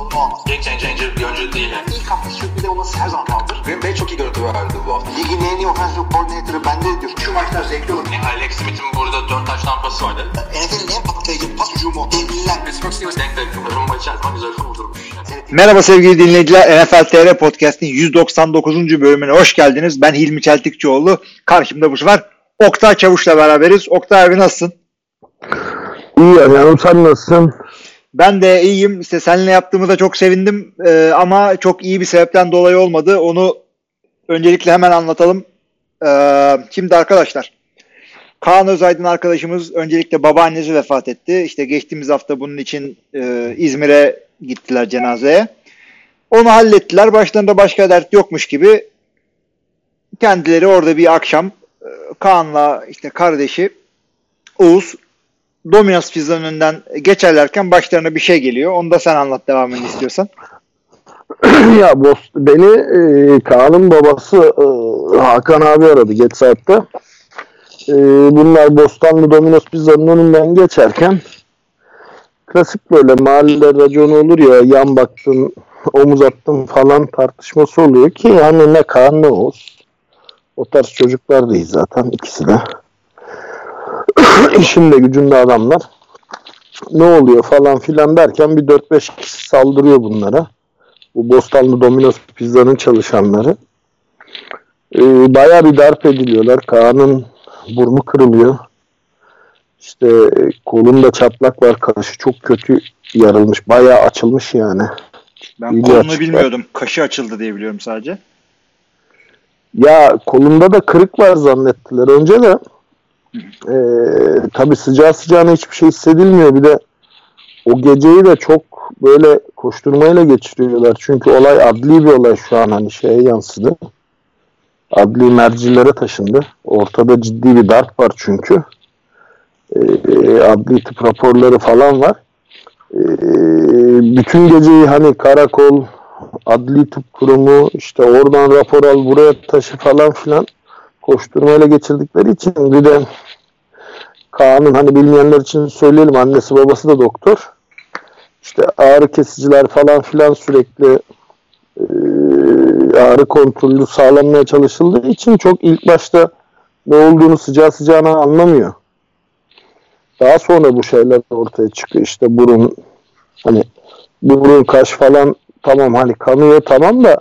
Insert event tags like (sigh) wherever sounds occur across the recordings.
sorunu olmaz. Game changer bir oyuncu değil. Yani. İlk hafta sürpriz olması her zaman kaldır. Green Bay çok iyi görüntü verdi bu hafta. Ligin en iyi offensive coordinator'ı bende diyor. Şu maçlar zevkli olur. Yani Alex Smith'in burada 4 taş tampası vardı. NFL'in en patlayıcı pas hücumu. Devliler. Pittsburgh Steelers denk denk. Rumba içerisinde güzel vurdurmuş. Yani. Merhaba sevgili dinleyiciler. NFL TR Podcast'in 199. bölümüne hoş geldiniz. Ben Hilmi Çeltikçioğlu. Karşımda bu sefer Oktay Çavuş'la beraberiz. Oktay abi nasılsın? İyi yani sen nasılsın? Ben de iyiyim. İşte seninle yaptığımıza çok sevindim. Ee, ama çok iyi bir sebepten dolayı olmadı. Onu öncelikle hemen anlatalım. Ee, şimdi arkadaşlar Kaan Özaydın arkadaşımız öncelikle babaannesi vefat etti. İşte geçtiğimiz hafta bunun için e, İzmir'e gittiler cenazeye. Onu hallettiler. Başlarında başka dert yokmuş gibi kendileri orada bir akşam e, Kaan'la işte kardeşi Oğuz Domino's Pizza'nın önünden geçerlerken başlarına bir şey geliyor. Onu da sen anlat devamını istiyorsan. (clears throat) ya boss, beni e, Kaan'ın babası e, Hakan abi aradı geç saatte. E, bunlar Bostanlı Domino's Pizza'nın önünden geçerken klasik böyle mahallede raconu olur ya yan baktın omuz attın falan tartışması oluyor ki yani ne Kaan ne Oğuz. O tarz çocuklar değil zaten ikisi de. (coughs) İşinde gücünde adamlar. Ne oluyor falan filan derken bir 4-5 kişi saldırıyor bunlara. Bu Bostanlı Domino's Pizza'nın çalışanları. Ee, bayağı bir darp ediliyorlar. Kaan'ın burnu kırılıyor. İşte e, kolunda çatlak var. Kaşı çok kötü yarılmış. Bayağı açılmış yani. Ben İyi kolunu açıklar. bilmiyordum. Kaşı açıldı diye biliyorum sadece. Ya kolunda da kırık var zannettiler önce de. Ee, tabii sıcağı sıcağına hiçbir şey hissedilmiyor. Bir de o geceyi de çok böyle koşturmayla geçiriyorlar. Çünkü olay adli bir olay şu an hani şeye yansıdı. Adli mercilere taşındı. Ortada ciddi bir darp var çünkü. Ee, adli tıp raporları falan var. Ee, bütün geceyi hani karakol, adli tıp kurumu işte oradan rapor al buraya taşı falan filan koşturmayla geçirdikleri için bir de Kaan'ın hani bilmeyenler için söyleyelim annesi babası da doktor. İşte ağrı kesiciler falan filan sürekli e, ağrı kontrolü sağlanmaya çalışıldığı için çok ilk başta ne olduğunu sıcağı sıcağına anlamıyor. Daha sonra bu şeyler ortaya çıkıyor. İşte burun hani burun kaş falan tamam hani kanıyor tamam da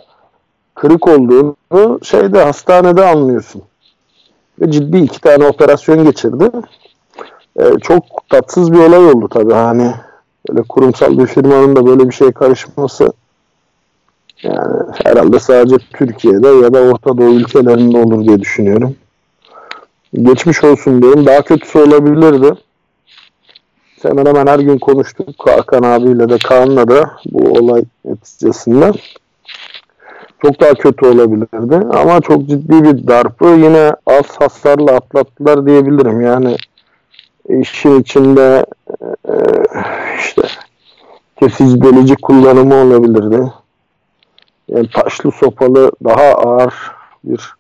kırık olduğunu şeyde hastanede anlıyorsun. Ve ciddi iki tane operasyon geçirdi. Ee, çok tatsız bir olay oldu tabii hani böyle kurumsal bir firmanın da böyle bir şeye karışması yani herhalde sadece Türkiye'de ya da Orta Doğu ülkelerinde olur diye düşünüyorum. Geçmiş olsun diyorum. Daha kötüsü olabilirdi. Hemen hemen her gün konuştuk Hakan abiyle de Kaan'la da bu olay neticesinde. Çok daha kötü olabilirdi ama çok ciddi bir darpı yine az hasarla atlattılar diyebilirim. Yani işin içinde e, işte kesici delici kullanımı olabilirdi. Yani taşlı sopalı daha ağır bir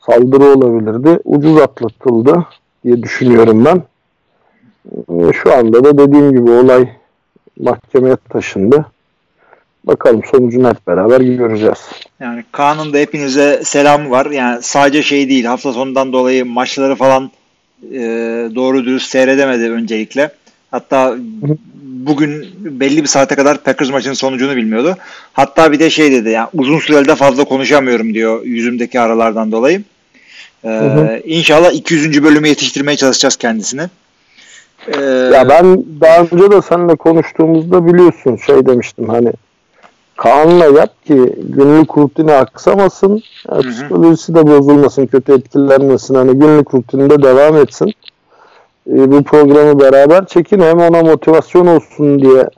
saldırı olabilirdi. Ucuz atlatıldı diye düşünüyorum ben. E, Şu anda da dediğim gibi olay mahkemeye taşındı. Bakalım sonucunu hep beraber göreceğiz. Yani Kaan'ın da hepinize selamı var. Yani sadece şey değil hafta sonundan dolayı maçları falan e, doğru dürüst seyredemedi öncelikle. Hatta bugün belli bir saate kadar Packers maçının sonucunu bilmiyordu. Hatta bir de şey dedi yani uzun sürede fazla konuşamıyorum diyor yüzümdeki aralardan dolayı. Ee, hı. İnşallah 200. bölümü yetiştirmeye çalışacağız kendisini. Ee, Ya ben daha önce de seninle konuştuğumuzda biliyorsun şey demiştim hani Kaan'la yap ki günlük rutini aksamasın. ya hı. Psikolojisi de bozulmasın, kötü etkilenmesin. Hani günlük rutininde devam etsin. Ee, bu programı beraber çekin. Hem ona motivasyon olsun diye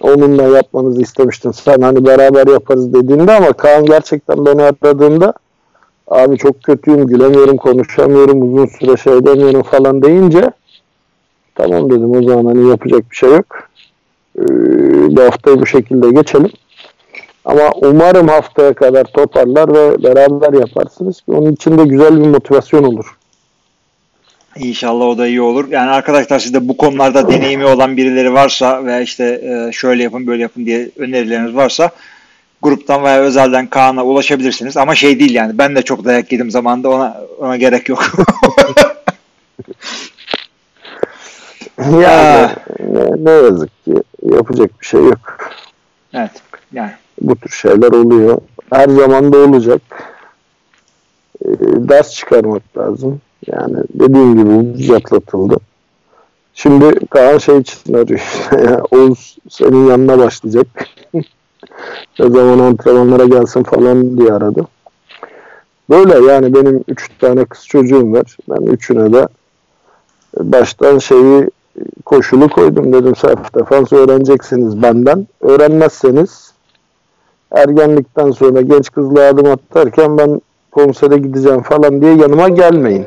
onunla yapmanızı istemiştim. Sen hani beraber yaparız dediğinde ama Kaan gerçekten beni aradığında abi çok kötüyüm, gülemiyorum, konuşamıyorum, uzun süre şey demiyorum falan deyince tamam dedim o zaman hani yapacak bir şey yok. Ee, bu haftayı bu şekilde geçelim. Ama umarım haftaya kadar toparlar ve beraber yaparsınız ki onun için de güzel bir motivasyon olur. İnşallah o da iyi olur. Yani arkadaşlar sizde bu konularda deneyimi olan birileri varsa veya işte e, şöyle yapın böyle yapın diye önerileriniz varsa gruptan veya özelden Kaan'a ulaşabilirsiniz. Ama şey değil yani ben de çok dayak yedim zamanında ona ona gerek yok. (laughs) yani ne, ne yazık ki yapacak bir şey yok. evet. Yani Bu tür şeyler oluyor. Her zaman da olacak. Ee, ders çıkarmak lazım. Yani dediğim gibi ucuz atlatıldı. Şimdi Kaan şey için arıyor. (laughs) Oğuz senin yanına başlayacak. (laughs) ne zaman antrenmanlara gelsin falan diye aradı. Böyle yani benim üç tane kız çocuğum var. Ben üçüne de baştan şeyi koşulu koydum dedim defans öğreneceksiniz benden. Öğrenmezseniz ergenlikten sonra genç kızla adım atarken ben konsere gideceğim falan diye yanıma gelmeyin.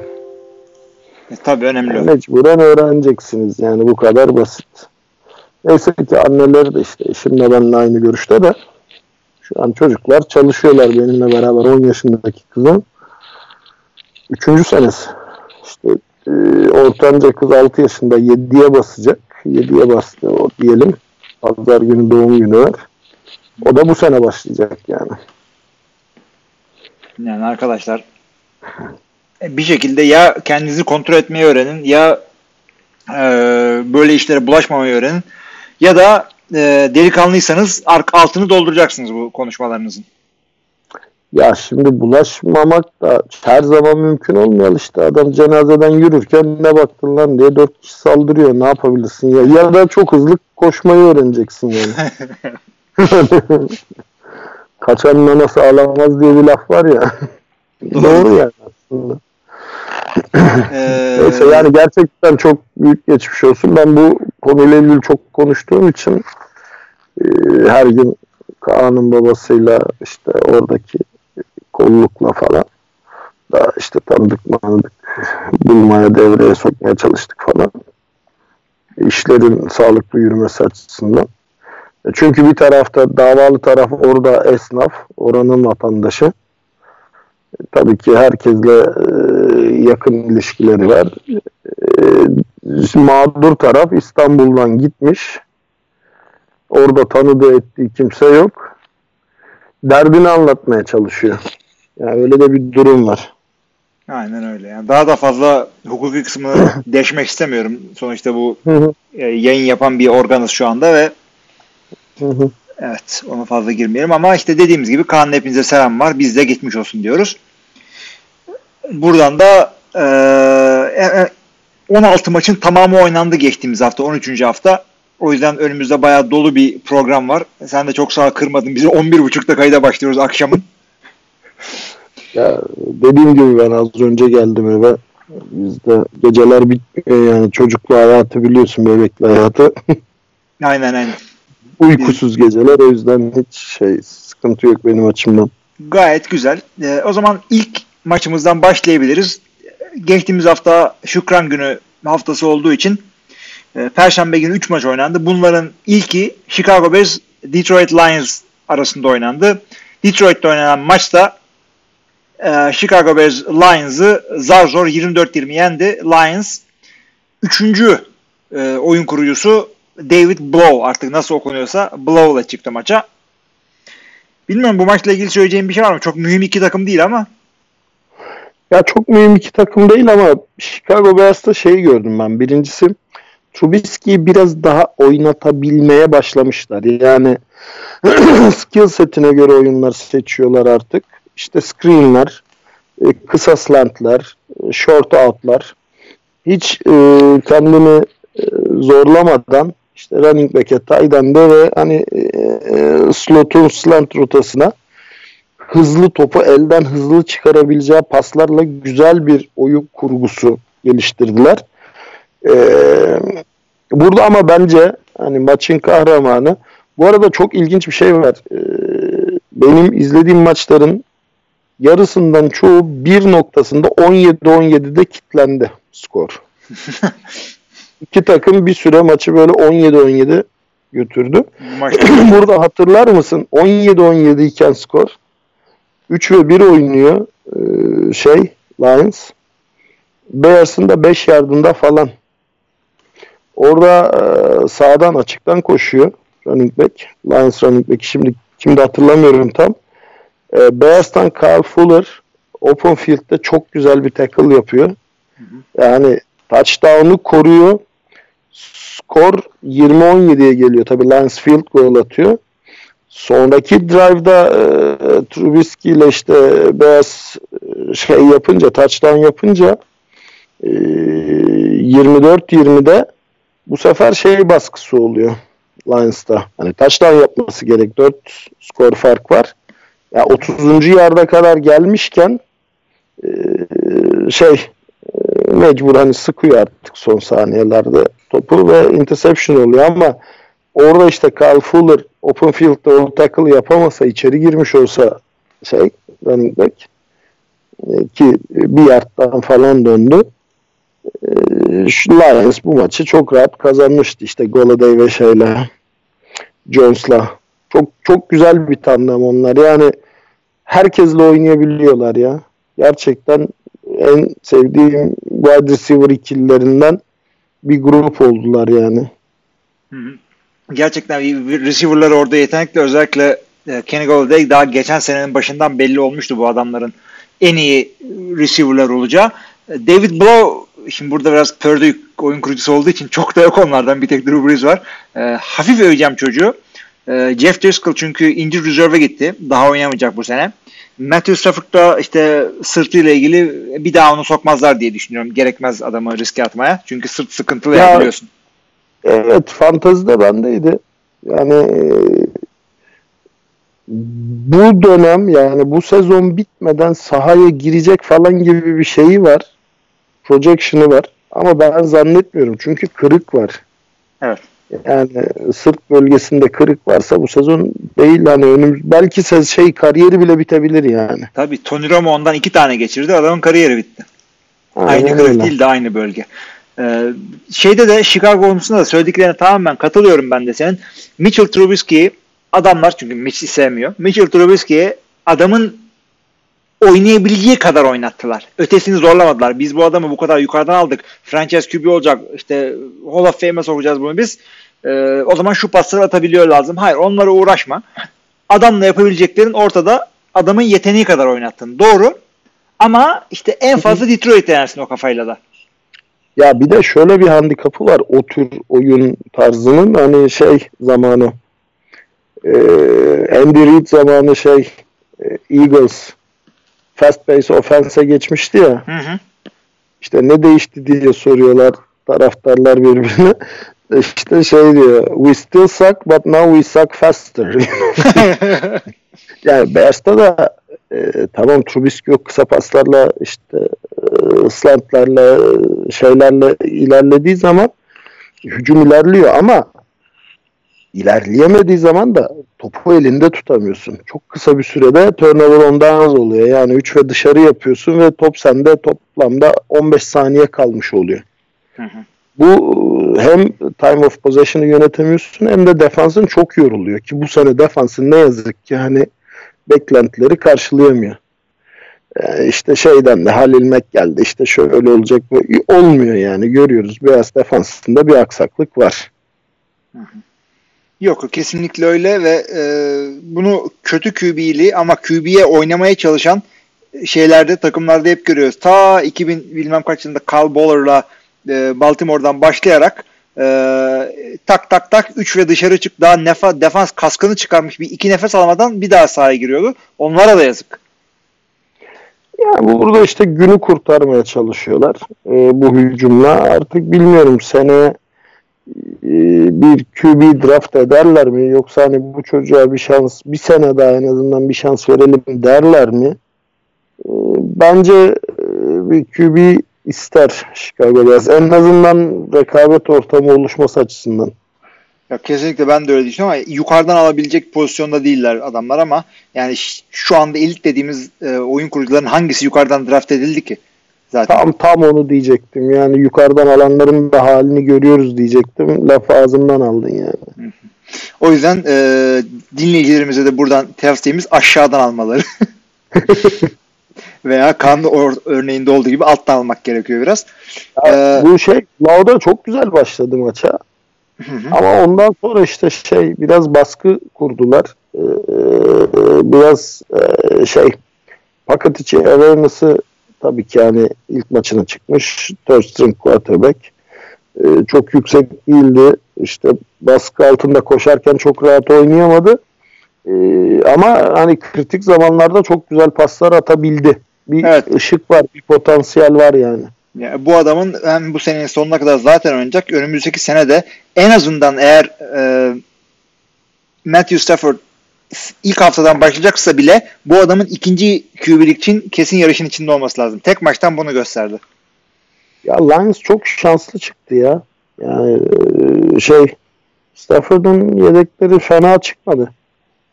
e, tabii önemli. Mecburen öğreneceksiniz yani bu kadar basit. Neyse ki anneleri de işte eşimle benimle aynı görüşte de şu an çocuklar çalışıyorlar benimle beraber 10 yaşındaki kızım. Üçüncü senesi. İşte e, ortanca kız 6 yaşında 7'ye basacak. 7'ye bastı o diyelim. Pazar günü doğum günü var. O da bu sene başlayacak yani. Yani arkadaşlar e, bir şekilde ya kendinizi kontrol etmeyi öğrenin ya e, böyle işlere bulaşmamayı öğrenin ya da e, delikanlıysanız altını dolduracaksınız bu konuşmalarınızın. Ya şimdi bulaşmamak da her zaman mümkün olmuyor işte. Adam cenazeden yürürken ne baktın lan diye dört kişi saldırıyor. Ne yapabilirsin ya? Ya da çok hızlı koşmayı öğreneceksin yani. (laughs) Kaçan nanası ağlamaz diye bir laf var ya. (laughs) Doğru yani aslında. Ee, Neyse yani gerçekten çok büyük geçmiş olsun. Ben bu konuyla ilgili çok konuştuğum için e, her gün Kaan'ın babasıyla işte oradaki kollukla falan da işte tanıdık manıdık bulmaya devreye sokmaya çalıştık falan. İşlerin sağlıklı yürümesi açısından. Çünkü bir tarafta davalı taraf orada esnaf, oranın vatandaşı. Tabii ki herkesle e, yakın ilişkileri var. E, mağdur taraf İstanbul'dan gitmiş. Orada tanıdığı ettiği kimse yok. Derdini anlatmaya çalışıyor. Yani öyle de bir durum var. Aynen öyle. Yani daha da fazla hukuki kısmını (coughs) deşmek istemiyorum. Sonuçta bu e, yayın yapan bir organız şu anda ve hı hı. evet ona fazla girmeyelim ama işte dediğimiz gibi Kaan'ın hepinize selam var. Biz de geçmiş olsun diyoruz. Buradan da e, e, 16 maçın tamamı oynandı geçtiğimiz hafta 13. hafta. O yüzden önümüzde bayağı dolu bir program var. Sen de çok sağ kırmadın. Biz 11.30'da kayda başlıyoruz akşamın. Ya dediğim gibi ben az önce geldim eve. Bizde geceler bitmiyor yani çocuklu hayatı biliyorsun bebekli hayatı. (laughs) Aynen aynen. Uykusuz geceler o yüzden hiç şey sıkıntı yok benim açımdan. Gayet güzel. Ee, o zaman ilk maçımızdan başlayabiliriz. Geçtiğimiz hafta Şükran günü haftası olduğu için e, Perşembe günü 3 maç oynandı. Bunların ilki Chicago Bears Detroit Lions arasında oynandı. Detroit'te oynanan maçta e, Chicago Bears Lions'ı zar zor 24-20 yendi. Lions 3. E, oyun kurucusu David Blow artık nasıl okunuyorsa Blow ile çıktı maça. Bilmiyorum bu maçla ilgili söyleyeceğim bir şey var mı? Çok mühim iki takım değil ama. Ya çok mühim iki takım değil ama Chicago Bears'ta şeyi gördüm ben. Birincisi Trubisky'yi biraz daha oynatabilmeye başlamışlar. Yani (clears throat) skill setine göre oyunlar seçiyorlar artık. İşte screenler, e, kısa slantlar, e, short outlar. Hiç e, kendini zorlamadan işte running back'e, tight end'e ve hani e, e, slotun slant rotasına hızlı topu elden hızlı çıkarabileceği paslarla güzel bir oyun kurgusu geliştirdiler. Ee, burada ama bence hani maçın kahramanı bu arada çok ilginç bir şey var. Ee, benim izlediğim maçların yarısından çoğu bir noktasında 17-17'de kitlendi skor. (laughs) İki takım bir süre maçı böyle 17-17 götürdü. (clears throat) Burada hatırlar mısın? 17-17 iken skor. 3 ve 1 oynuyor ee, şey Lions. Bears'ın da 5 yardında falan. Orada e, sağdan açıktan koşuyor running back. Lions running back. Şimdi kimde hatırlamıyorum tam. E, Bears'tan Carl Fuller open field'de çok güzel bir tackle yapıyor. Yani touchdown'u koruyor. Skor 20-17'ye geliyor. Tabii Lions field goal atıyor. Sonraki drive'da e, Trubisky ile işte Bears e, şey yapınca, touchdown yapınca e, 24-20'de bu sefer şey baskısı oluyor Lions'ta. Hani touchdown yapması gerek. 4 skor fark var. Ya 30. yarda kadar gelmişken e, şey e, mecbur hani sıkıyor artık son saniyelerde topu ve interception oluyor ama orada işte Carl Fuller open field'da o tackle yapamasa içeri girmiş olsa şey running back e, ki bir yardtan falan döndü. E, şu Lions bu maçı çok rahat kazanmıştı işte Golladay ve şeyle Jones'la. Çok çok güzel bir tandem onlar. Yani herkesle oynayabiliyorlar ya. Gerçekten en sevdiğim wide receiver ikililerinden bir grup oldular yani. gerçekten receiver'lar orada yetenekli. Özellikle e, Kenny Golladay daha geçen senenin başından belli olmuştu bu adamların en iyi receiver'lar olacağı. E, David Blow şimdi burada biraz Purdue oyun kurucusu olduğu için çok da yok onlardan. Bir tek Drew Brees var. E, hafif öveceğim çocuğu. E, Jeff Driscoll çünkü injured reserve'e gitti. Daha oynamayacak bu sene. Matthew Stafford da işte sırtıyla ilgili bir daha onu sokmazlar diye düşünüyorum. Gerekmez adamı riske atmaya. Çünkü sırt sıkıntılı Ya- ya, biliyorsun. Evet fantezi de bendeydi. Yani e, bu dönem yani bu sezon bitmeden sahaya girecek falan gibi bir şeyi var. Projection'ı var. Ama ben zannetmiyorum. Çünkü kırık var. Evet. Yani sırt bölgesinde kırık varsa bu sezon değil hani önüm belki şey kariyeri bile bitebilir yani. Tabii Tony Romo ondan iki tane geçirdi. Adamın kariyeri bitti. Aynı Aynen kırık öyle. değil de aynı bölge. Ee, şeyde de Chicago konusunda da söylediklerine tamamen katılıyorum ben de senin. Mitchell Trubisky'yi adamlar çünkü Mitch'i sevmiyor. Mitchell Trubisky'yi adamın oynayabileceği kadar oynattılar. Ötesini zorlamadılar. Biz bu adamı bu kadar yukarıdan aldık. Franchise QB olacak. İşte Hall of Fame'e sokacağız bunu biz. Ee, o zaman şu pasları atabiliyor lazım. Hayır onlara uğraşma. Adamla yapabileceklerin ortada adamın yeteneği kadar oynattın. Doğru. Ama işte en fazla Detroit denersin o kafayla da. Ya bir de şöyle bir handikapı var o tür oyun tarzının hani şey zamanı e, Andy Reid zamanı şey e, Eagles fast pace offense'e geçmişti ya. Hı hı. işte ne değişti diye soruyorlar taraftarlar birbirine. (laughs) İşte şey diyor we still suck but now we suck faster. (laughs) Yani Bears'ta da e, tamam Trubisky yok kısa paslarla işte e, slantlarla e, şeylerle ilerlediği zaman hücum ilerliyor ama ilerleyemediği zaman da topu elinde tutamıyorsun. Çok kısa bir sürede turnover ondan az oluyor. Yani 3 ve dışarı yapıyorsun ve top sende toplamda 15 saniye kalmış oluyor. Hı hı. Bu hem time of possession'ı yönetemiyorsun hem de defansın çok yoruluyor ki bu sene defansın ne yazık ki hani beklentileri karşılayamıyor. Ee, işte şeyden de Halil Mek geldi işte şöyle olacak mı? Olmuyor yani görüyoruz. Beyaz defansında bir aksaklık var. Yok kesinlikle öyle ve e, bunu kötü QB'li ama QB'ye oynamaya çalışan şeylerde takımlarda hep görüyoruz. Ta 2000 bilmem kaç yılında Carl Boller'la e, Baltimore'dan başlayarak e, tak tak tak 3 ve dışarı çık daha nefa, defans kaskını çıkarmış bir iki nefes almadan bir daha sahaya giriyordu. Onlara da yazık. Yani burada işte günü kurtarmaya çalışıyorlar e, bu hücumla. Artık bilmiyorum seneye e, bir QB draft ederler mi yoksa hani bu çocuğa bir şans bir sene daha en azından bir şans verelim derler mi? E, bence e, bir QB ister Chicago Bears. En azından rekabet ortamı oluşması açısından. Ya kesinlikle ben de öyle düşünüyorum ama yukarıdan alabilecek pozisyonda değiller adamlar ama yani şu anda elit dediğimiz e, oyun kurucuların hangisi yukarıdan draft edildi ki? Zaten. Tam tam onu diyecektim. Yani yukarıdan alanların da halini görüyoruz diyecektim. Laf ağzımdan aldın yani. O yüzden e, dinleyicilerimize de buradan tavsiyemiz aşağıdan almaları. (laughs) Veya kan örneğinde olduğu gibi alttan almak gerekiyor biraz. Ya, ee, bu şey Lauda çok güzel başladı maça. Hı hı. Ama ondan sonra işte şey biraz baskı kurdular. Ee, biraz e, şey paket içi awareness'ı tabii ki yani ilk maçına çıkmış. Third string quarterback. Ee, çok yüksek değildi. İşte baskı altında koşarken çok rahat oynayamadı. Ee, ama hani kritik zamanlarda çok güzel paslar atabildi. Bir evet. ışık var, bir potansiyel var yani. Yani bu adamın hem bu senenin sonuna kadar zaten oynayacak. Önümüzdeki sene de en azından eğer e, Matthew Stafford ilk haftadan başlayacaksa bile bu adamın ikinci QB'lik için kesin yarışın içinde olması lazım. Tek maçtan bunu gösterdi. Ya Lions çok şanslı çıktı ya. Yani e, şey Stafford'un yedekleri fena çıkmadı.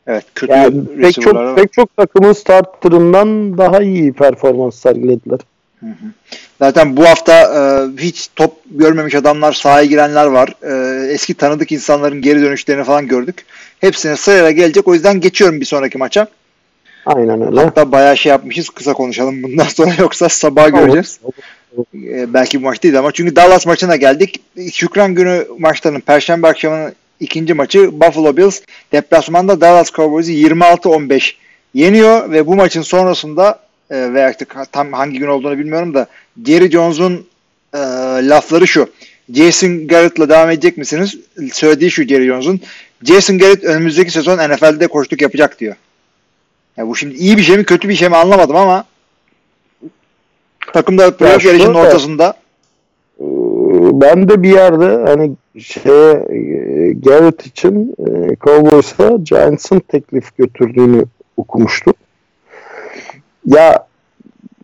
Evet, kötü yani pek çok pek çok takımın starterından daha iyi performans sergilediler. Hı hı. Zaten bu hafta e, hiç top görmemiş adamlar sahaya girenler var. E, eski tanıdık insanların geri dönüşlerini falan gördük. Hepsine sırayla gelecek. O yüzden geçiyorum bir sonraki maça. Aynen öyle. Hatta bayağı şey yapmışız. Kısa konuşalım bundan sonra (laughs) yoksa sabah göreceğiz. E, belki bu maç değil ama çünkü Dallas maçına geldik. Şükran günü maçlarının Perşembe akşamının ikinci maçı Buffalo Bills deplasmanda Dallas Cowboys'u 26-15 yeniyor ve bu maçın sonrasında e, ve artık tam hangi gün olduğunu bilmiyorum da Jerry Jones'un e, lafları şu. Jason Garrett'la devam edecek misiniz? Söylediği şu Jerry Jones'un. Jason Garrett önümüzdeki sezon NFL'de koştuk yapacak diyor. Ya bu şimdi iyi bir şey mi kötü bir şey mi anlamadım ama takımda playoff yarışının ortasında ee, ben de bir yerde hani şeye e, Garrett için e, Cowboys'a Giants'ın teklif götürdüğünü okumuştum. Ya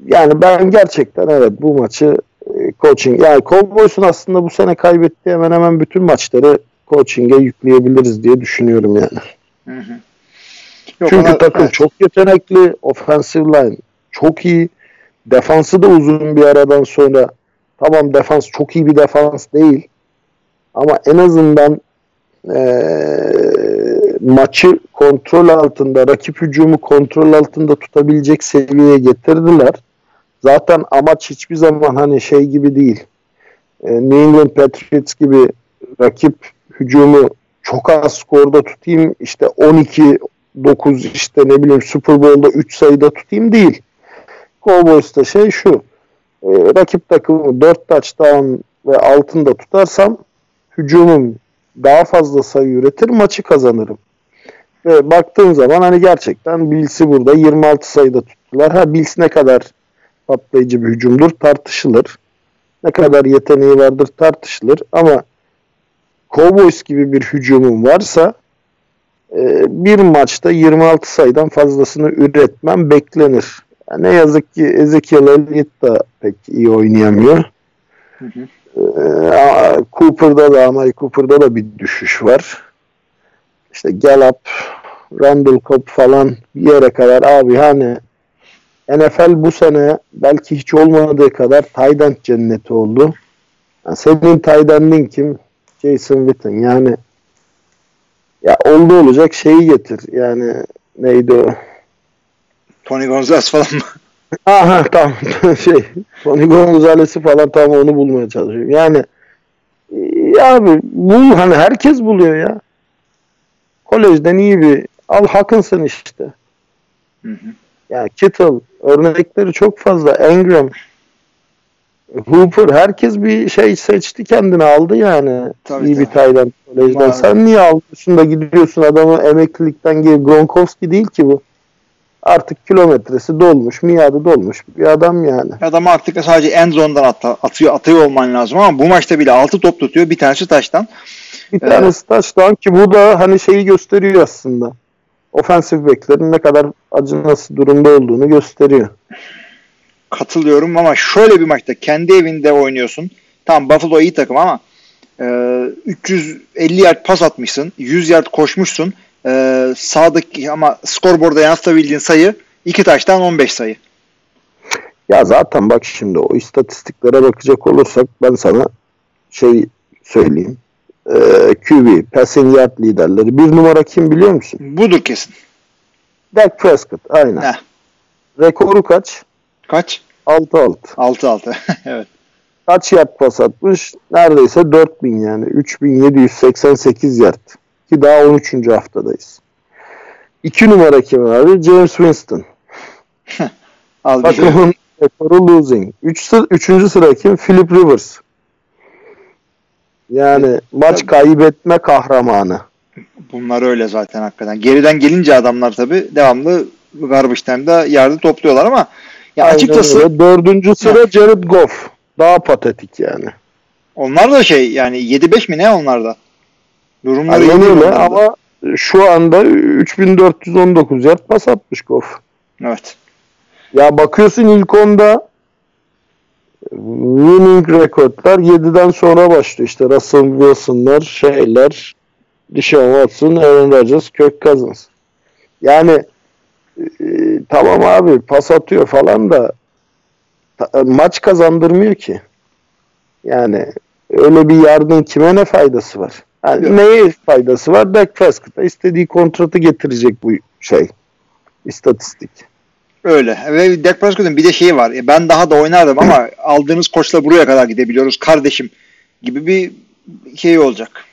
yani ben gerçekten evet bu maçı e, coaching yani Cowboys'un aslında bu sene kaybettiği hemen hemen bütün maçları coaching'e yükleyebiliriz diye düşünüyorum yani. Hı hı. Yok, Çünkü ona, takım evet. çok yetenekli, offensive line çok iyi, defansı da uzun bir aradan sonra tamam defans çok iyi bir defans değil ama en azından ee, maçı kontrol altında, rakip hücumu kontrol altında tutabilecek seviyeye getirdiler. Zaten amaç hiçbir zaman hani şey gibi değil. E, New England Patriots gibi rakip hücumu çok az skorda tutayım işte 12 9 işte ne bileyim Super Bowl'da 3 sayıda tutayım değil. Cowboys'ta şey şu. E, rakip takımı 4 touchdown ve altında tutarsam hücumum daha fazla sayı üretir maçı kazanırım. Ve baktığın zaman hani gerçekten Bills'i burada 26 sayıda tuttular. Ha Bills ne kadar patlayıcı bir hücumdur tartışılır. Ne kadar yeteneği vardır tartışılır ama Cowboys gibi bir hücumum varsa e, bir maçta 26 sayıdan fazlasını üretmem beklenir. Yani ne yazık ki Ezekiel Elliott da pek iyi oynayamıyor. Hı hı. Ee, Cooper'da da ama Cooper'da da bir düşüş var. İşte Gallup, Randall Cobb falan bir yere kadar abi hani NFL bu sene belki hiç olmadığı kadar Tayland cenneti oldu. Yani senin Tayland'in kim? Jason Witten. Yani ya oldu olacak şeyi getir. Yani neydi o? Tony Gonzalez falan mı? (laughs) Aha tamam (laughs) şey Tony Gonzalez'i falan tam onu bulmaya çalışıyorum. Yani ya abi bu hani herkes buluyor ya. Kolejden iyi bir al Hawkinson işte. Hı hı. Yani Kittle örnekleri çok fazla. Engram Hooper herkes bir şey seçti kendini aldı yani. Tabii, iyi tabii. bir Tayland kolejden. Sen niye alıyorsun da gidiyorsun adamı emeklilikten geri Gronkowski değil ki bu artık kilometresi dolmuş, miadı dolmuş bir adam yani. Adam artık sadece end zone'dan at, atıyor, atıyor olman lazım ama bu maçta bile 6 top tutuyor. Bir tanesi taştan. Bir tanesi ee, taştan ki bu da hani şeyi gösteriyor aslında. Ofensif beklerin ne kadar acınası durumda olduğunu gösteriyor. Katılıyorum ama şöyle bir maçta kendi evinde oynuyorsun. Tamam Buffalo iyi takım ama e, 350 yard pas atmışsın. 100 yard koşmuşsun e, sağdaki ama skorboarda yansıtabildiğin sayı iki taştan 15 sayı. Ya zaten bak şimdi o istatistiklere bakacak olursak ben sana şey söyleyeyim. e, QB, passing yard liderleri. Bir numara kim biliyor musun? Budur kesin. Dak Prescott. Aynen. Heh. Rekoru kaç? Kaç? 6-6. 6-6. (laughs) evet. Kaç yard pas atmış? Neredeyse 4000 yani. 3788 yard. Ki daha 13. haftadayız. 2 numara kim abi? James Winston. (laughs) Takımın rekoru losing. 3. Üç, üçüncü sıra kim? Philip Rivers. Yani maç kaybetme kahramanı. Bunlar öyle zaten hakikaten. Geriden gelince adamlar tabii devamlı garbage time'da yerde topluyorlar ama ya Aynen açıkçası öyle. Dördüncü sıra Jared Goff. Daha patetik yani. onlar da şey yani 7-5 mi ne onlar da? Durumları Aynen öyle onlarda. ama şu anda 3419 yard pas atmış Goff. Evet. Ya bakıyorsun ilk onda winning rekortlar 7'den sonra başlıyor. İşte Russell Wilson'lar, şeyler, Deshaun Watson, Aaron Rodgers, Kirk Cousins. Yani e, tamam abi pas atıyor falan da ta- maç kazandırmıyor ki. Yani öyle bir yardım kime ne faydası var? Yani Yok. neye faydası var? Dak Prescott'a istediği kontratı getirecek bu şey. istatistik. Öyle. Ve Dak Prescott'un bir de şeyi var. E, Ben daha da oynardım ama (clears throat) aldığınız koçla buraya kadar gidebiliyoruz kardeşim gibi bir şey olacak.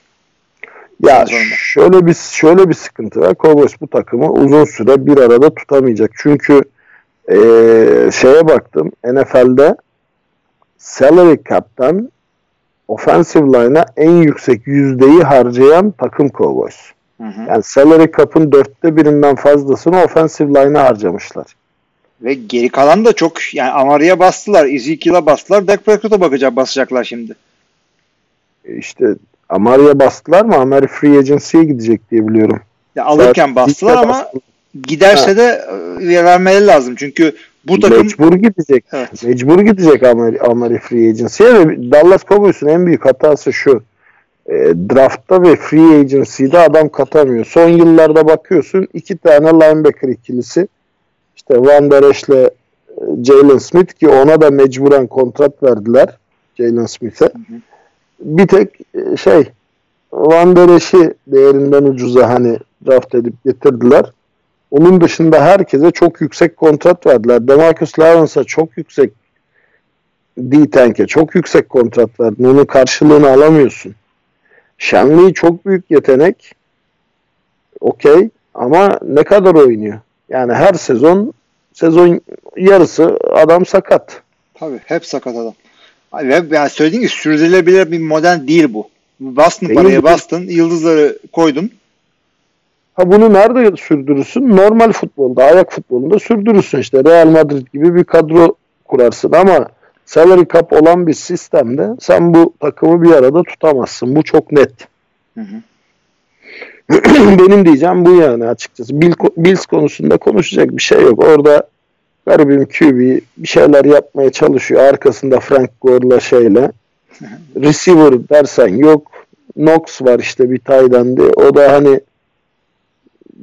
Ya Zorunda. şöyle bir şöyle bir sıkıntı var. Cowboys bu takımı uzun süre bir arada tutamayacak. Çünkü eee, şeye baktım NFL'de salary cap'tan offensive line'a en yüksek yüzdeyi harcayan takım Cowboys. Hı hı. Yani salary cap'ın dörtte birinden fazlasını offensive line'a harcamışlar. Ve geri kalan da çok yani Amari'ye bastılar, Ezekiel'a bastılar, Dak Prescott'a bakacak basacaklar şimdi. E İşte Amari'ye bastılar mı? Amari free agency'ye gidecek diye biliyorum. Ya alırken Zaten bastılar ama bastılar. giderse de e, vermeleri lazım. Çünkü bu takım Mecbur gidecek. Evet. Mecbur gidecek Amari, Amari Free Agency'ye ve Dallas Cowboys'un en büyük hatası şu. E, draftta ve free agency'de adam katamıyor. Son yıllarda bakıyorsun iki tane linebacker ikilisi işte Van Der Esch'le e, Jalen Smith ki ona da mecburen kontrat verdiler Jalen Smith'e. Bir tek e, şey Van Der Esch'i değerinden ucuza hani draft edip getirdiler. Onun dışında herkese çok yüksek kontrat verdiler. Demarcus Lawrence'a çok yüksek D-Tank'e çok yüksek kontrat verdin. Onun karşılığını alamıyorsun. Shenley çok büyük yetenek. Okey. Ama ne kadar oynuyor? Yani her sezon sezon yarısı adam sakat. tabii hep sakat adam. Ve yani söylediğin gibi sürdürülebilir bir model değil bu. Bastın Değil paraya bastın, yıldızları koydun. Ha bunu nerede sürdürürsün? Normal futbolda, ayak futbolunda sürdürürsün işte. Real Madrid gibi bir kadro kurarsın ama salary cap olan bir sistemde sen bu takımı bir arada tutamazsın. Bu çok net. Hı hı. (clears throat) Benim diyeceğim bu yani açıkçası. Bill, Bills konusunda konuşacak bir şey yok. Orada garibim QB bir şeyler yapmaya çalışıyor. Arkasında Frank Gore'la şeyle. Receiver dersen yok. Knox var işte bir taydendi. O da hani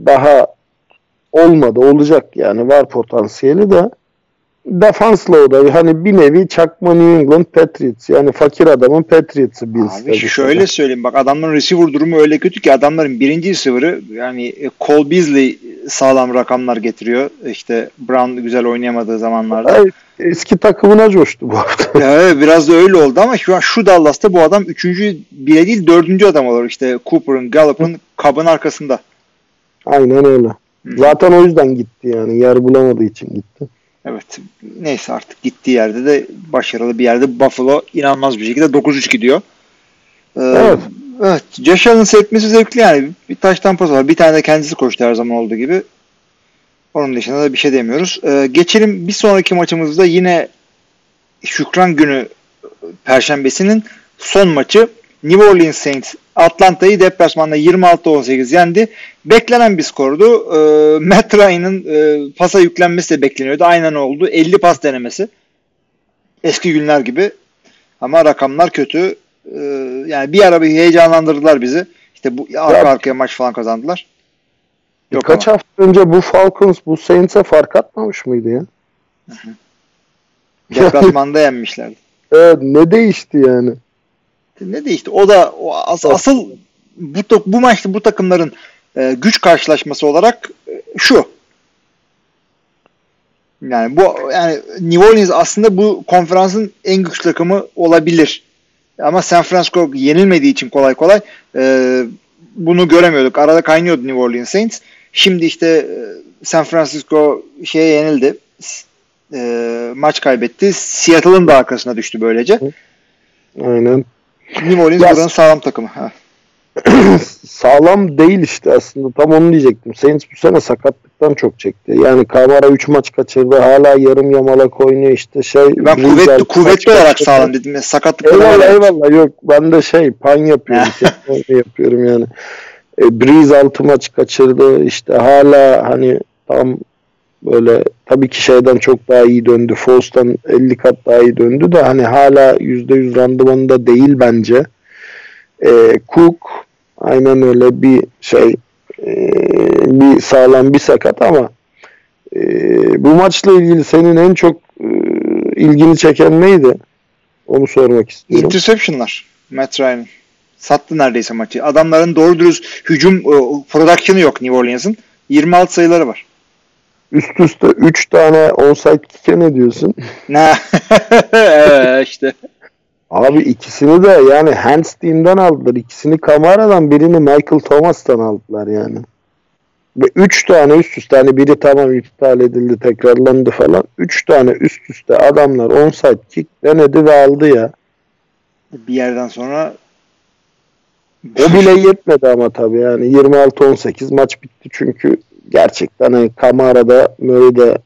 daha olmadı. Olacak yani. Var potansiyeli de. Defansla o da hani bir nevi çakma New England Patriots. Yani fakir adamın Patriots'ı Bills. Abi şöyle söyleyeyim bak adamların receiver durumu öyle kötü ki adamların birinci receiver'ı yani e, Cole Beasley sağlam rakamlar getiriyor. İşte Brown güzel oynayamadığı zamanlarda. Ay, eski takımına coştu bu hafta. (laughs) Evet, biraz da öyle oldu ama şu an şu Dallas'ta bu adam üçüncü bile değil dördüncü adam olur. İşte Cooper'ın, Gallup'ın kabın arkasında. Aynen öyle. Zaten o yüzden gitti yani. Yer bulamadığı için gitti. Evet. Neyse artık gittiği yerde de başarılı bir yerde Buffalo inanılmaz bir şekilde 9-3 gidiyor. Ee, Evet. Evet. Josh Allen sekmesi zevkli yani. Bir taştan pas var. Bir tane de kendisi koştu her zaman olduğu gibi. Onun dışında da bir şey demiyoruz. Ee, geçelim bir sonraki maçımızda yine Şükran günü Perşembesinin son maçı New Orleans Saints Atlanta'yı deplasmanda 26-18 yendi. Beklenen bir skordu. Ee, Matt Ryan'ın e, pasa yüklenmesi de bekleniyordu. Aynen oldu. 50 pas denemesi. Eski günler gibi. Ama rakamlar kötü. Ee, yani bir ara bir heyecanlandırdılar bizi. İşte bu arka Ya- arkaya maç falan kazandılar. Yok Birkaç ama. hafta önce bu Falcons bu Saints'e fark atmamış mıydı ya? Deplasmanda yenmişlerdi. (laughs) Evet, ne değişti yani? Ne değişti? O da o as- asıl bu, bu maçta bu takımların e, güç karşılaşması olarak e, şu. Yani bu yani New Orleans aslında bu konferansın en güçlü takımı olabilir. Ama San Francisco yenilmediği için kolay kolay e, bunu göremiyorduk. Arada kaynıyordu New Orleans Saints. Şimdi işte e, San Francisco şeye yenildi. E, maç kaybetti. Seattle'ın da arkasına düştü böylece. Aynen. New Orleans Ya- buranın sağlam takımı. Ha. (clears throat) Sağlam değil işte aslında. Tam onu diyecektim. Saints bu sene sakatlıktan çok çekti. Yani Kamara 3 maç kaçırdı. Hala yarım yamalak oynuyor işte şey. Ben Bruce kuvvetli kuvvetli olarak kaçırdı. sağlam dedim. Ya, sakatlıkları Eyvallah eyvallah yok ben de şey pan yapıyorum teknoloji (laughs) yapıyorum yani. E, Breeze 6 maç kaçırdı işte hala hani tam böyle tabii ki şeyden çok daha iyi döndü. Fost'tan 50 kat daha iyi döndü de hani hala %100 randımanında değil bence. E, Cook aynen öyle bir şey e, bir sağlam bir sakat ama e, bu maçla ilgili senin en çok e, ilgini çeken neydi? Onu sormak istiyorum. Interception'lar. Matt Ryan. Sattı neredeyse maçı. Adamların doğru dürüst hücum e, production'ı yok New Orleans'ın. 26 sayıları var. Üst üste 3 tane onside kick'e ne diyorsun? (laughs) Ne? işte. Abi ikisini de yani Hans Team'den aldılar. İkisini Kamara'dan birini Michael Thomas'tan aldılar yani. Ve 3 tane üst üste hani biri tamam iptal edildi tekrarlandı falan. 3 tane üst üste adamlar onside kick denedi ve aldı ya. Bir yerden sonra O bile yetmedi ama tabii yani 26-18 maç bitti çünkü gerçekten hani Kamara'da Murray'de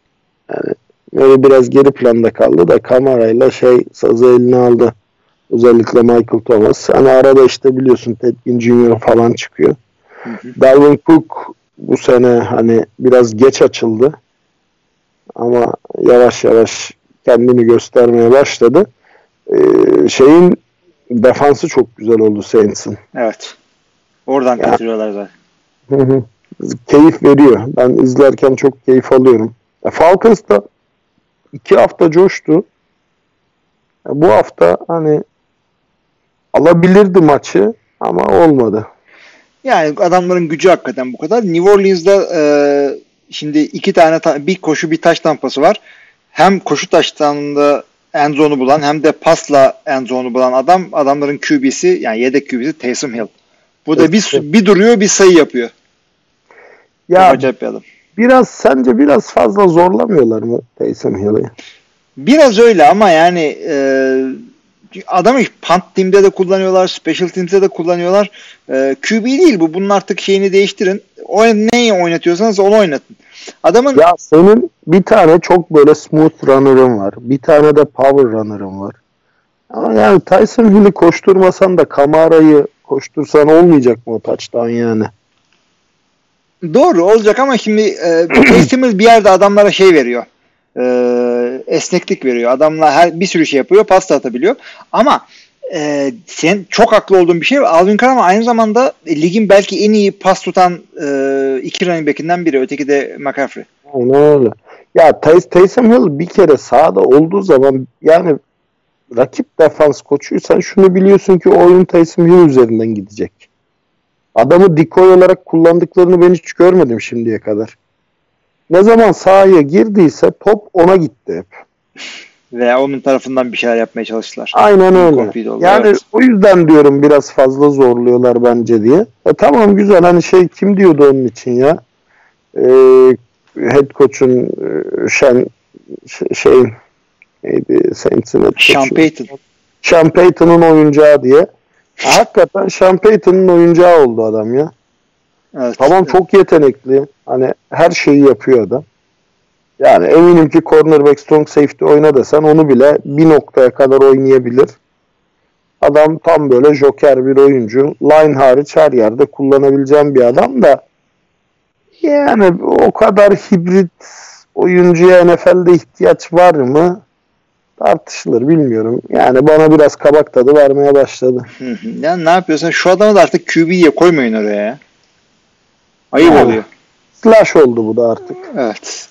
yani Murray biraz geri planda kaldı da Kamara'yla şey sazı eline aldı. Özellikle Michael Thomas. Hani arada işte biliyorsun Ted Ginn Jr. falan çıkıyor. Dalvin Cook bu sene hani biraz geç açıldı. Ama yavaş yavaş kendini göstermeye başladı. Ee, şeyin defansı çok güzel oldu Saints'in. evet. Oradan Ya. kaçırıyorlar zaten. Hı hı. Keyif veriyor. Ben izlerken çok keyif alıyorum. Ya Falcons da iki hafta coştu. Ya bu hafta hani alabilirdi maçı ama olmadı. Yani adamların gücü hakikaten bu kadar. New Orleans'da e, şimdi iki tane ta- bir koşu bir taş tampası var. Hem koşu taştanında end zone'u bulan hem de pasla end zone'u bulan adam adamların QB'si yani yedek QB'si Taysom Hill. Bu da bir, bir duruyor bir sayı yapıyor. Ya adam. biraz sence biraz fazla zorlamıyorlar mı Taysom Hill'i? Biraz öyle ama yani e, adamı punt team'de de kullanıyorlar, special team'de de kullanıyorlar. E, QB değil bu. Bunun artık şeyini değiştirin. O neyi oynatıyorsanız onu oynatın. Adamın Ya senin bir tane çok böyle smooth runner'ın var. Bir tane de power runner'ın var. Ama yani Tyson Hill'i koşturmasan da Kamara'yı koştursan olmayacak mı o touchdown yani? Doğru olacak ama şimdi e, (clears throat) bir yerde adamlara şey veriyor. E, esneklik veriyor. Adamlar her bir sürü şey yapıyor. Pas da atabiliyor. Ama e, sen çok haklı olduğun bir şey. Alvin Kamara aynı zamanda ligin belki en iyi pas tutan e, iki running back'inden biri. Öteki de McCaffrey. Aynen öyle. Ya Tay- Taysom Hill bir kere sahada olduğu zaman yani rakip defans koçuysan şunu biliyorsun ki oyun Taysom Hill üzerinden gidecek. Adamı decoy olarak kullandıklarını ben hiç görmedim şimdiye kadar. Ne zaman sahaya girdiyse top ona gitti hep. Ve onun tarafından bir şeyler yapmaya çalıştılar. Aynen öyle. Oldu, Yani evet. o yüzden diyorum biraz fazla zorluyorlar bence diye. E, tamam güzel hani şey kim diyordu onun için ya? Ee, head coach'un e, Şen şey neydi Saints'in Sean. Payton. Sean Payton'un oyuncağı diye. Hakikaten Sean Payton'un oyuncağı oldu adam ya. Evet. Tamam çok yetenekli. Hani her şeyi yapıyor adam. Yani eminim ki cornerback strong safety oyna desen onu bile bir noktaya kadar oynayabilir. Adam tam böyle joker bir oyuncu. Line hariç her yerde kullanabileceğim bir adam da yani o kadar hibrit oyuncuya NFL'de ihtiyaç var mı? Tartışılır bilmiyorum. Yani bana biraz kabak tadı vermeye başladı. Hı hı. Yani ne yapıyorsun? Şu adamı da artık QB'ye koymayın oraya ya. Ayıp Yani. oluyor. Slash oldu bu da artık. Evet.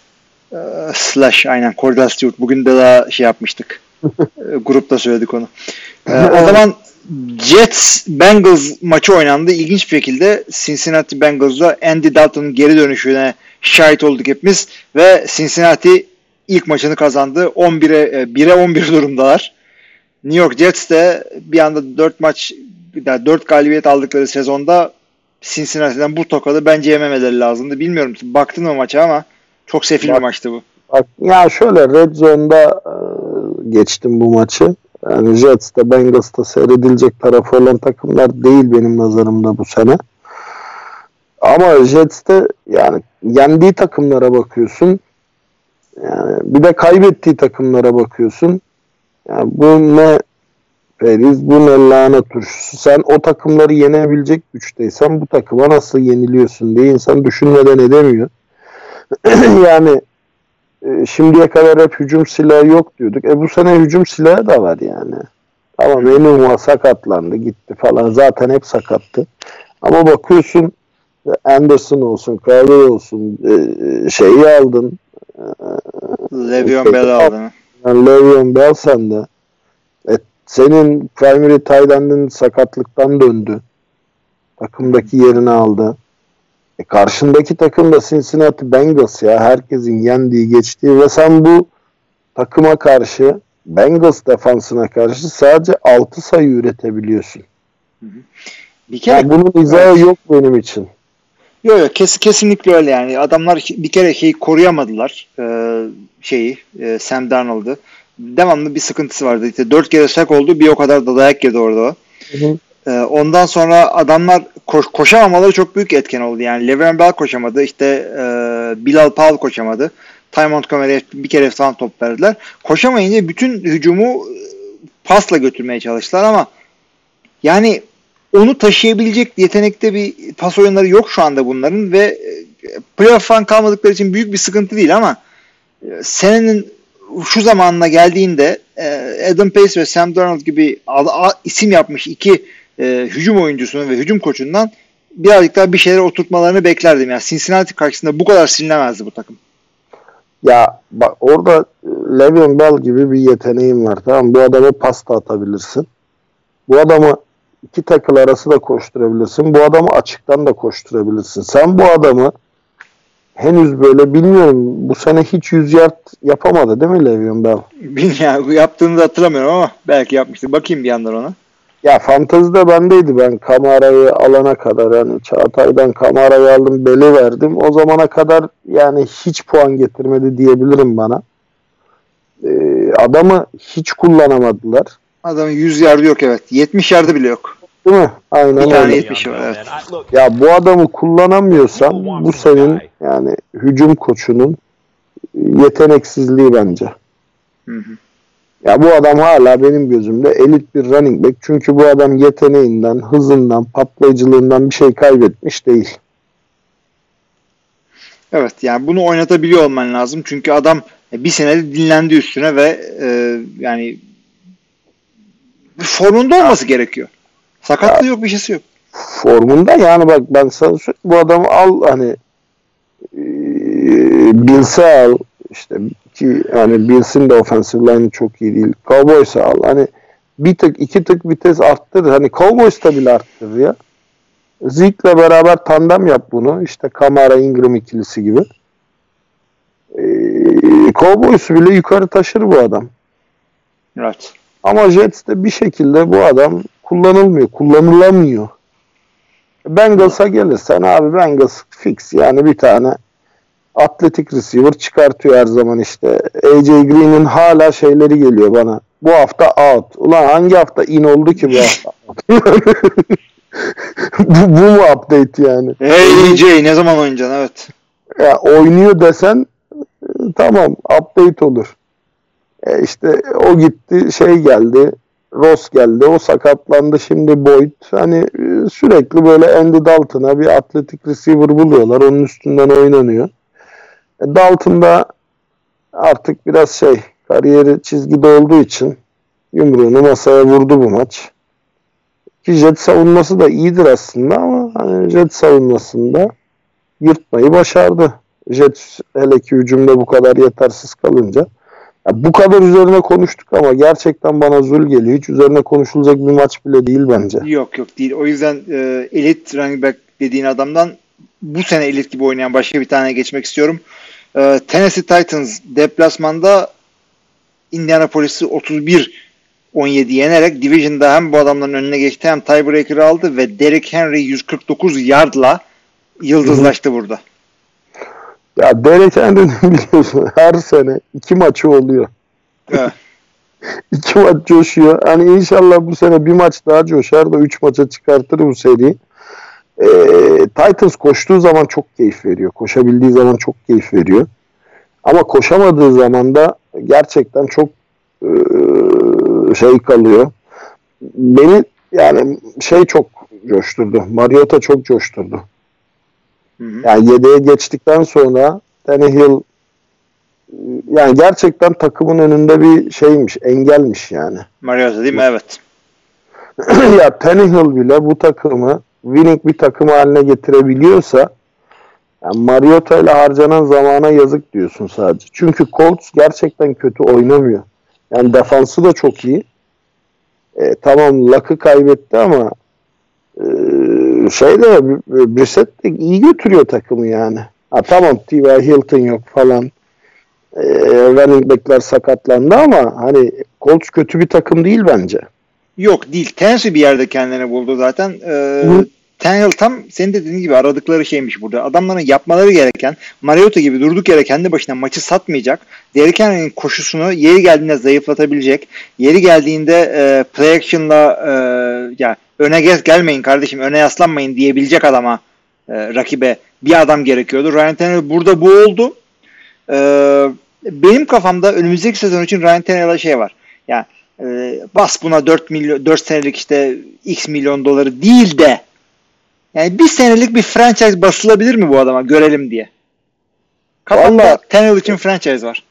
Ee, slash aynen. Cordell Stewart. Bugün de daha şey yapmıştık. (laughs) Ee, grupta söyledik onu. Ee, (laughs) o zaman Jets Bengals maçı oynandı. İlginç bir şekilde Cincinnati Bengals'da Andy Dalton'un geri dönüşüne şahit olduk hepimiz ve Cincinnati ilk maçını kazandı. 11'e 1'e 11 durumdalar. New York Jets de bir anda 4 maç 4 galibiyet aldıkları sezonda Cincinnati'den bu tokadı bence yememeleri lazımdı. Bilmiyorum baktın mı maça ama çok sefil Bak, bir maçtı bu. Bak, ya şöyle Red Zone'da e, geçtim bu maçı. Yani Jets'te Bengals'ta seyredilecek tarafı olan takımlar değil benim nazarımda bu sene. Ama Jets'te yani yendiği takımlara bakıyorsun. Yani bir de kaybettiği takımlara bakıyorsun. Yani bu ne Periz, bu ne lanet turşusu. Sen o takımları yenebilecek güçteysen bu takıma nasıl yeniliyorsun diye insan düşünmeden edemiyor. (clears throat) yani e, şimdiye kadar hep hücum silahı yok diyorduk. E bu sene hücum silahı da var yani. Tamam Enuma sakatlandı gitti falan. Zaten hep sakattı. Ama bakıyorsun Anderson olsun, Crowder olsun e, e şeyi aldın. Le'Veon Bell aldın. Yani Le'Veon Bell sende. E, senin primary tight sakatlıktan döndü. Takımdaki yerini aldı. E karşındaki takım da Cincinnati Bengals ya. Herkesin yendiği, geçtiği ve sen bu takıma karşı Bengals defansına karşı sadece 6 sayı üretebiliyorsun. Bir kere yani bunun izahı yok benim için. Yok yok kes, kesinlikle öyle yani. Adamlar bir kere şeyi koruyamadılar. Ee, şeyi e, Sam Darnold'u. Devamlı bir sıkıntısı vardı. İşte dört kere sak oldu. Bir o kadar da dayak yedi orada. Hı hı. Ee, ondan sonra adamlar koş, koşamamaları çok büyük etken oldu. Yani Le'Veon Bell koşamadı. İşte e, Bilal Powell koşamadı. Ty Montgomery'e bir kere falan top verdiler. Koşamayınca bütün hücumu e, pasla götürmeye çalıştılar ama yani onu taşıyabilecek yetenekte bir pas oyunları yok şu anda bunların ve e, playoff falan kalmadıkları için büyük bir sıkıntı değil ama e, senenin şu zamanına geldiğinde Adam Pace ve Sam Darnold gibi isim yapmış iki e, hücum oyuncusunun ve hücum koçundan birazcık daha bir şeyler oturtmalarını beklerdim. Yani Cincinnati karşısında bu kadar silinemezdi bu takım. Ya bak orada Le'Veon Bell gibi bir yeteneğin var. Tamam Bu adamı pasta atabilirsin. Bu adamı iki takıl arası da koşturabilirsin. Bu adamı açıktan da koşturabilirsin. Sen bu adamı henüz böyle bilmiyorum bu sene hiç 100 yard yapamadı değil mi Le'Veon Bell? Bilmiyorum yaptığını da hatırlamıyorum ama belki yapmıştır. Bakayım bir yandan ona. Ya fantazide bendeydi ben Kamara'yı alana kadar yani Çağatay'dan Kamara'yı aldım beli verdim. O zamana kadar yani hiç puan getirmedi diyebilirim bana. Ee, adamı hiç kullanamadılar. Adamın 100 yardı yok evet. 70 yardı bile yok. Değil mi? Aynen Bir tane 70 var evet. Ya bu adamı kullanamıyorsan bu senin yani hücum koçunun yeteneksizliği bence. Hı hı. Ya bu adam hala benim gözümde elit bir running back. Çünkü bu adam yeteneğinden, hızından, patlayıcılığından bir şey kaybetmiş değil. Evet yani bunu oynatabiliyor olman lazım. Çünkü adam bir senede dinlendi üstüne ve e, yani formunda olması ya. gerekiyor. Sakatlığı ya. yok bir şeysi yok. Formunda yani bak ben sana bu adamı al hani e, bilse al işte ki yani Bills'in de offensive line çok iyi değil. Cowboys'a al. Hani bir tık iki tık vites arttır. Hani Cowboys'ta bile arttır ya. Zeke'le beraber tandem yap bunu. İşte Kamara Ingram ikilisi gibi. Ee, Cowboys'u bile yukarı taşır bu adam. Evet. Ama Jets'te bir şekilde bu adam kullanılmıyor. Kullanılamıyor. Bengals'a gelirsen abi Bengals fix yani bir tane atletik receiver çıkartıyor her zaman işte. AJ Green'in hala şeyleri geliyor bana. Bu hafta out. Ulan hangi hafta in oldu ki bu hafta? (laughs) bu, bu mu update yani? Hey AJ ne zaman oynayacaksın evet. Ya oynuyor desen tamam update olur. E işte o gitti şey geldi Ross geldi o sakatlandı şimdi Boyd hani e, sürekli böyle Andy Dalton'a bir atletik receiver buluyorlar onun üstünden oynanıyor. E, Dalton da artık biraz şey kariyeri çizgide olduğu için yumruğunu masaya vurdu bu maç. Ki jet savunması da iyidir aslında ama hani jet savunmasında yırtmayı başardı. Jet hele ki hücumda bu kadar yetersiz kalınca. Ya bu kadar üzerine konuştuk ama gerçekten bana zul geliyor. Hiç üzerine konuşulacak bir maç bile değil bence. Yok yok değil. O yüzden e, elit running back dediğin adamdan bu sene elit gibi oynayan başka bir tane geçmek istiyorum. E, Tennessee Titans deplasmanda Indianapolis'i 31 17 yenerek Division'da hem bu adamların önüne geçti hem tiebreaker'ı aldı ve Derrick Henry 149 yardla yıldızlaştı burada. Ya Henry'nin (laughs) biliyorsun her sene iki maçı oluyor. Evet. (laughs) iki maç coşuyor. Hani inşallah bu sene bir maç daha coşar da üç maça çıkartır bu seriyi. Ee, Titans koştuğu zaman çok keyif veriyor. Koşabildiği zaman çok keyif veriyor. Ama koşamadığı zaman da gerçekten çok e, şey kalıyor. Beni yani şey çok coşturdu. Mariota çok coşturdu. Hı hı. Yani yedeğe geçtikten sonra Tannehill yani gerçekten takımın önünde bir şeymiş, engelmiş yani. Mariota değil mi? Evet. (clears throat) ya Tannehill bile bu takımı winning bir takım haline getirebiliyorsa yani Mariota ile harcanan zamana yazık diyorsun sadece. Çünkü Colts gerçekten kötü oynamıyor. Yani defansı da çok iyi. E, tamam Luck'ı kaybetti ama şey de Brissett de iyi götürüyor takımı yani. Ha, tamam T.Y. Hilton yok falan. E, running back'ler sakatlandı ama hani Colts kötü bir takım değil bence. Yok değil. Tennessee bir yerde kendini buldu zaten. Ee, Hı. Tannehill tam senin dediğin gibi aradıkları şeymiş burada. Adamların yapmaları gereken Mariota gibi durduk yere kendi başına maçı satmayacak. Derrick Henry'nin koşusunu yeri geldiğinde zayıflatabilecek. Yeri geldiğinde e, play action'la e, ya öne gel gelmeyin kardeşim öne yaslanmayın diyebilecek adama e, rakibe bir adam gerekiyordu. Ryan Tannehill burada bu oldu. E, benim kafamda önümüzdeki sezon için Ryan Tannehill'a şey var. Yani e, bas buna 4 milyon 4 senelik işte x milyon doları değil de yani bir senelik bir franchise basılabilir mi bu adama görelim diye. Kafamda Tannehill için franchise var.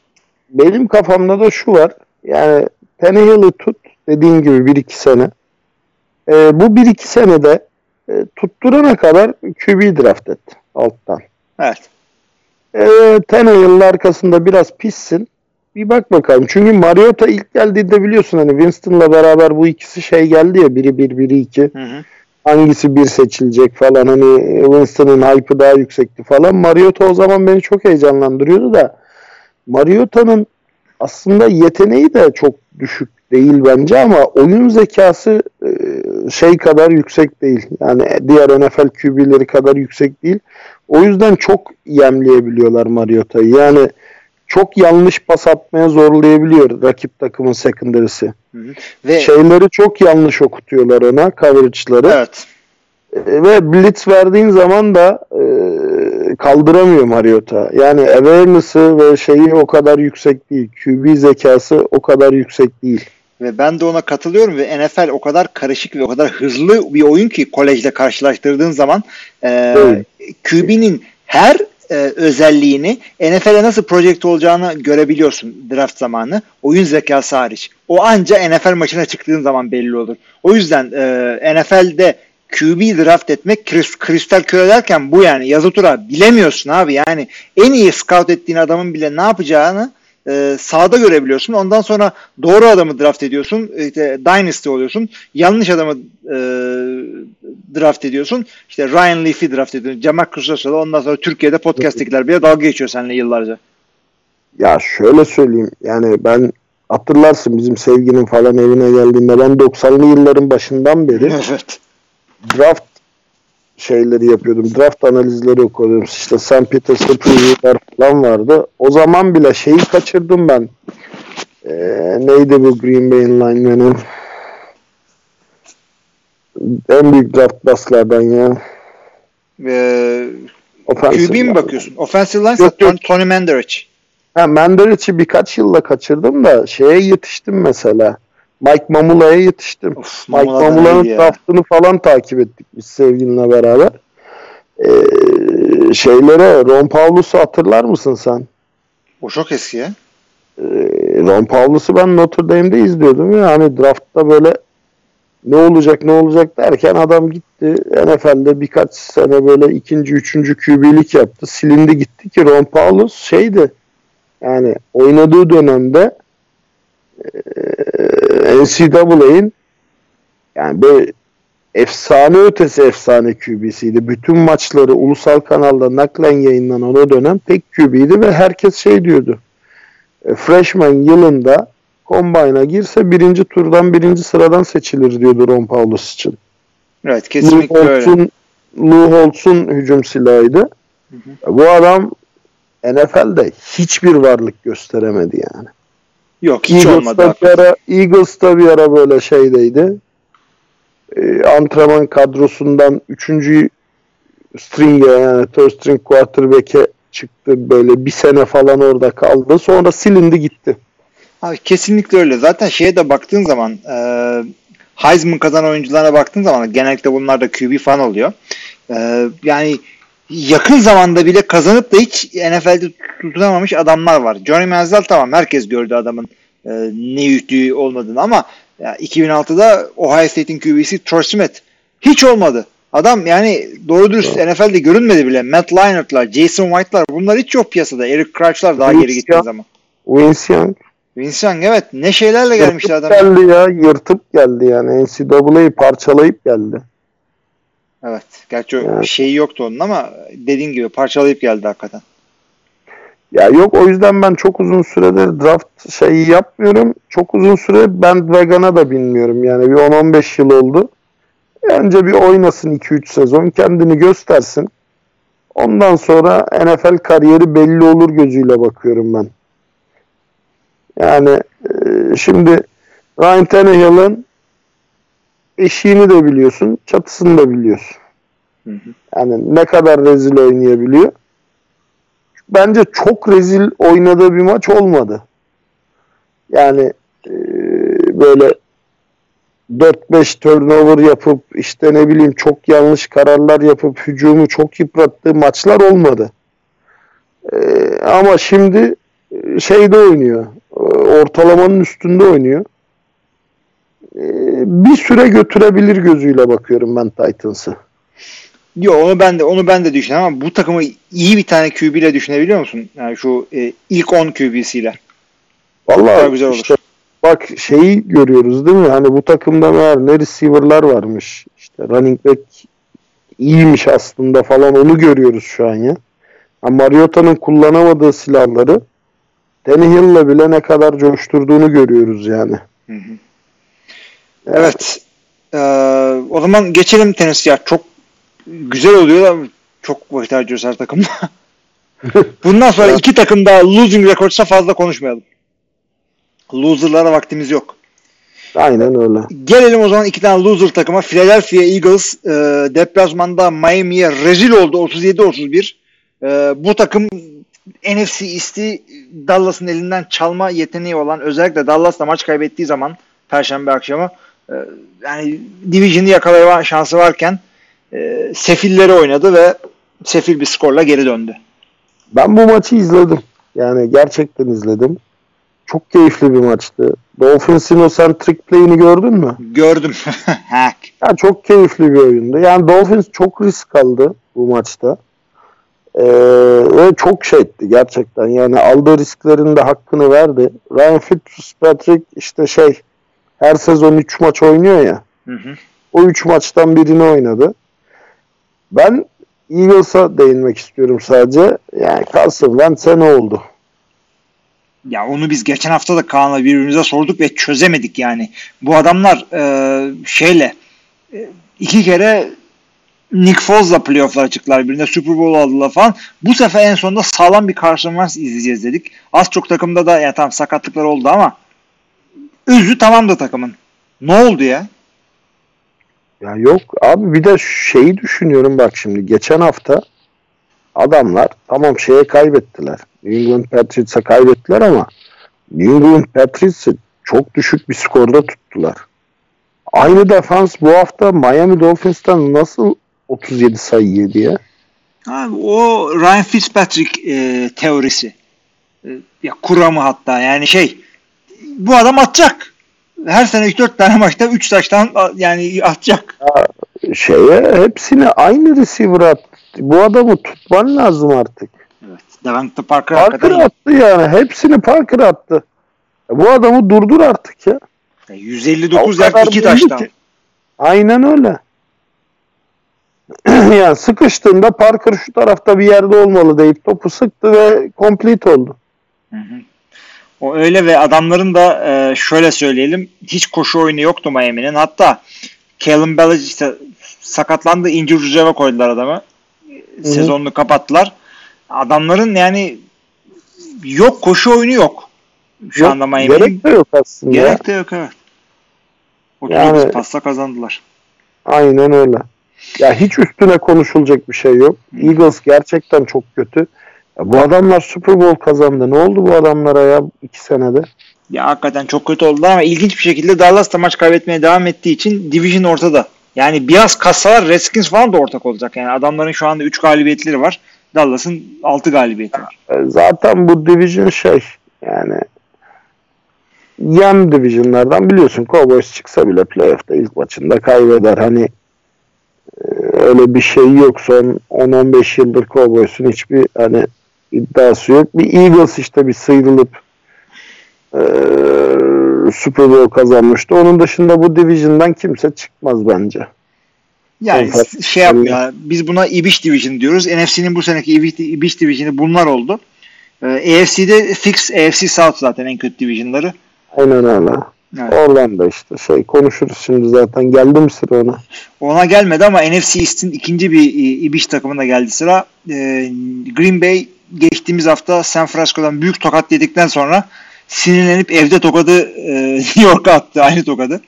Benim kafamda da şu var. Yani Tannehill'i tut dediğin gibi 1-2 sene. E, bu 1-2 senede e, tutturana kadar QB draft et alttan. Evet. E, Tannehill'in arkasında biraz pissin. Bir bak bakalım. Çünkü Mariota ilk geldiğinde biliyorsun hani Winston'la beraber bu ikisi şey geldi ya biri bir biri iki. Hı hı. Hangisi bir seçilecek falan hani Winston'ın hype'ı daha yüksekti falan. Mariota o zaman beni çok heyecanlandırıyordu da Mariota'nın aslında yeteneği de çok düşük değil bence ama oyun zekası şey kadar yüksek değil. Yani diğer NFL QB'leri kadar yüksek değil. O yüzden çok yemleyebiliyorlar Mariota'yı. Yani çok yanlış pas atmaya zorlayabiliyor rakip takımın secondary'si. Ve Şeyleri çok yanlış okutuyorlar ona, coverage'ları. evet. E, Ve blitz verdiğin zaman da e, kaldıramıyor Mariota. Yani awareness'ı ve şeyi o kadar yüksek değil. QB zekası o kadar yüksek değil. Ve ben de ona katılıyorum ve NFL o kadar karışık ve o kadar hızlı bir oyun ki kolejle karşılaştırdığın zaman e. QB'nin her e, özelliğini NFL'e nasıl projekte olacağını görebiliyorsun draft zamanı. Oyun zekası hariç. O anca NFL maçına çıktığın zaman belli olur. O yüzden e, NFL'de QB draft etmek kris- kristal küre derken bu yani yazı tura bilemiyorsun abi. Yani en iyi scout ettiğin adamın bile ne yapacağını e, sahada görebiliyorsun. Ondan sonra doğru adamı draft ediyorsun. İşte Dynasty oluyorsun. Yanlış adamı e, draft ediyorsun. İşte Ryan Leaf'i draft ediyorsun. Cemal Kuşası'la ondan sonra Türkiye'de podcast'tekiler bile dalga geçiyor seninle yıllarca. Ya şöyle söyleyeyim. Yani ben hatırlarsın bizim sevginin falan evine geldiğinde ben 90'lı yılların başından beri (laughs) evet. draft şeyleri yapıyordum. Draft analizleri okuyordum. İşte St. Peters'ta preview'ler falan vardı. O zaman bile şeyi kaçırdım ben. Ee, neydi bu Green Bay'in lineman'ı? En büyük draft baslardan ya. Ee, Offensive QB mi bakıyorsun? Offensive line Yok, yok. Tony Mandarich. Ha, Mandaric'i birkaç yılla kaçırdım da şeye yetiştim mesela. Mike Mamula'ya yetiştim. Of, Mike Mamula'nın draftını falan takip ettik biz sevgilinle beraber. Ee, şeylere Ron Paulus'u hatırlar mısın sen? O çok eski ya. Ee, Ron Paulus'u ben Notre Dame'de izliyordum ya hani draftta böyle ne olacak ne olacak derken adam gitti NFL'de birkaç sene böyle ikinci üçüncü QB'lik yaptı silindi gitti ki Ron Paulus şeydi yani oynadığı dönemde NCAA'in yani böyle efsane ötesi efsane QB'siydi. Bütün maçları ulusal kanalda naklen yayınlanan o dönem tek QB'ydi ve herkes şey diyordu. E, freshman yılında Combine'a girse birinci turdan birinci sıradan seçilir diyordu Ron Paulus için. Evet kesinlikle Lou öyle. Holtz'un, Lou Holtz'un hücum silahıydı. Bu adam NFL'de hiçbir varlık gösteremedi yani. Yok hiç olmadı. Eagles'ta bir ara, Eagles'ta bir ara böyle şeydeydi. Ee, antrenman kadrosundan 3. string'e yani third string quarterback'e çıktı. Böyle bir sene falan orada kaldı. Sonra silindi gitti. Abi kesinlikle öyle. Zaten şeye de baktığın zaman e, Heisman kazanan oyuncularına baktığın zaman genellikle bunlar da QB falan oluyor. E, yani yakın zamanda bile kazanıp da hiç NFL'de tutunamamış adamlar var. Johnny Manziel tamam herkes gördü adamın e, ne yüklüğü olmadığını ama ya 2006'da Ohio State'in QB'si Troy Smith hiç olmadı. Adam yani doğru dürüst NFL'de görünmedi bile. Matt Leinart'lar, Jason White'lar bunlar hiç yok piyasada. Eric Crouch'lar daha Vince geri gittiği zaman. Vince Young Vince Young evet ne şeylerle gelmişti adam. geldi ya. Yırtıp geldi yani. NCAA'yı parçalayıp geldi. Evet. Gerçi Evet. şeyi yoktu onun ama dediğin gibi parçalayıp geldi hakikaten. Ya yok o yüzden ben çok uzun süredir draft şeyi yapmıyorum. Çok uzun süre bandwagon'a da bilmiyorum. Yani bir 10-15 yıl oldu. Önce bir oynasın 2-3 sezon. Kendini göstersin. Ondan sonra NFL kariyeri belli olur gözüyle bakıyorum ben. Yani e, şimdi Ryan Tannehill'ın eşiğini de biliyorsun, çatısını da biliyorsun. Hı hı. Yani ne kadar rezil oynayabiliyor. Bence çok rezil oynadığı bir maç olmadı. Yani e, böyle 4-5 turnover yapıp işte ne bileyim çok yanlış kararlar yapıp hücumu çok yıprattığı maçlar olmadı. E, ama şimdi e, şeyde oynuyor. e, Ortalamanın üstünde oynuyor. Bir süre götürebilir gözüyle bakıyorum ben Titans'ı. Yo onu ben de onu ben de düşünüyorum ama bu takımı iyi bir tane QB ile düşünebiliyor musun? Yani şu e, ilk 10 QB'siyle. Vallahi güzel olur. işte bak şeyi görüyoruz değil mi? Hani bu takımda meğer ne receiver'lar varmış. İşte running back iyiymiş aslında falan onu görüyoruz şu an ya. Ha, Mariota'nın kullanamadığı silahları Tannehill'le bile ne kadar coşturduğunu görüyoruz yani. Hı hı. Evet. Ee, o zaman geçelim Tennessee. Ya çok güzel oluyor da çok vakit harcıyoruz her takımda. (laughs) Bundan sonra iki takım daha losing records'a fazla konuşmayalım. Loser'lara vaktimiz yok. Aynen öyle. Gelelim o zaman iki tane loser takıma. Philadelphia Eagles e, deplasmanda Miami'ye rezil oldu 37-31. E, bu takım NFC East'i Dallas'ın elinden çalma yeteneği olan özellikle Dallas'la maç kaybettiği zaman Perşembe akşamı yani Division'ı yakalama şansı varken e, sefilleri oynadı ve sefil bir skorla geri döndü. Ben bu maçı izledim. Yani gerçekten izledim. Çok keyifli bir maçtı. Dolphins'in o centric play'ini gördün mü? Gördüm. (laughs) Hack. Ya çok keyifli bir oyundu. Yani Dolphins çok risk aldı bu maçta. Ee, ve çok şey etti gerçekten. Yani aldığı risklerin de hakkını verdi. Ryan Fitzpatrick işte şey her sezon 3 maç oynuyor ya. Hı hı. O 3 maçtan birini oynadı. Ben Eagles'a değinmek istiyorum sadece. Yani Carson Wentz'e ne oldu? Ya onu biz geçen hafta da Kaan'la birbirimize sorduk ve çözemedik yani. Bu adamlar e, şeyle e, iki kere Nick Foles'la playoff'lara çıktılar. Birinde Super Bowl aldılar falan. Bu sefer en sonunda sağlam bir Carson Wentz izleyeceğiz dedik. Az çok takımda da yani tamam sakatlıklar oldu ama özü tamam da takımın. Ne oldu ya? Ya yok abi bir de şeyi düşünüyorum bak şimdi geçen hafta adamlar tamam şeye kaybettiler. New England Patriots'a kaybettiler ama New England Patriots'ı çok düşük bir skorda tuttular. Aynı defans bu hafta Miami Dolphins'tan nasıl 37 sayı yedi ya? Abi, o Ryan Fitzpatrick e, teorisi. E, ya kuramı hatta yani şey bu adam atacak. Her sene 3-4 tane maçta 3 taştan yani atacak. Şeye hepsini aynı receiver attı. Bu adamı tutman lazım artık. Evet. Devante Parker Parker hakikaten iyi. attı yani. Hepsini Parker attı. Bu adamı durdur artık ya. Yani 159 O yard kadar 2 belli taştan. ki. Aynen öyle. (clears throat) yani sıkıştığında Parker şu tarafta bir yerde olmalı deyip topu sıktı ve complete oldu. O öyle ve adamların da e, şöyle söyleyelim hiç koşu oyunu yoktu Miami'nin. Hatta Callum Ballage işte sakatlandı injured reserve'e koydular adamı. Sezonunu kapattılar. Adamların yani yok koşu oyunu yok. Şu Yok, anda Miami'nin. Gerek de yok aslında. Gerek de yok evet. 39 Yani- pasla kazandılar. Aynen öyle. Ya hiç üstüne konuşulacak bir şey yok. Eagles gerçekten çok kötü. Ya bu adamlar Super Bowl kazandı. Ne oldu bu adamlara ya iki senede? Ya hakikaten çok kötü oldular ama ilginç bir şekilde Dallas da maç kaybetmeye devam ettiği için division ortada. Yani biraz kassalar Redskins falan da ortak olacak. Yani adamların şu anda 3 galibiyetleri var. Dallas'ın 6 galibiyeti var. E, Zaten bu division şey yani yan divisionlardan biliyorsun Cowboys çıksa bile playoff'ta ilk maçında kaybeder. Hani e, öyle bir şey yok. Son 10-15 yıldır Cowboys'un hiçbir hani iddiası yok. Bir Eagles işte bir sıyrılıp e, Super Bowl kazanmıştı. Onun dışında bu division'dan kimse çıkmaz bence. Yani Evet. şey yapmıyor. Biz buna Ibiş Division diyoruz. NFC'nin bu seneki Ibiş, Ibiş Division'ı bunlar oldu. Ee, AFC'de fix AFC South zaten en kötü divisionları. Aynen öyle. Evet. Oradan da işte şey konuşuruz şimdi zaten. Geldi mi sıra ona? Ona gelmedi ama NFC East'in ikinci bir e, İbiş takımına geldi sıra. Ee, Green Bay geçtiğimiz hafta San Francisco'dan büyük tokat yedikten sonra sinirlenip evde tokadı e, (laughs) New York'a attı. Aynı tokadı.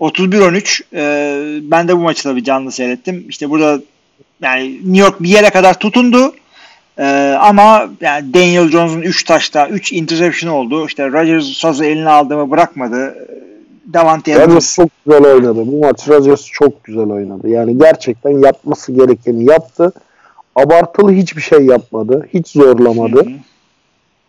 31-13. E, ben de bu maçı tabii canlı seyrettim. İşte burada yani New York bir yere kadar tutundu. E, ama yani Daniel Jones'un 3 taşta 3 interception oldu. İşte Rodgers sözü eline aldığımı bırakmadı. Davante Adams çok güzel oynadı. Bu maç Rodgers çok güzel oynadı. Yani gerçekten yapması gerekeni yaptı. Abartılı hiçbir şey yapmadı. Hiç zorlamadı.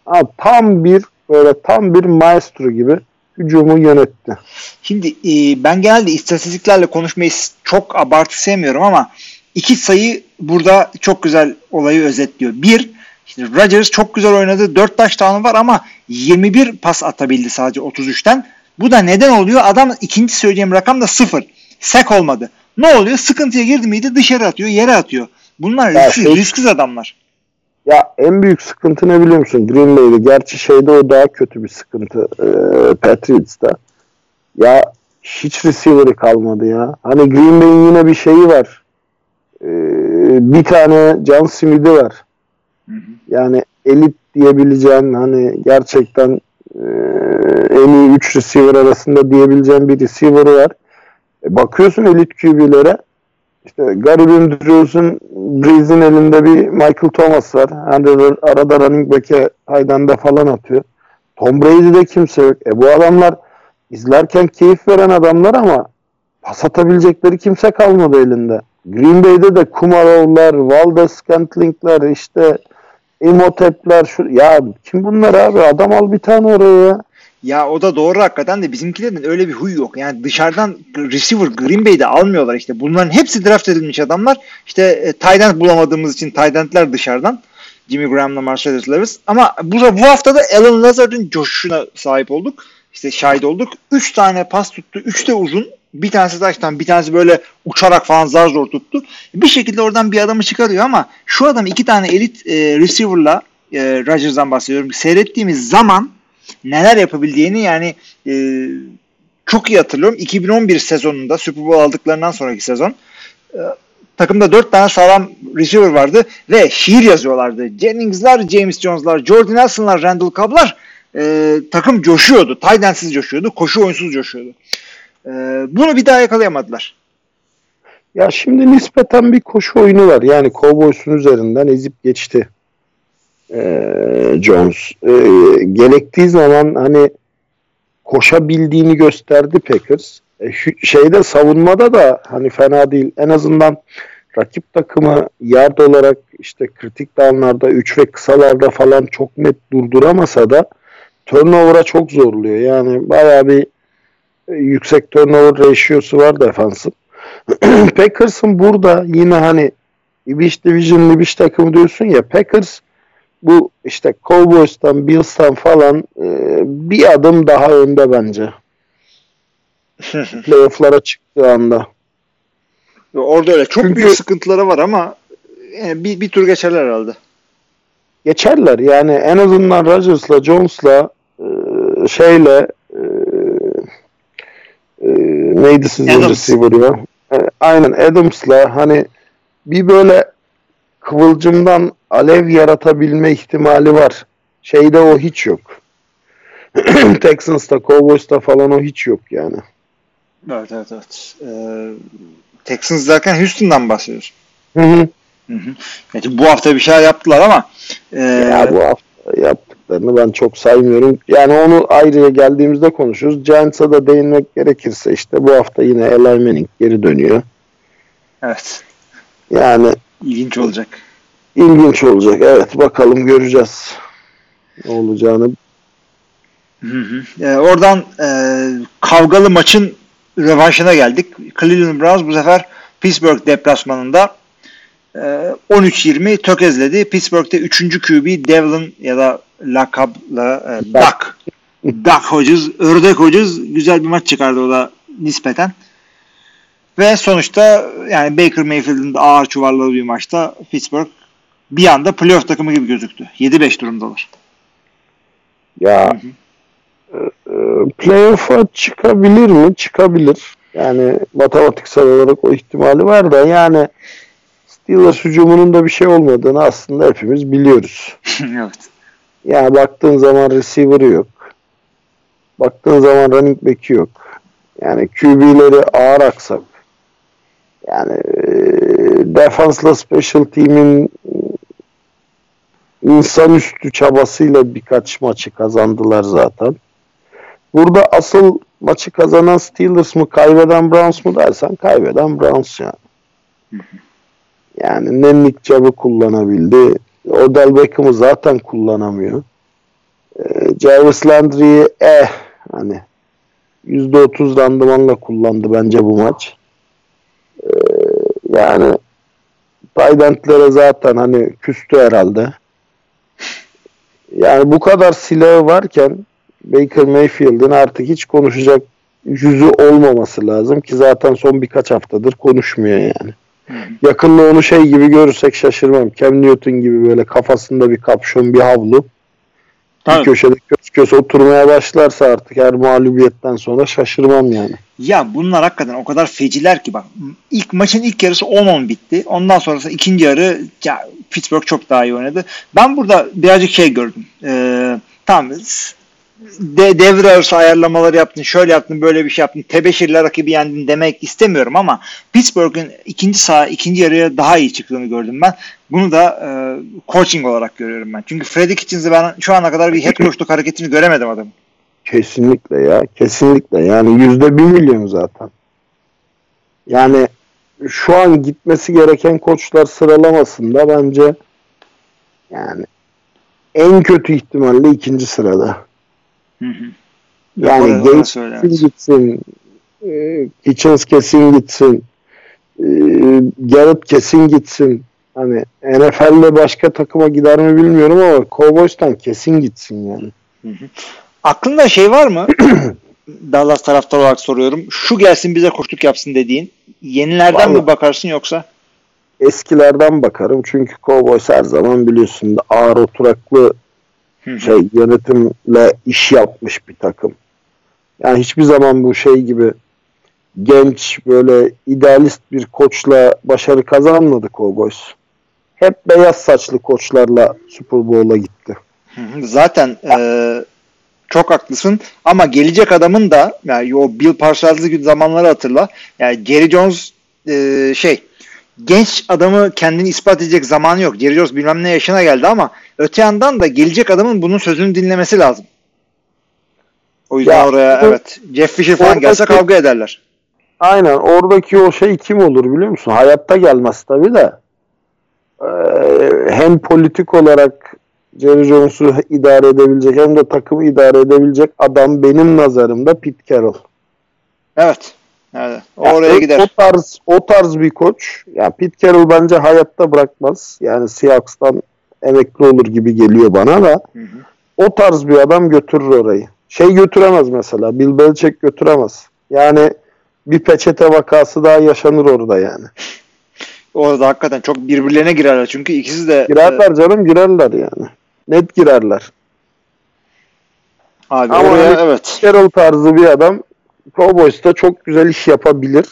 Ha, tam bir böyle tam bir maestro gibi hücumu yönetti. Şimdi e, ben genelde istatistiklerle konuşmayı çok abartı sevmiyorum ama iki sayı burada çok güzel olayı özetliyor. Bir, işte Rodgers çok güzel oynadı. 4 taş tane var ama 21 pas atabildi sadece 33'ten. Bu da neden oluyor? Adam ikinci söyleyeceğim rakam da 0. Sek olmadı. Ne oluyor? Sıkıntıya girdi miydi dışarı atıyor, yere atıyor. Bunlar Ya risksiz, şey- risksiz adamlar. Ya en büyük sıkıntı ne biliyor musun? Green Bay'de. Gerçi şeyde o daha kötü bir sıkıntı. E, Patriots'ta. Ya hiç receiver'ı kalmadı ya. Hani Green Bay'in yine bir şeyi var. E, bir tane John Smith'i var. Yani elit diyebileceğin hani gerçekten e, en iyi 3 receiver arasında diyebileceğin bir receiver'ı var. E, bakıyorsun elit QB'lere işte Gary Andrews'un Breeze'in elinde bir Michael Thomas var. Hani arada running back'e Hayden'de falan atıyor. Tom Brady'de kimse yok. E bu adamlar izlerken keyif veren adamlar ama pas atabilecekleri kimse kalmadı elinde. Green Bay'de de Kumarov'lar, Valdez Scantling'ler, işte Imhotep'ler şu ya kim bunlar abi? Adam al bir tane oraya ya. O da doğru hakikaten de bizimkilerin öyle bir huy yok. Yani dışarıdan receiver Green Bay'de almıyorlar işte. Bunların hepsi draft edilmiş adamlar. İşte e, tight bulamadığımız için tight endler dışarıdan. Jimmy Graham'la Marcellus Lewis. Ama bu, bu hafta da Alan Lazard'ın coşuşuna sahip olduk. İşte şahit olduk. 3 tane pas tuttu. 3 de uzun. Bir tanesi taştan bir tanesi böyle uçarak falan zar zor tuttu. Bir şekilde oradan bir adamı çıkarıyor ama şu adam iki tane elit e, receiver'la e, Rodgers'dan bahsediyorum. Seyrettiğimiz zaman neler yapabildiğini yani e, çok iyi hatırlıyorum. 2011 sezonunda Super Bowl aldıklarından sonraki sezon e, takımda 4 tane sağlam receiver vardı ve şiir yazıyorlardı. Jennings'lar, James Jones'lar, Jordan Nelson'lar, Randall Cobb'lar e, takım coşuyordu. Taydensiz coşuyordu. Koşu oyunsuz coşuyordu. E, bunu bir daha yakalayamadılar. Ya şimdi nispeten bir koşu oyunu var. Yani Cowboys'un üzerinden ezip geçti ee, Jones. Ee, gerektiği zaman hani koşabildiğini gösterdi Packers. E, şeyde savunmada da hani fena değil. En azından rakip takımı yard olarak işte kritik downlarda 3 ve kısalarda falan çok net durduramasa da turnover'a çok zorluyor. Yani bayağı bir e, yüksek turnover ratio'su var defansın. (clears throat) Packers'ın burada yine hani Ibiş Division Ibiş takımı diyorsun ya Packers bu işte Cowboys'tan, Bills'tan falan e, bir adım daha önde bence. (laughs) Playoff'lara çıktığı anda. Orada öyle çok Çünkü- büyük sıkıntıları var ama yani bir, bir tur geçerler herhalde. Geçerler yani en azından Rodgers'la, Jones'la e, şeyle e, e, neydi sizin receiver ya? E, aynen Adams'la hani bir böyle kıvılcımdan alev yaratabilme ihtimali var. Şeyde o hiç yok. (clears throat) Texans'ta, Cowboys'ta falan o hiç yok yani. Evet evet evet. Ee, Texans derken Houston'dan bahsediyoruz. Hı hı. Hı hı. Yani bu hafta bir şeyler yaptılar ama e, Ya bu hafta yaptıklarını ben çok saymıyorum. Yani onu ayrıca geldiğimizde konuşuruz. Giants'a da değinmek gerekirse işte bu hafta yine Eli Manning geri dönüyor. evet Yani ilginç olacak. ilginç olacak. Evet bakalım göreceğiz ne olacağını. Hı hı. Ee, oradan e, kavgalı maçın rövanşına geldik. Cleveland Browns bu sefer Pittsburgh deplasmanında e, 13-20 tökezledi. Pittsburgh'te 3. QB Devlin ya da lakabla e, Duck. Duck Hodges, Ördek Hodges güzel bir maç çıkardı o da nispeten. Ve sonuçta yani Baker Mayfield'ın da ağır çuvalladığı bir maçta Pittsburgh bir anda playoff takımı gibi gözüktü. 7-5 durumdalar. Ya e, e, playoff'a çıkabilir mi? Çıkabilir. Yani matematiksel olarak o ihtimali var da yani Steelers hücumunun da bir şey olmadığını aslında hepimiz biliyoruz. (laughs) evet. Yani baktığın zaman receiver'ı yok. Baktığın zaman running back'i yok. Yani QB'leri ağır aksak. Yani e, defansla special team'in insanüstü çabasıyla birkaç maçı kazandılar zaten. Burada asıl maçı kazanan Steelers mı kaybeden Browns mu dersen kaybeden Browns yani. Yani ne Nick Chubb'ı kullanabildi. Odell Beckham'ı zaten kullanamıyor. Ee, Jarvis Landry'i eh hani %30 randımanla kullandı bence bu maç. Ee, yani Taydentlere zaten hani küstü herhalde. Yani bu kadar silahı varken Baker Mayfield'in artık hiç konuşacak yüzü olmaması lazım ki zaten son birkaç haftadır konuşmuyor yani. Yakında onu şey gibi görürsek şaşırmam. Cam Newton gibi böyle kafasında bir kapşon, bir havlu. Tabii. Bir köşede kös kös oturmaya başlarsa artık her mağlubiyetten sonra şaşırmam yani. Ya bunlar hakikaten o kadar feciler ki bak ilk maçın ilk yarısı 10-10 bitti. Ondan sonrası ikinci yarı ya Pittsburgh çok daha iyi oynadı. Ben burada birazcık şey gördüm. Ee, tamam de, devre arası ayarlamaları yaptın, şöyle yaptın, böyle bir şey yaptın, tebeşirle rakibi yendin demek istemiyorum ama Pittsburgh'ın ikinci sağ, ikinci yarıya daha iyi çıktığını gördüm ben. Bunu da e, coaching olarak görüyorum ben. Çünkü Freddy Kitchens'ı ben şu ana kadar bir head coachluk hareketini göremedim adamın. Kesinlikle ya. Kesinlikle. Yani yüzde bir milyon zaten. Yani şu an gitmesi gereken koçlar sıralamasında bence yani en kötü ihtimalle ikinci sırada. Hı hı. Yani Gates gitsin. E, Kitchens kesin gitsin. E, Garrett kesin gitsin. Hani NFL'de başka takıma gider mi bilmiyorum ama Cowboys'tan kesin gitsin yani. Aklında şey var mı? (clears throat) Dallas taraftar olarak soruyorum. Şu gelsin bize koştuk yapsın dediğin. Yenilerden mi Vallahi- bakarsın yoksa? Eskilerden bakarım çünkü Cowboys her zaman biliyorsun ağır oturaklı Hı hı. şey yönetimle iş yapmış bir takım. Yani hiçbir zaman bu şey gibi genç böyle idealist bir koçla başarı kazanmadı Cowboys. Hep beyaz saçlı koçlarla Super Bowl'a gitti. Zaten e, çok haklısın ama gelecek adamın da yani o Bill Parcells'lı gibi zamanları hatırla. Yani Jerry Jones e, şey genç adamı kendini ispat edecek zamanı yok. Jerry Jones bilmem ne yaşına geldi ama öte yandan da gelecek adamın bunun sözünü dinlemesi lazım. O yüzden Ya, oraya bu- evet Jeff Fisher falan gelse oradaki- kavga ederler. Aynen oradaki o şey kim olur biliyor musun? Hayatta gelmez tabii de. Ee, hem politik olarak Jerry Jones'u idare edebilecek hem de takımı idare edebilecek adam benim nazarımda Pete Carroll. Evet. Evet. Ya Oraya o, gider. O tarz o tarz bir koç. Ya Pete Carroll bence hayatta bırakmaz. Yani Seahawks'tan emekli olur gibi geliyor bana da. Hı hı. O tarz bir adam götürür orayı. Şey götüremez mesela. Bill Belichick götüremez. Yani bir peçete vakası daha yaşanır orada yani. Orada hakikaten çok birbirlerine girerler çünkü ikisi de Girerler canım girerler yani. Net girerler. Abi Ama oraya hani- evet. Carroll tarzı bir adam Cowboys'ta çok güzel iş yapabilir.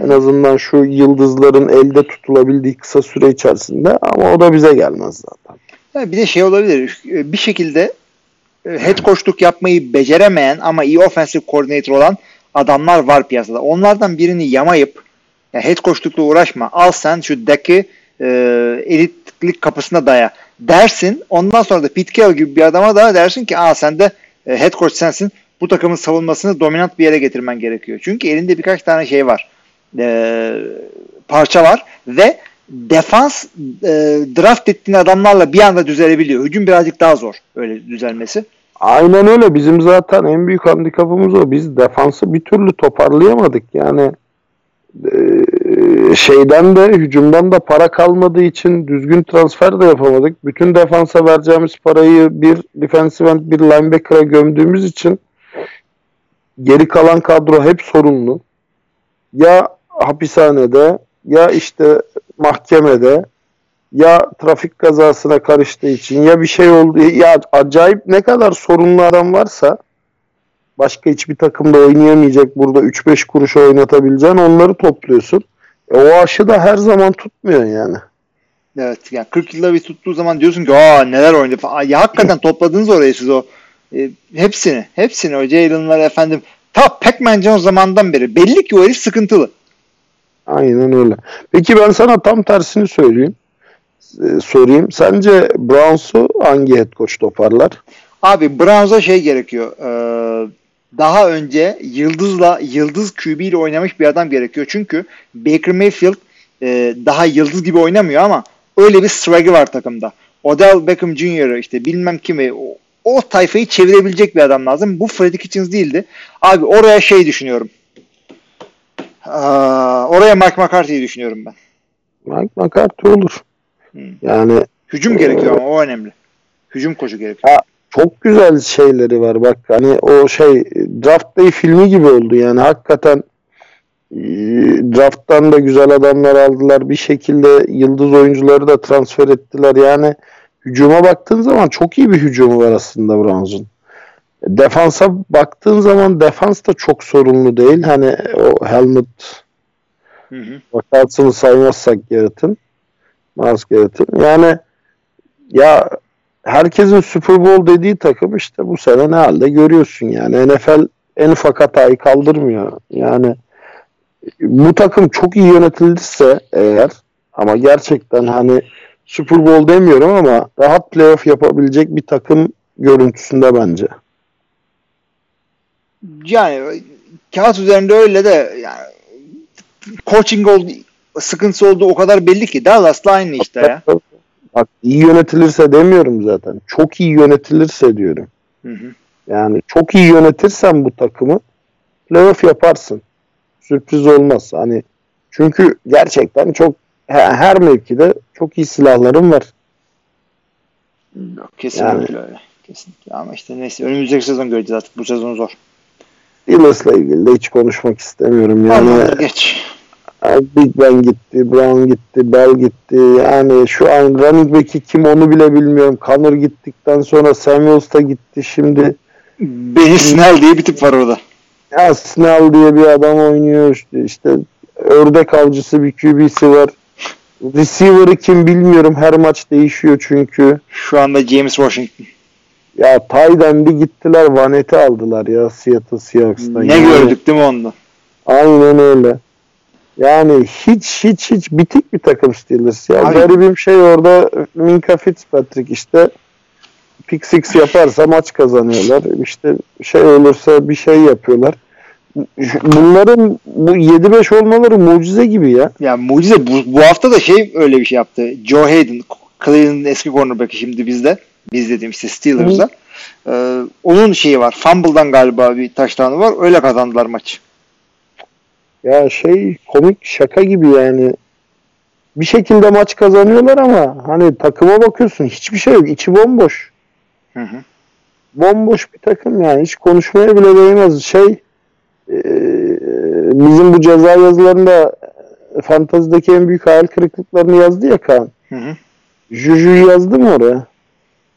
En azından şu yıldızların elde tutulabildiği kısa süre içerisinde ama o da bize gelmez zaten. Ya bir de şey olabilir. Bir şekilde e, head coachluk yapmayı beceremeyen ama iyi offensive coordinator olan adamlar var piyasada. Onlardan birini yamayıp ya head coachlukla uğraşma. Al sen şu deki e, elitlik kapısına daya dersin. Ondan sonra da Pete Carroll gibi bir adama da dersin ki aa sen de e, head coach sensin. Bu takımın savunmasını dominant bir yere getirmen gerekiyor. Çünkü elinde birkaç tane şey var. E, parça var ve defans e, draft ettiğin adamlarla bir anda düzelebiliyor. Hücum birazcık daha zor öyle düzelmesi. Aynen öyle. Bizim zaten en büyük handikapımız o. Biz defansı bir türlü toparlayamadık. Yani e, şeyden de hücumdan da para kalmadığı için düzgün transfer de yapamadık. Bütün defansa vereceğimiz parayı bir defensive end bir linebacker'a gömdüğümüz için geri kalan kadro hep sorunlu. Ya hapishanede ya işte mahkemede ya trafik kazasına karıştığı için ya bir şey oldu ya acayip ne kadar sorunlu adam varsa başka hiçbir takımda oynayamayacak burada 3-5 kuruşa oynatabileceğin onları topluyorsun. E, o aşı da her zaman tutmuyor yani. Evet yani 40 yılda bir tuttuğu zaman diyorsun ki aa neler oynadı falan. Ya hakikaten (laughs) topladınız orayı siz o e, hepsini. Hepsini o Jalen'lar efendim ta Pac-Man Jones zamandan beri. Belli ki o herif sıkıntılı. Aynen öyle. Peki ben sana tam tersini söyleyeyim. E, sorayım. Sence Browns'u hangi head coach toparlar? Abi Browns'a şey gerekiyor. Ee, daha önce Yıldız'la Yıldız QB ile oynamış bir adam gerekiyor. Çünkü Baker Mayfield e, daha Yıldız gibi oynamıyor ama öyle bir swag'ı var takımda. Odell Beckham Jr. işte bilmem kimi o, o tayfayı çevirebilecek bir adam lazım. Bu Freddie Kitchens değildi. Abi oraya şey düşünüyorum. Aa, oraya Mike McCarthy'yi düşünüyorum ben. Mike McCarthy olur. Hmm. Yani Hücum gerekiyor ama o önemli. Hücum koşu gerekiyor. Çok güzel şeyleri var bak hani o şey draft day filmi gibi oldu yani hakikaten e, drafttan da güzel adamlar aldılar bir şekilde yıldız oyuncuları da transfer ettiler yani hücuma baktığın zaman çok iyi bir hücumu var aslında Browns'un. Defansa baktığın zaman defans da çok sorunlu değil. Hani o hı. vakasını saymazsak Garrett'ın. Miles Garrett'ın. Yani ya herkesin Super Bowl dediği takım işte bu sene ne halde görüyorsun yani. NFL en ufak hatayı kaldırmıyor. Yani bu takım çok iyi yönetilirse eğer ama gerçekten hani Super Bowl demiyorum ama rahat playoff yapabilecek bir takım görüntüsünde bence. Yani kağıt üzerinde öyle de yani coaching oldu, sıkıntısı olduğu o kadar belli ki Dallas'la aynı işte ya. Bak iyi yönetilirse demiyorum zaten. Çok iyi yönetilirse diyorum. Hı hı. Yani çok iyi yönetirsen bu takımı playoff yaparsın. Sürpriz olmaz. Hani çünkü gerçekten çok he- her mevkide çok iyi silahların var. Yok, kesinlikle öyle. Kesinlikle. Ama işte neyse önümüzdeki sezon göreceğiz artık. Bu sezon zor. Steelers'la ilgili de hiç konuşmak istemiyorum. Yani Anladım, geç. Big Ben gitti, Brown gitti, Bell gitti. Yani şu an running back'i kim onu bile bilmiyorum. Connor gittikten sonra Samuels da gitti. Şimdi Beni Snell diye bir tip var orada. Ya Snell diye bir adam oynuyor işte, işte ördek avcısı bir QB'si var. Receiver'ı kim bilmiyorum her maç değişiyor çünkü. Şu anda James Washington. Ya Tayden'de gittiler Vanet'i aldılar ya Seattle Seahawks'tan. Ne Yani gördük değil mi onda? Aynen öyle. Yani hiç hiç hiç bitik bir takım Steelers. Ya Abi- garibim şey orada Minka Fitzpatrick işte pick six yaparsa maç kazanıyorlar. İşte şey olursa bir şey yapıyorlar. Bunların bu 7-5 olmaları mucize gibi ya. Ya mucize bu, bu hafta da şey öyle bir şey yaptı. Joe Hayden, Cleveland'ın eski cornerback'i şimdi bizde. Biz dediğim işte Steelers'da. Ee, onun şeyi var. Fumble'dan galiba bir taştanı var. Öyle kazandılar maçı. Ya şey komik şaka gibi yani. bir şekilde maç kazanıyorlar ama hani takıma bakıyorsun hiçbir şey yok. İçi bomboş. Hı hı. Bomboş bir takım yani. Hiç konuşmaya bile değmez. Şey e, bizim bu ceza yazılarında fantazideki en büyük hayal kırıklıklarını yazdı ya Kaan. Hı hı. Juju'yu yazdı mı oraya?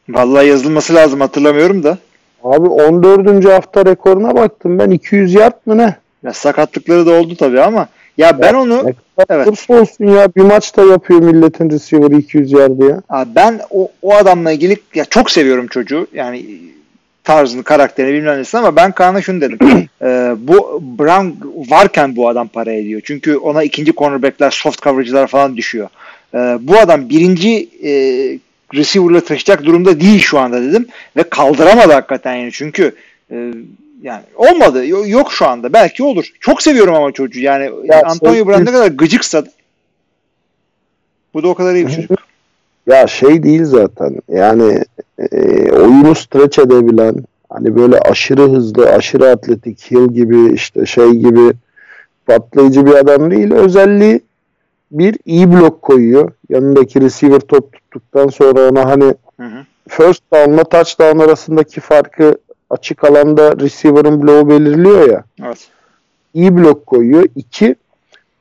Vallahi yazılması lazım hatırlamıyorum da. Abi 14. hafta rekoruna baktım ben 200 yard mı ne? Ya sakatlıkları da oldu tabii ama ya ben onu Ne kadar Evet. olsun ya bir maçta yapıyor milletin receiver'ı 200 yardı ya. Abi ben o, o adamla ilgili ya çok seviyorum çocuğu. Yani tarzını, karakterini bilmem nesini ama ben Kaan'a şunu dedim. (clears throat) Ee, bu Brown varken bu adam para ediyor. Çünkü ona ikinci cornerbackler, soft coverage'lar falan düşüyor. Ee, bu adam birinci e, receiver'la taşıyacak durumda değil şu anda dedim. Ve kaldıramadı hakikaten yani. Çünkü e, yani olmadı. Yo- Yok şu anda. Belki olur. Çok seviyorum ama çocuğu. Yani Ya Antonio Brown ne kadar gıcıksa bu da o kadar iyi bir çocuk. Ya şey değil zaten yani e, oyunu stretch edebilen hani böyle aşırı hızlı, aşırı atletik, Hill gibi işte şey gibi patlayıcı bir adam değil. Özelliği bir iyi blok koyuyor. Yanındaki receiver top tuttuktan sonra ona hani Hı hı. first down'la touchdown arasındaki farkı açık alanda receiver'ın bloğu belirliyor ya. Evet. iyi blok koyuyor. İki,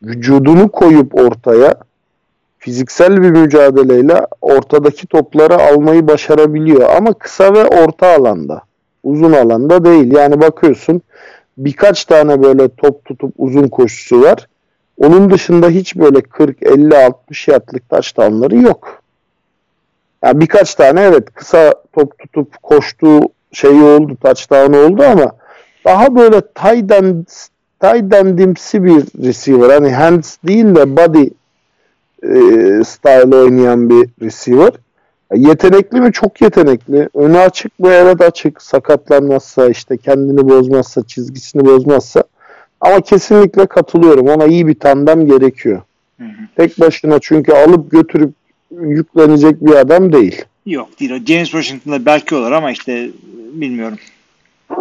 vücudunu koyup ortaya fiziksel bir mücadeleyle ortadaki topları almayı başarabiliyor. Ama kısa ve orta alanda. Uzun alanda değil. Yani bakıyorsun birkaç tane böyle top tutup uzun koşusu var. Onun dışında hiç böyle 40, 50, 60 yardlık touchdownları yok. Yani birkaç tane evet kısa top tutup koştuğu şey oldu, touchdown oldu ama daha böyle tight end, tight endimsi bir receiver. Hani hands değil de body e, style oynayan bir receiver. Yetenekli mi? Çok yetenekli. Önü açık mı? Evet açık. Sakatlanmazsa, işte kendini bozmazsa, çizgisini bozmazsa. Ama kesinlikle katılıyorum. Ona iyi bir tandem gerekiyor. Hı hı. Tek başına çünkü alıp götürüp yüklenecek bir adam değil. Yok değil o. James Washington'da belki olur ama işte bilmiyorum. (clears throat)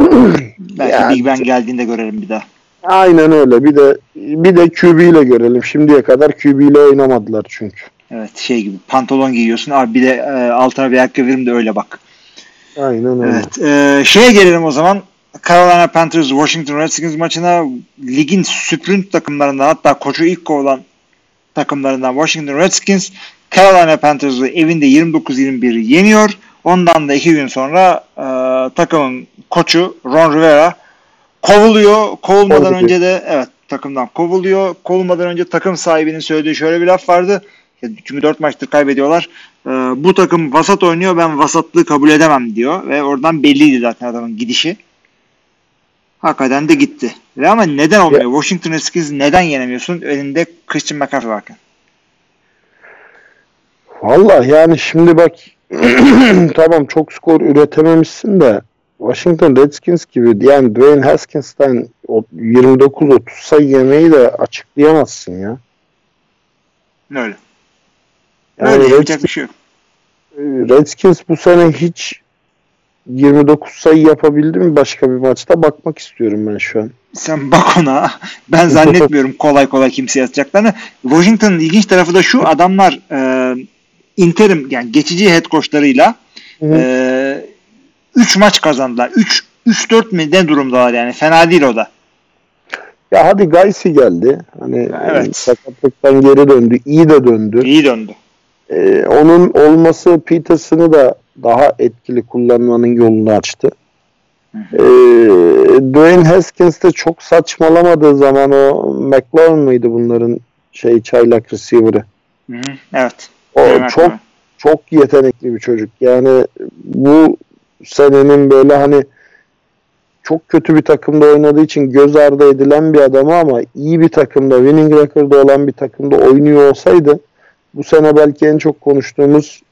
belki Yani- Big Ben geldiğinde görelim bir daha. Aynen öyle. Bir de bir de QB ile görelim. Şimdiye kadar QB ile oynamadılar çünkü. Evet şey gibi pantolon giyiyorsun abi bir de e, altına bir ayakkabı verim de öyle bak. Aynen öyle. Evet. E, şeye gelelim o zaman. Carolina Panthers Washington Redskins maçına ligin sprint takımlarından hatta koçu ilk kovulan takımlarından Washington Redskins Carolina Panthers'ı evinde 29-21 yeniyor. Ondan da iki gün sonra e, takımın koçu Ron Rivera kovuluyor. Kovulmadan Kovuluyor. önce de evet takımdan kovuluyor. Kovulmadan önce takım sahibinin söylediği şöyle bir laf vardı. Ya, Çünkü 4 maçtır kaybediyorlar. E, bu takım vasat oynuyor ben vasatlığı kabul edemem diyor. Ve oradan belliydi zaten adamın gidişi. Hakikaten de gitti. Ve ama neden olmuyor? Washington Redskins neden yenemiyorsun? Elinde Christian McCaffrey varken. Vallahi yani şimdi bak (clears throat) tamam çok skor üretememişsin de Washington Redskins gibi yani Dwayne Haskins'ten o 29-30 sayı yemeyi de açıklayamazsın ya. Öyle. Yani Öyle yapacak bir şey yok. Redskins bu sene hiç 29 sayı yapabildi mi başka bir maçta bakmak istiyorum ben şu an. Sen bak ona. Ben zannetmiyorum (laughs) kolay kolay kimse yatacaklarını. Washington'ın ilginç tarafı da şu. Adamlar e, interim yani geçici head coachlarıyla Hı hı. 3 maç kazandılar. 3 3-4 mi ne durumdalar yani. Fena değil o da. Ya hadi Gaysi geldi. Hani Evet. e, sakatlıktan geri döndü. iyi de döndü. İyi döndü. Ee, onun olması Peterson'ı da daha etkili kullanmanın yolunu açtı. Ee, Dwayne Haskins de çok saçmalamadığı zaman o McLaurin mıydı bunların şey çaylak receiver'ı. Hı hı. Evet. O Evet, çok evet. çok yetenekli bir çocuk. Yani bu senenin böyle hani çok kötü bir takımda oynadığı için göz ardı edilen bir adamı ama iyi bir takımda, winning record'da olan bir takımda oynuyor olsaydı bu sene belki en çok konuştuğumuz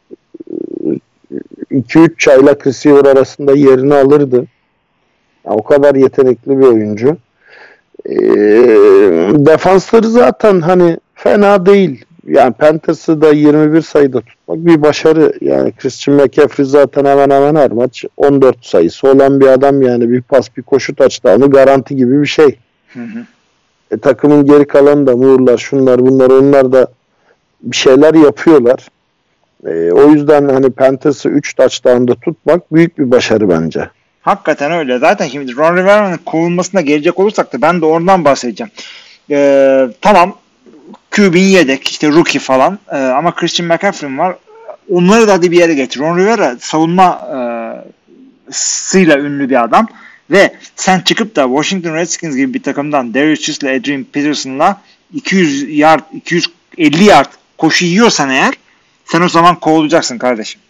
2-3 çaylak receiver arasında yerini alırdı. Ya o kadar yetenekli bir oyuncu. Ee, defansları zaten hani fena değil. Yani Panthers'ı da 21 sayıda tutmak bir başarı. Yani Christian McCaffrey zaten hemen hemen her maç 14 sayısı olan bir adam yani bir pas bir koşu touchdown'u garanti gibi bir şey. Hı hı. E, takımın geri kalanı da Moore'lar şunlar bunlar onlar da bir şeyler yapıyorlar. E, o yüzden hani Panthers'ı 3 touchdown'da tutmak büyük bir başarı bence. Hakikaten öyle. Zaten şimdi Ron Rivera'nın kovulmasına gelecek olursak da ben de oradan bahsedeceğim. Ee, tamam QB'in yedek işte rookie falan ee, ama Christian McCaffrey var. Onları da hadi bir yere getir. Ron Rivera savunma e, sıyla ünlü bir adam ve sen çıkıp da Washington Redskins gibi bir takımdan Darius Chis ile Adrian Peterson'la 200 yard 250 yard koşu yiyorsan eğer sen o zaman kovulacaksın kardeşim.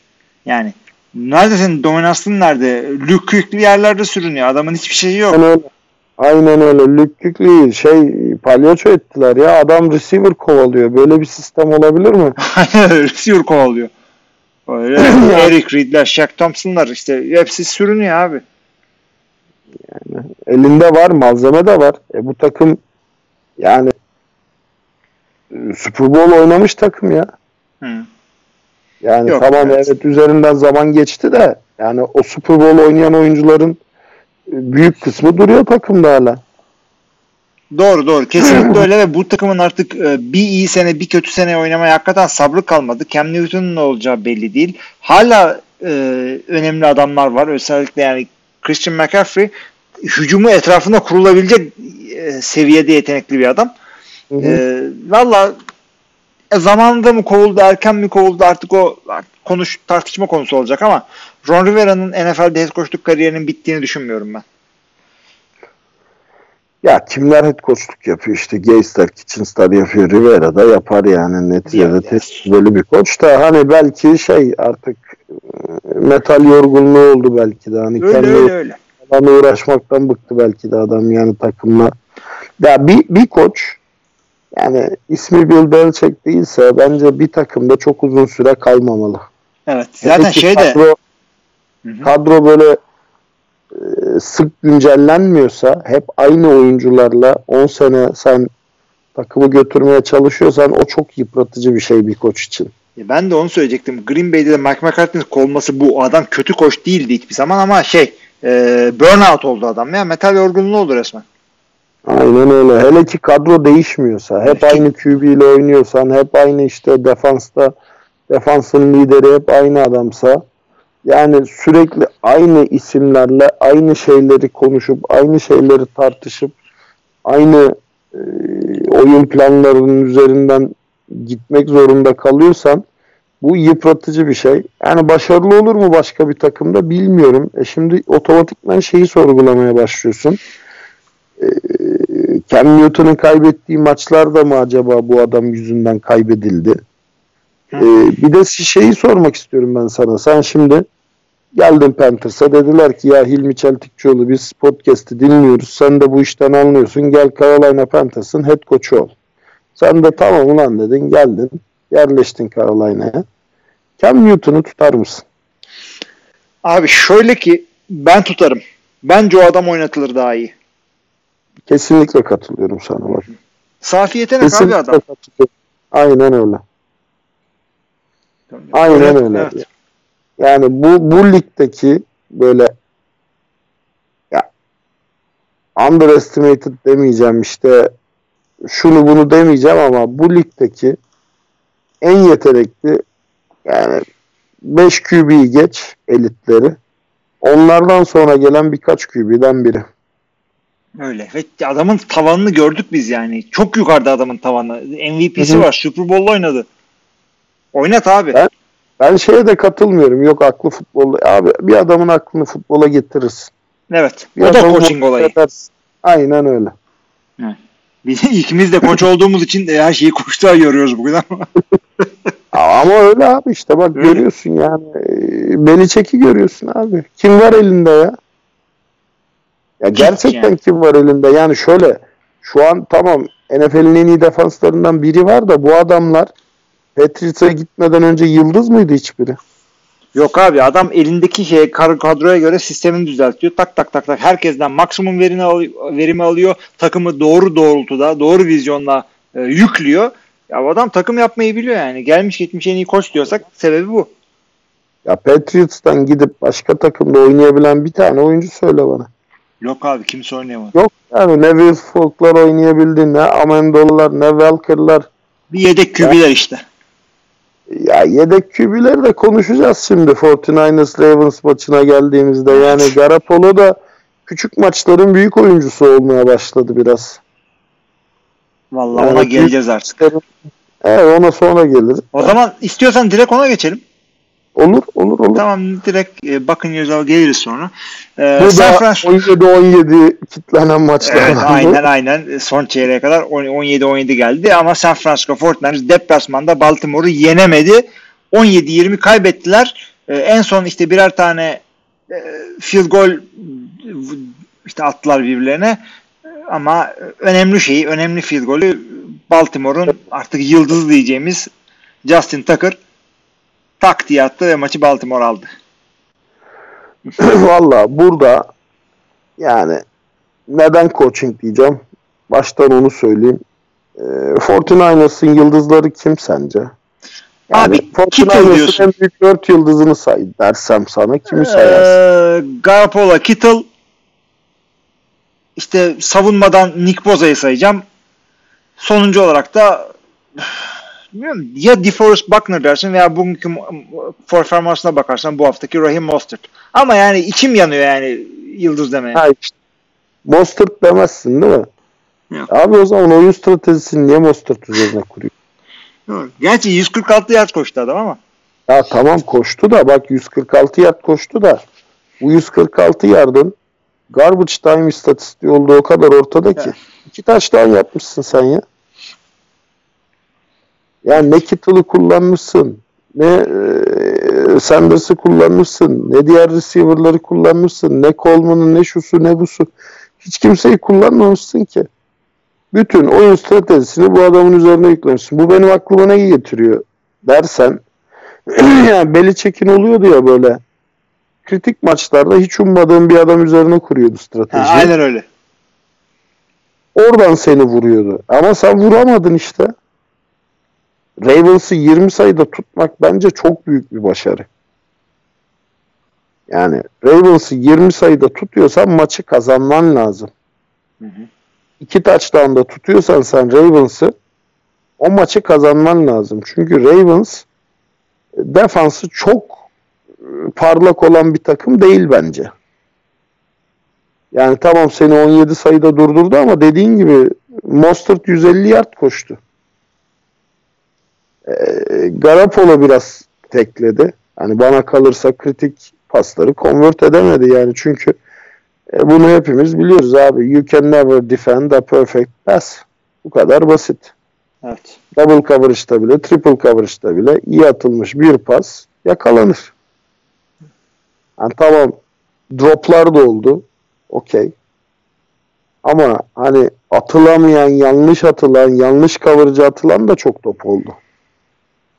Yani nerede senin dominansın nerede? Kuechly yerlerde sürünüyor. Adamın hiçbir şeyi yok. Aynen öyle. Kuechly şey palyaço ettiler ya. Adam receiver kovalıyor. Böyle bir sistem olabilir mi? (laughs) Receiver kovalıyor. Öyle (laughs) Eric Reed'ler, Shaq Thompson'lar işte hepsi sürünüyor abi. Yani elinde var, malzeme de var. E bu takım yani e, Super Bowl oynamış takım ya. Hı. Yani Yok, tamam evet. evet. üzerinden zaman geçti de yani o Super Bowl oynayan oyuncuların büyük kısmı duruyor takımda hala. Doğru doğru. Kesinlikle (clears throat) öyle ve bu takımın artık e, bir iyi sene bir kötü sene oynamaya hakikaten sabrı kalmadı. Cam Newton'un ne olacağı belli değil. Hala e, önemli adamlar var. Özellikle yani Christian McCaffrey hücumu etrafında kurulabilecek e, seviyede yetenekli bir adam. Hı hı. E, Valla e, zamanında mı kovuldu, erken mi kovuldu artık o konuş tartışma konusu olacak ama Ron Rivera'nın NFL'de head coachluk kariyerinin bittiğini düşünmüyorum ben. Ya kimler head coachluk yapıyor işte Geister, Kitchenstar yapıyor, Rivera da yapar yani neticede Yes. tecrübeli bir koç da hani belki şey artık e, metal yorgunluğu oldu belki de hani Öyle kendi öyle öyle. uğraşmaktan bıktı belki de adam yani takımla. Ya bir, bir koç yani ismi Bill Belichick değilse bence bir takımda çok uzun süre kalmamalı. Evet. Zaten ki şey de kadro, Hı kadro böyle e, sık güncellenmiyorsa hep aynı oyuncularla 10 sene sen takımı götürmeye çalışıyorsan o çok yıpratıcı bir şey bir koç için. Ya Ben de onu söyleyecektim. Green Bay'de de Mike McCarthy'nin kovulması bu adam kötü koç değildi hiçbir zaman ama şey e, burnout oldu adam ya. Metal yorgunluğu oldu resmen. Aynen öyle. Hele ki kadro değişmiyorsa, hep aynı QB ile oynuyorsan, hep aynı işte defansta defansın lideri hep aynı adamsa yani sürekli aynı isimlerle aynı şeyleri konuşup, aynı şeyleri tartışıp aynı e, oyun planlarının üzerinden gitmek zorunda kalıyorsan bu yıpratıcı bir şey. Yani başarılı olur mu başka bir takımda bilmiyorum. E şimdi otomatikman şeyi sorgulamaya başlıyorsun. E, Newton'un kaybettiği maçlar da mı acaba bu adam yüzünden kaybedildi? E, bir de şeyi sormak istiyorum ben sana. Sen şimdi geldin Panthers'a dediler ki ya Hilmi Çeltikçioğlu biz podcast'i dinliyoruz. Sen de bu işten anlıyorsun. Gel Carolina Panthers'ın head coach'u ol. Sen de tamam ulan dedin geldin. Yerleştin Carolina'ya. Cam Newton'u tutar mısın? Abi şöyle ki ben tutarım. Bence o adam oynatılır daha iyi. Kesinlikle katılıyorum sana bak. Safi yetenek abi adam. katılıyorum. Aynen öyle. Aynen öyle. evet. Yani bu bu ligdeki böyle ya underestimated demeyeceğim işte şunu bunu demeyeceğim ama bu ligdeki en yetenekli yani 5 QB'yi geç elitleri. Onlardan sonra gelen birkaç QB'den biri. Öyle. Ve adamın tavanını gördük biz yani. Çok yukarıda adamın tavanı. MVP'si Hı hı. var. Super Bowl'da oynadı. Oynat abi. Ben- Ben şeye de katılmıyorum. Yok aklı futbol. Abi bir adamın aklını futbola getirirsin. Evet. Bir o da coaching olayı. edersin. Aynen öyle. Biz (laughs) ikimiz de koç olduğumuz için de her şeyi koçluğa görüyoruz bugün ama. (laughs) Ama öyle abi işte bak Öyle. görüyorsun yani. Ee, Beliçek'i görüyorsun abi. Kim var elinde ya? Ya gerçekten yani. kim var elinde? Yani şöyle şu an tamam NFL'in en iyi defanslarından biri var da bu adamlar Patriots'a gitmeden önce yıldız mıydı hiçbiri? Yok abi adam elindeki şey kadroya göre sistemini düzeltiyor. Tak tak tak tak herkesten maksimum verini al- verimi alıyor. Takımı doğru doğrultuda, doğru vizyonla e, yüklüyor. Ya adam takım yapmayı biliyor yani. Gelmiş geçmiş en iyi koç diyorsak sebebi bu. Ya Patriots'tan gidip başka takımda oynayabilen bir tane oyuncu söyle bana. Yok abi kimse oynayamadı. Yok yani ne Will Falk'lar oynayabildi, ne Amendol'lar, ne Welker'lar. Bir yedek kübiler işte. Ya yedek QB'leri de konuşacağız şimdi 49ers Ravens maçına geldiğimizde. Yani Garoppolo da küçük maçların büyük oyuncusu olmaya başladı biraz. Vallahi Yani ona geleceğiz artık. Evet ona sonra gelir. O zaman istiyorsan direkt ona geçelim. Olur olur olur. Tamam direkt e, Buccaneers'a geliriz sonra. Ee, Bu San Francisco 17-17 kitlenen maçlardan. Evet, aynen aynen. Son çeyreğe kadar 17-17 geldi ama San Francisco 49ers deplasmanda Baltimore'u yenemedi. 17-20 kaybettiler. Ee, en son işte birer tane e, field goal e, işte attılar birbirlerine. Ama önemli şeyi, önemli field golü Baltimore'un artık yıldız diyeceğimiz Justin Tucker tak diye attı ve maçı Baltimore aldı. (clears throat) Valla burada yani neden coaching diyeceğim. Baştan onu söyleyeyim. E, 49ers'ın yıldızları kim sence? Yani Abi, Kittle 49ers'ın diyorsun. en büyük 4 yıldızını say dersem sana kimi sayarsın? Ee, Garoppolo, Kittle işte savunmadan Nick Boza'yı sayacağım. Sonuncu olarak da bilmiyorum, ya DeForest Buckner dersin veya bugünkü performansına bakarsan bu haftaki Raheem Mostert. Ama yani içim yanıyor yani yıldız demeye. Ha işte. Mostert demezsin değil mi? Yok. Abi o zaman oyun stratejisini niye Mostert üzerine kuruyor? Doğru. Gerçi 146 yard koştu adam ama. Ya tamam koştu da bak 146 yard koştu da bu 146 yardın garbage time istatistiği olduğu o kadar ortada ki. Evet. İki taştan yapmışsın sen ya. Yani ne Kittle'ı kullanmışsın, ne e, Sanders'ı kullanmışsın, ne diğer receiver'ları kullanmışsın, ne Coleman'ı, ne şusu, ne busu. Hiç kimseyi kullanmamışsın ki. Bütün oyun stratejisini bu adamın üzerine yüklemişsin. Bu benim aklıma ne getiriyor dersen (clears throat) yani Belichick'in oluyordu ya böyle kritik maçlarda hiç ummadığın bir adam üzerine kuruyordu Ha, stratejiyi. aynen öyle. Oradan seni vuruyordu. Ama sen vuramadın işte. Ravens'ı 20 sayıda tutmak bence çok büyük bir başarı. Yani Ravens'ı 20 sayıda tutuyorsan maçı kazanman lazım. Hı hı. İki touchdown'da tutuyorsan sen Ravens'ı o maçı kazanman lazım. Çünkü Ravens defansı çok e, parlak olan bir takım değil bence. Yani tamam seni 17 sayıda durdurdu ama dediğin gibi Mostert 150 yard koştu. Ee, Garoppolo biraz tekledi. Hani bana kalırsa kritik pasları convert edemedi yani çünkü e, bunu hepimiz biliyoruz abi. You can never defend a perfect pass. Bu kadar basit. Evet. Double coverage'da bile, triple coverage'da bile iyi atılmış bir pas yakalanır. Yani tamam droplar da oldu. Okey. Ama hani atılamayan, yanlış atılan, yanlış coverage atılan da çok top oldu.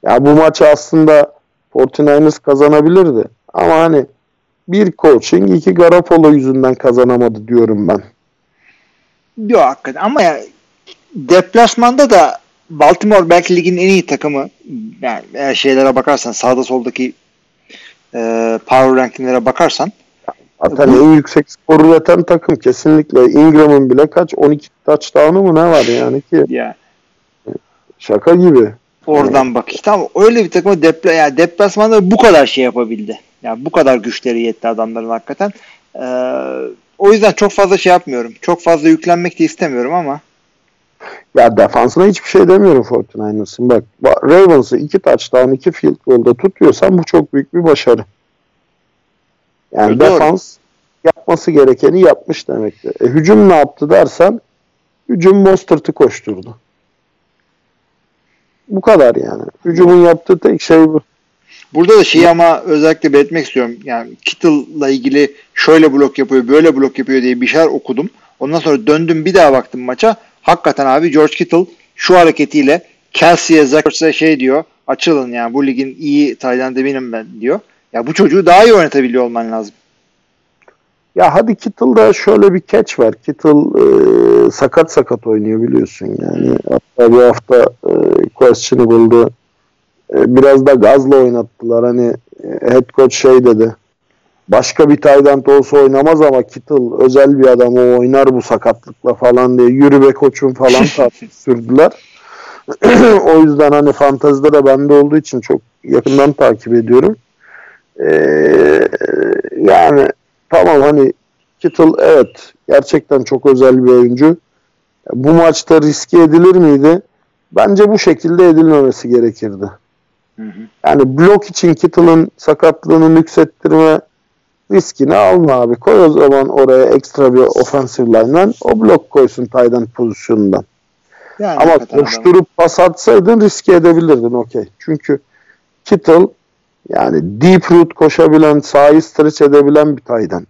Ya bu maçı aslında 49ers kazanabilirdi. Ama hani bir coaching, iki Garoppolo yüzünden kazanamadı diyorum ben. Yok hakikaten ama ya deplasmanda da Baltimore belki ligin en iyi takımı. Yani eğer şeylere bakarsan sağda soldaki e, power rankinglere bakarsan Zaten en yüksek skor üreten takım kesinlikle. Ingram'ın bile kaç? 12 touchdown'u mu ne var yani ki? ya Şaka gibi. Oradan bak işte ama öyle bir takım depla yani deplasmanda bu kadar şey yapabildi. Yani bu kadar güçleri yetti adamların hakikaten. E, o yüzden çok fazla şey yapmıyorum. Çok fazla yüklenmek de istemiyorum ama Ya defansına hiçbir şey demiyorum 49ers'ın. Bak ba- Ravens'ı 2 touchdown 2 field goal'da tutuyorsan bu çok büyük bir başarı. Yani Doğru. defans yapması gerekeni yapmış demektir. E, hücum ne yaptı dersen hücum Mostert'ı koşturdu. Bu kadar yani. Hücumun yaptığı tek şey bu. Burada da şeyi ama özellikle belirtmek istiyorum. Yani Kittle'la ilgili şöyle blok yapıyor, böyle blok yapıyor diye bir şeyler okudum. Ondan sonra döndüm bir daha baktım maça. Hakikaten abi George Kittle şu hareketiyle Kelsey'e, Zackers'e şey diyor. Açılın yani bu ligin iyi Tayland benim ben diyor. Ya bu çocuğu daha iyi oynatabiliyor olman lazım. Ya hadi Kittle'da şöyle bir catch var. Kittle e, sakat sakat oynuyor biliyorsun yani. Hatta bu hafta e, questionable'dı. E, biraz da gazla oynattılar. Hani e, head coach şey dedi. Başka bir end olsa oynamaz ama Kittle özel bir adam o oynar bu sakatlıkla falan diye yürü be koçum falan (laughs) tartışıp sürdüler. (clears throat) o yüzden hani fantazide de bende olduğu için çok yakından takip ediyorum. Ee, yani tamam hani Kittle evet gerçekten çok özel bir oyuncu. Bu maçta riske edilir miydi? Bence bu şekilde edilmemesi gerekirdi. Hı hı. Yani blok için Kittle'ın sakatlığını nüksettirme riskini alma abi. Koy o zaman oraya ekstra bir offensive line'dan o blok koysun tight pozisyonundan. Yani Ama hakikaten adam- koşturup pas atsaydın riske edebilirdin okey. Çünkü Kittle yani deep root koşabilen, sahayı stretch edebilen bir end.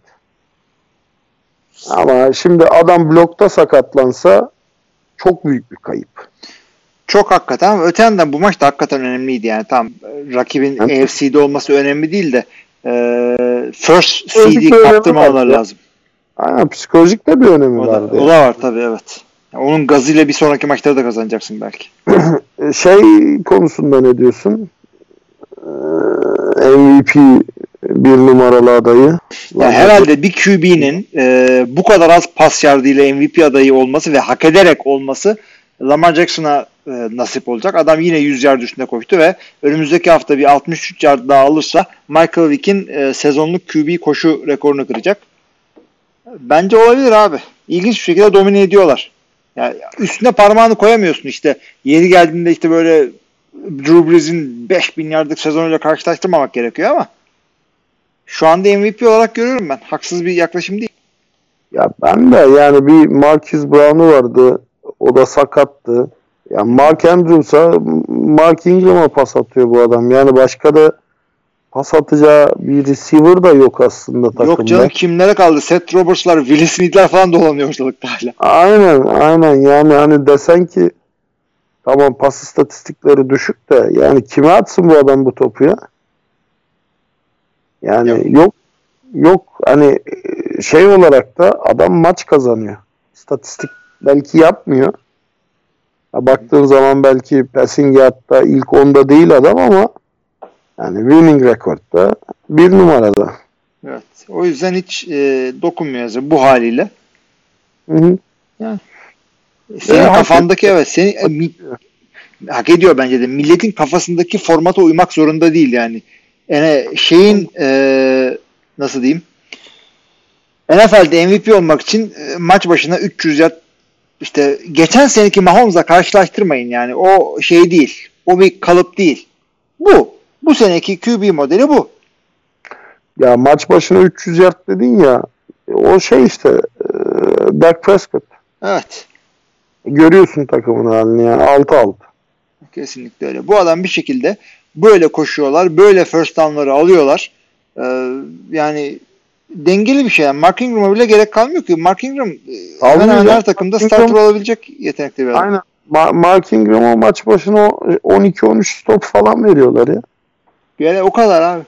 Ama şimdi adam blokta sakatlansa çok büyük bir kayıp. Çok hakikaten ama öte yandan bu maç da hakikaten önemliydi yani tam e, rakibin Evet. AFC'de olması önemli değil de e, first seed'i kaptırmamaları lazım. Aynen psikolojik de bir önemi O da, vardı. o da var tabii evet. Yani onun gazıyla bir sonraki maçları da kazanacaksın belki. (clears throat) Şey konusunda ne diyorsun? Ee, MVP bir numaralı adayı. Yani herhalde bir QB'nin e, bu kadar az pas yardıyla MVP adayı olması ve hak ederek olması Lamar Jackson'a e, nasip olacak. Adam yine 100 yard üstünde koştu ve önümüzdeki hafta bir 63 yard daha alırsa Michael Vick'in e, sezonluk QB koşu rekorunu kıracak. Bence olabilir abi. İlginç bir şekilde domine ediyorlar. Yani üstüne parmağını koyamıyorsun işte. Yeri geldiğinde işte böyle Drew Brees'in 5000 yardlık sezonuyla karşılaştırmamak gerekiyor ama şu anda MVP olarak görüyorum ben. Haksız bir yaklaşım değil. Ya ben de yani bir Marcus Brown'u vardı. O da sakattı. Ya Mark Andrews'a Mark Ingram'a pas atıyor bu adam. Yani başka da pas atacağı bir receiver da yok aslında takımda. Yok canım kimlere kaldı? Seth Roberts'lar, Will Smith'ler falan dolanıyor ortalıkta hala. Aynen aynen yani hani desen ki tamam pas istatistikleri düşük de yani kime atsın bu adam bu topu ya? Yani Yok. yok yok hani şey olarak da adam maç kazanıyor. İstatistik belki yapmıyor. Ha, baktığın zaman belki passing yardta ilk 10'da değil adam ama yani winning record'da bir numarada. Evet. O yüzden hiç e, dokunmuyor bu haliyle. Hı hı. Senin Ya, hak kafandaki evet seni e, mi- hak ediyor bence de. Milletin kafasındaki formata uymak zorunda değil yani. Yani şeyin e, nasıl diyeyim? NFL'de MVP olmak için e, maç başına 300 yard işte geçen seneki Mahomes'la karşılaştırmayın yani. O şey değil. O bir kalıp değil. Bu. Bu seneki QB modeli bu. Ya maç başına 300 yard dedin ya o şey işte e, Dak Prescott. Evet. Görüyorsun takımın halini yani 6-6. Kesinlikle öyle. Bu adam bir şekilde böyle koşuyorlar. Böyle first down'ları alıyorlar. Ee, yani dengeli bir şey. Yani Mark Ingram'a bile gerek kalmıyor ki. Mark Ingram e, hemen hemen her takımda Mark starter Ingram- olabilecek yetenekte bir adam. Aynen. Ma- Mark Ingram'a maç başına o- 12-13 top falan veriyorlar ya. Yani o kadar abi.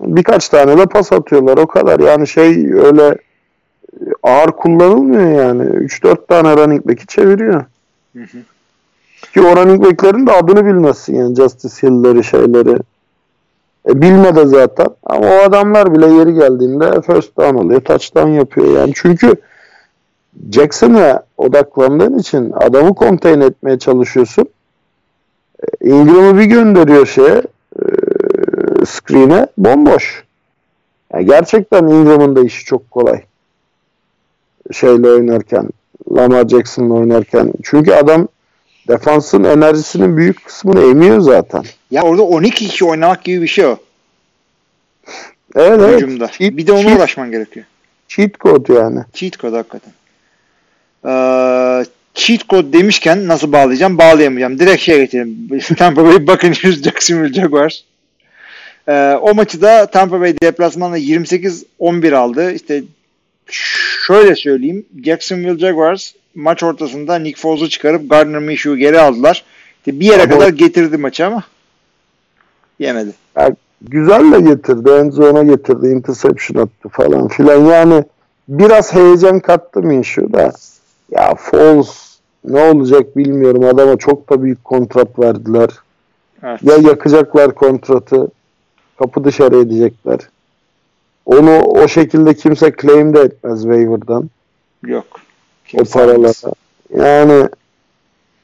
Birkaç tane de pas atıyorlar o kadar. Yani şey öyle ağır kullanılmıyor yani. 3-4 tane running back'i çeviriyor. Hı hı. Ki o running back'lerin de adını bilmezsin yani Justice Hill'leri şeyleri. E, bilme de zaten. Ama o adamlar bile yeri geldiğinde first down alıyor. Touchdown yapıyor yani. Çünkü Jackson'a odaklandığın için adamı contain etmeye çalışıyorsun. E, Ingram'ı bir gönderiyor şeye e, screen'e bomboş. Yani gerçekten Ingram'ın da işi çok kolay. Şeyle oynarken Lamar Jackson'la oynarken. Çünkü adam defansın enerjisinin büyük kısmını emiyor zaten. Ya orada 12 kişi oynamak gibi bir şey o. Evet evet. Hücumda. Cheat- bir de ona cheat- uğraşman gerekiyor. Cheat code yani. Cheat code hakikaten. Ee, cheat code demişken nasıl bağlayacağım? Bağlayamayacağım. Direkt şey geçelim. (laughs) Tampa Bay Buccaneers Jacksonville Jaguars. Ee, o maçı da Tampa Bay deplasmanla 28-11 aldı. İşte şöyle söyleyeyim. Jacksonville Jaguars maç ortasında Nick Foles'u çıkarıp Gardner Minshew'u geri aldılar. İşte bir yere Ama- kadar getirdi maçı ama yemedi. Güzel de getirdi. End zone'a getirdi. Interception attı falan filan. Yani biraz heyecan kattı Minshew da. Ya Foles ne olacak bilmiyorum. Adama çok da büyük kontrat verdiler. Evet. Ya yakacaklar kontratı. Kapı dışarı edecekler. Onu o şekilde kimse claim de etmez waiver'dan. Yok. o Kimse paralara. almaz. Yani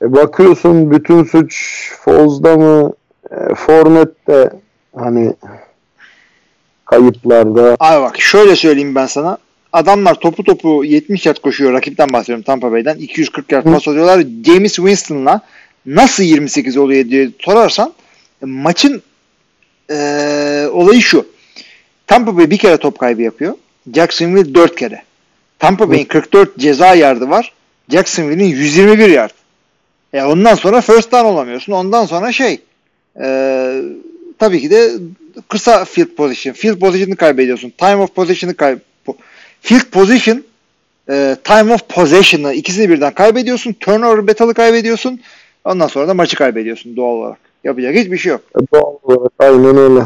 E bakıyorsun bütün suç Foz'da mı e, Fornet'te hani kayıplarda. Abi bak şöyle söyleyeyim ben sana. Adamlar topu topu 70 yard koşuyor. Rakipten bahsediyorum Tampa Bay'den. 240 yard pas atıyorlar. James Winston'la nasıl 28 oluyor diye sorarsan e, maçın e, olayı şu. Tampa Bay bir kere top kaybı yapıyor. Jacksonville 4 kere. Tampa Bay'in 44 ceza yardı var. Jacksonville'in 121 yard. E ondan sonra first down olamıyorsun. Ondan sonra şey e, tabii ki de kısa field position. Field position'ı kaybediyorsun. Time of possession'ı kay field position e, time of possession'ı ikisini birden kaybediyorsun. Turnover battle'ı kaybediyorsun. Ondan sonra da maçı kaybediyorsun doğal olarak. Yapacak hiçbir şey yok. E, doğal olarak aynen öyle.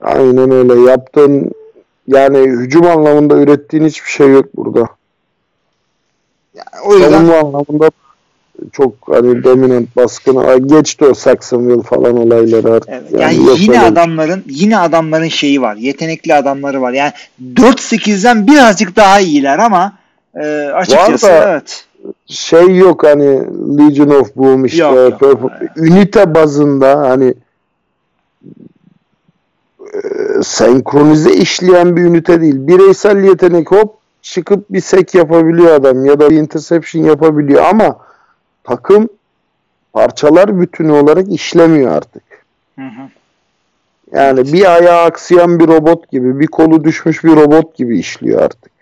Aynen öyle. Yaptığın yani hücum anlamında ürettiğin hiçbir şey yok burada. Yani o yüzden Savunma anlamında çok hani dominant baskını geçti o Saxonville falan olayları artık. Evet, Yani yani yine öyle adamların yine adamların şeyi var. Yetenekli adamları var. Yani 4-8'den birazcık daha iyiler ama e, açıkçası Var da- evet. şey yok hani Legion of Boom işte Yok, yok. Purple- ünite bazında hani senkronize işleyen bir ünite değil. Bireysel yetenek hop çıkıp bir sek yapabiliyor adam ya da bir interception yapabiliyor ama takım parçalar bütünü olarak işlemiyor artık. Hı hı. Yani bir ayağı aksayan bir robot gibi, bir kolu düşmüş bir robot gibi işliyor artık.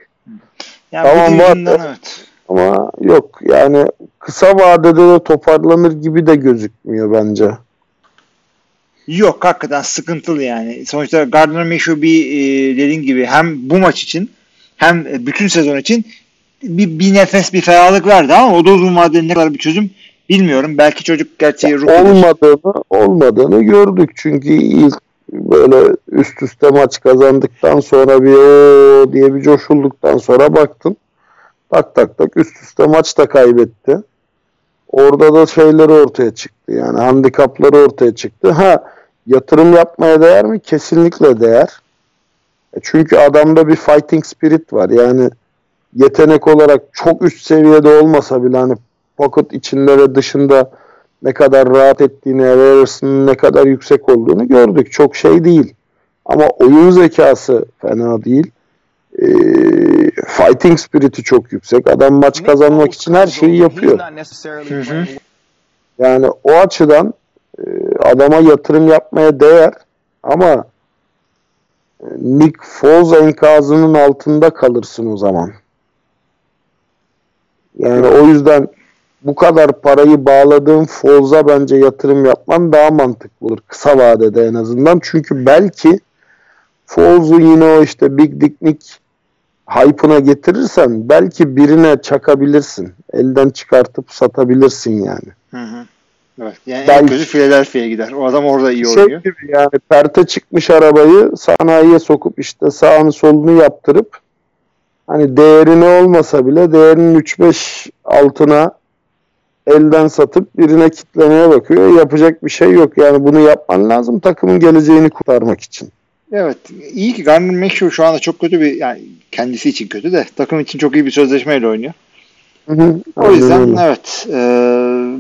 Yani Tamam, var. evet. Ama yok yani kısa vadede de toparlanır gibi de gözükmüyor bence. Yok hakikaten sıkıntılı yani. Sonuçta Gardner Minshew bir e, dediğin gibi hem bu maç için hem bütün sezon için bir, bir nefes bir ferahlık verdi ama o da uzun vadede ne kadar bir çözüm bilmiyorum. Belki çocuk gerçi rookie'dir. Olmadığını olmadığını gördük çünkü ilk böyle üst üste maç kazandıktan sonra bir o diye bir coşulduktan sonra baktın tak tak tak üst üste maç da kaybetti. Orada da şeyleri ortaya çıktı yani handikapları ortaya çıktı. Ha yatırım yapmaya değer mi? Kesinlikle değer. E Çünkü adamda bir fighting spirit var. Yani yetenek olarak çok üst seviyede olmasa bile hani pocket içinde ve dışında ne kadar rahat ettiğini, Harrison'ın ne kadar yüksek olduğunu gördük. Çok şey değil. Ama oyun zekası fena değil. Ee, fighting spirit'i çok yüksek. Adam maç kazanmak için her şeyi yapıyor. Hı hı. Yani o açıdan adama yatırım yapmaya değer ama e, Nick Foles enkazının altında kalırsın o zaman. Yani o yüzden bu kadar parayı bağladığın Foles'a bence yatırım yapman daha mantıklı olur. Kısa vadede en azından. Çünkü belki Foles'u yine o işte Big Dick Nick hype'ına getirirsen belki birine çakabilirsin. Elden çıkartıp satabilirsin yani. Hı hı. Evet. Yani en Belki- kötü Philadelphia'ya gider. O adam orada iyi şey oynuyor. gibi yani perte çıkmış arabayı sanayiye sokup işte sağını solunu yaptırıp hani değerini olmasa bile değerinin 3-5 altına elden satıp birine kitlemeye bakıyor. Yapacak bir şey yok. Yani bunu yapman lazım takımın geleceğini kurtarmak için. Evet. iyi ki Gardner Minshew şu anda çok kötü bir yani kendisi için kötü de takım için çok iyi bir sözleşmeyle oynuyor. Hı hı. O yüzden öyle. evet. e,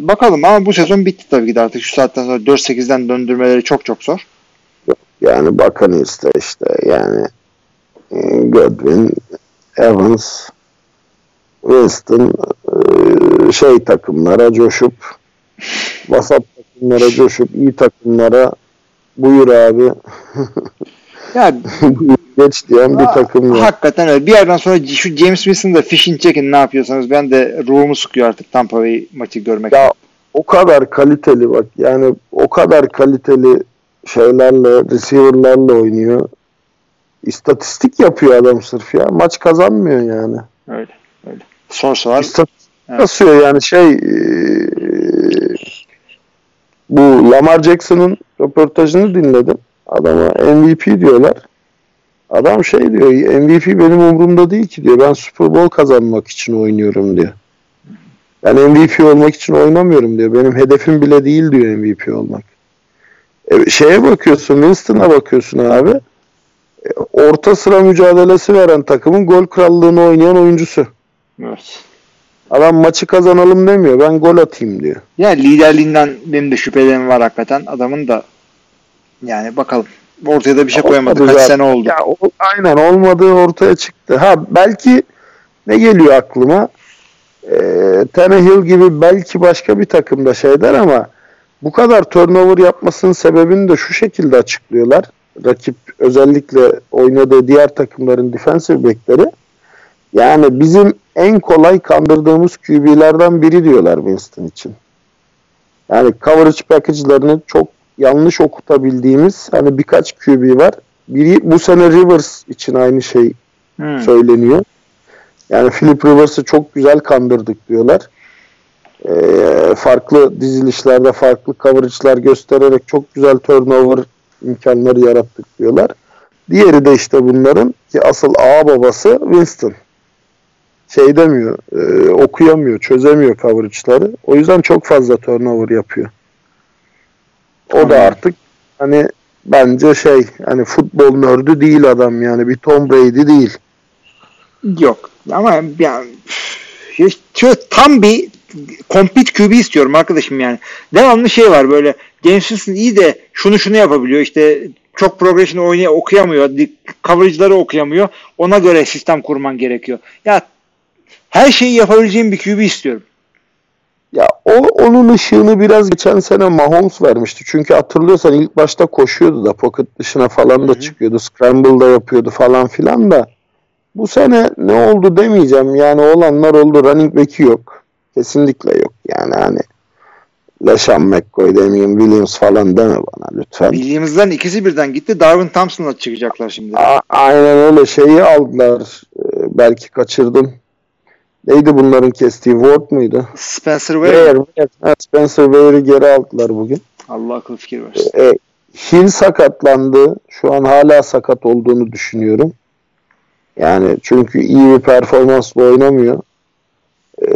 bakalım ama bu sezon bitti tabii ki de artık şu saatten sonra 4-8'den döndürmeleri çok çok zor. Yani Buccaneers'te işte yani e, Godwin, Evans, Winston e, şey takımlara coşup (laughs) vasat takımlara coşup iyi takımlara buyur abi Ya (laughs) geç diyen bir takım var. hakikaten öyle. Bir yerden sonra şu James Winston'da fishing çekin ne yapıyorsanız ben de ruhumu sıkıyor artık Tampa Bay maçı görmek. Ya o kadar kaliteli bak yani o kadar kaliteli şeylerle receiver'larla oynuyor. İstatistik yapıyor adam sırf ya. Maç kazanmıyor yani. Öyle. Öyle. Source var. İstatistik Evet. yani şey eee, bu Lamar Jackson'ın röportajını dinledim. Adama MVP diyorlar. Adam şey diyor MVP benim umurumda değil ki diyor. Ben Super Bowl kazanmak için oynuyorum diyor. Ben MVP olmak için oynamıyorum diyor. Benim hedefim bile değil diyor MVP olmak. E, şeye bakıyorsun Winston'a bakıyorsun abi. E, orta sıra mücadelesi veren takımın gol krallığını oynayan oyuncusu. Evet. Adam maçı kazanalım demiyor. Ben gol atayım diyor. Yani liderliğinden benim de şüphelerim var hakikaten. Adamın da yani bakalım. Ortaya da bir şey koyamadı. Olmadı Kaç zaten. sene oldu. Ya, o, aynen olmadığı ortaya çıktı. Ha belki ne geliyor aklıma? Ee, Tannehill gibi belki başka bir takımda şeyler ama bu kadar turnover yapmasının sebebini de şu şekilde açıklıyorlar. Rakip özellikle oynadığı diğer takımların defensive backleri. Yani bizim en kolay kandırdığımız QB'lerden biri diyorlar Winston için. Yani coverage package'larını çok yanlış okutabildiğimiz hani birkaç QB var. Biri bu sene Rivers için aynı şey Hmm. söyleniyor. Yani Philip Rivers'ı çok güzel kandırdık diyorlar. Ee, farklı dizilişlerde farklı coverage'lar göstererek çok güzel turnover imkanları yarattık diyorlar. Diğeri de işte bunların ki asıl ağ babası Winston. Şey demiyor, e, okuyamıyor, çözemiyor coverage'ları. O yüzden çok fazla turnover yapıyor. O da artık hani bence şey hani futbol nördü değil adam yani bir Tom Brady değil. Yok. Ama yani şu tam bir compete QB istiyorum arkadaşım yani. Devamlı şey var böyle James iyi de şunu şunu yapabiliyor işte çok progression oynaya okuyamıyor. Coverage'ları okuyamıyor. Ona göre sistem kurman gerekiyor. Ya her şeyi yapabileceğim bir QB istiyorum. Ya o onun ışığını biraz geçen sene Mahomes vermişti. Çünkü hatırlıyorsan ilk başta koşuyordu da pocket dışına falan da çıkıyordu. Scramble da yapıyordu falan filan da. Bu sene ne oldu demeyeceğim. Yani olanlar oldu. Running back'i yok. Kesinlikle yok. Yani hani LeSean McCoy demeyeyim Williams falan deme bana lütfen. Bildiğimizden ikisi birden gitti. Darwin Thompson'la çıkacaklar şimdi. A- aynen öyle şeyi aldılar. Ee, belki kaçırdım. Neydi bunların kestiği? Ward muydu? Spencer Ware. Ware. Ware. Spencer Ware'i geri aldılar bugün. Allah akıl fikir versin. E, Hill sakatlandı. Şu an hala sakat olduğunu düşünüyorum. Yani çünkü iyi bir performansla oynamıyor. E,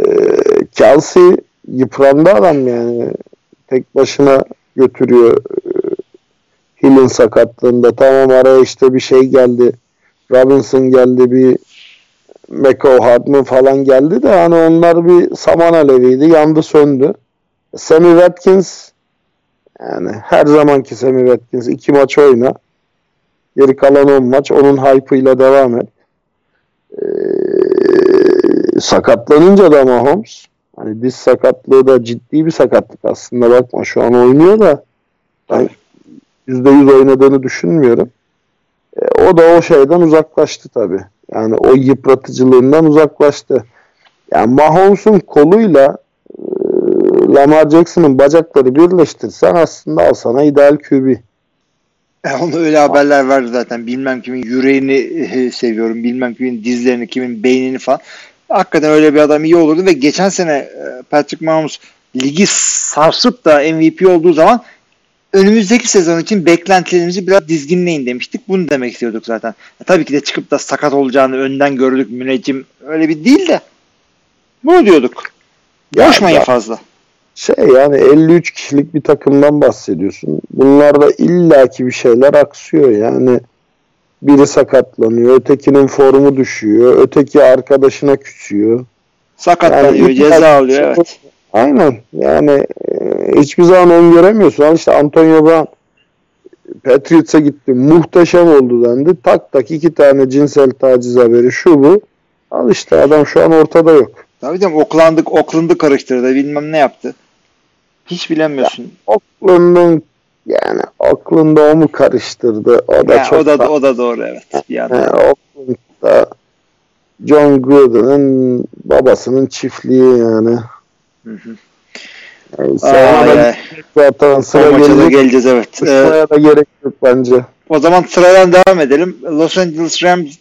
Kelsey yıprandı adam yani. Tek başına götürüyor e, Hill'in sakatlığında. Tamam araya işte bir şey geldi. Robinson geldi bir Meko Hardman falan geldi de hani onlar bir saman aleviydi. Yandı söndü. Sammy Watkins yani her zamanki Sammy Watkins iki maç oyna. Geri kalan 10 maç. Onun hype'ıyla devam et. Ee, sakatlanınca da Mahomes hani diz sakatlığı da ciddi bir sakatlık aslında bakma şu an oynuyor da ben %100 oynadığını düşünmüyorum. Ee, o da o şeyden uzaklaştı tabii. Yani o yıpratıcılığından uzaklaştı. Yani Mahomes'un koluyla e, Lamar Jackson'ın bacakları birleştirsen aslında al sana ideal QB. E, Onu öyle haberler verdi zaten. Bilmem kimin yüreğini e, seviyorum. Bilmem kimin dizlerini, kimin beynini falan. Hakikaten öyle bir adam iyi olurdu ve geçen sene e, Patrick Mahomes ligi sarsıp da MVP olduğu zaman önümüzdeki sezon için beklentilerimizi biraz dizginleyin demiştik. Bunu demek istiyorduk zaten. E, tabii ki de çıkıp da sakat olacağını önden gördük müneccim. Öyle bir değil de bunu diyorduk. Ya Koşmayın da- fazla. Şey yani 53 kişilik bir takımdan bahsediyorsun. Bunlarda illaki bir şeyler aksıyor. Yani biri sakatlanıyor, ötekinin formu düşüyor, öteki arkadaşına küsüyor. Sakatlanıyor, Yani ceza alıyor. Evet. Aynen. Yani e, hiçbir zaman öngöremiyorsun. Al işte Antonio Brown Patriots'a gitti. Muhteşem oldu dendi. Tak tak iki tane cinsel taciz haberi şu bu. Al işte adam şu an ortada yok. Tabii canım Oakland'ı, Oakland'ı karıştırdı. Bilmem ne yaptı. Hiç bilemiyorsun. Oakland'ın yani Oakland'da o mu karıştırdı? O da Ya, çok o da da- o da doğru evet. Bir yandan. Oakland'da John Gruden'ın babasının çiftliği yani. Hı hı. Yani ay. zaten O sıra maça da geleceğiz evet. Ee, da gerek yok bence. o zaman sıradan devam edelim. Los Angeles Rams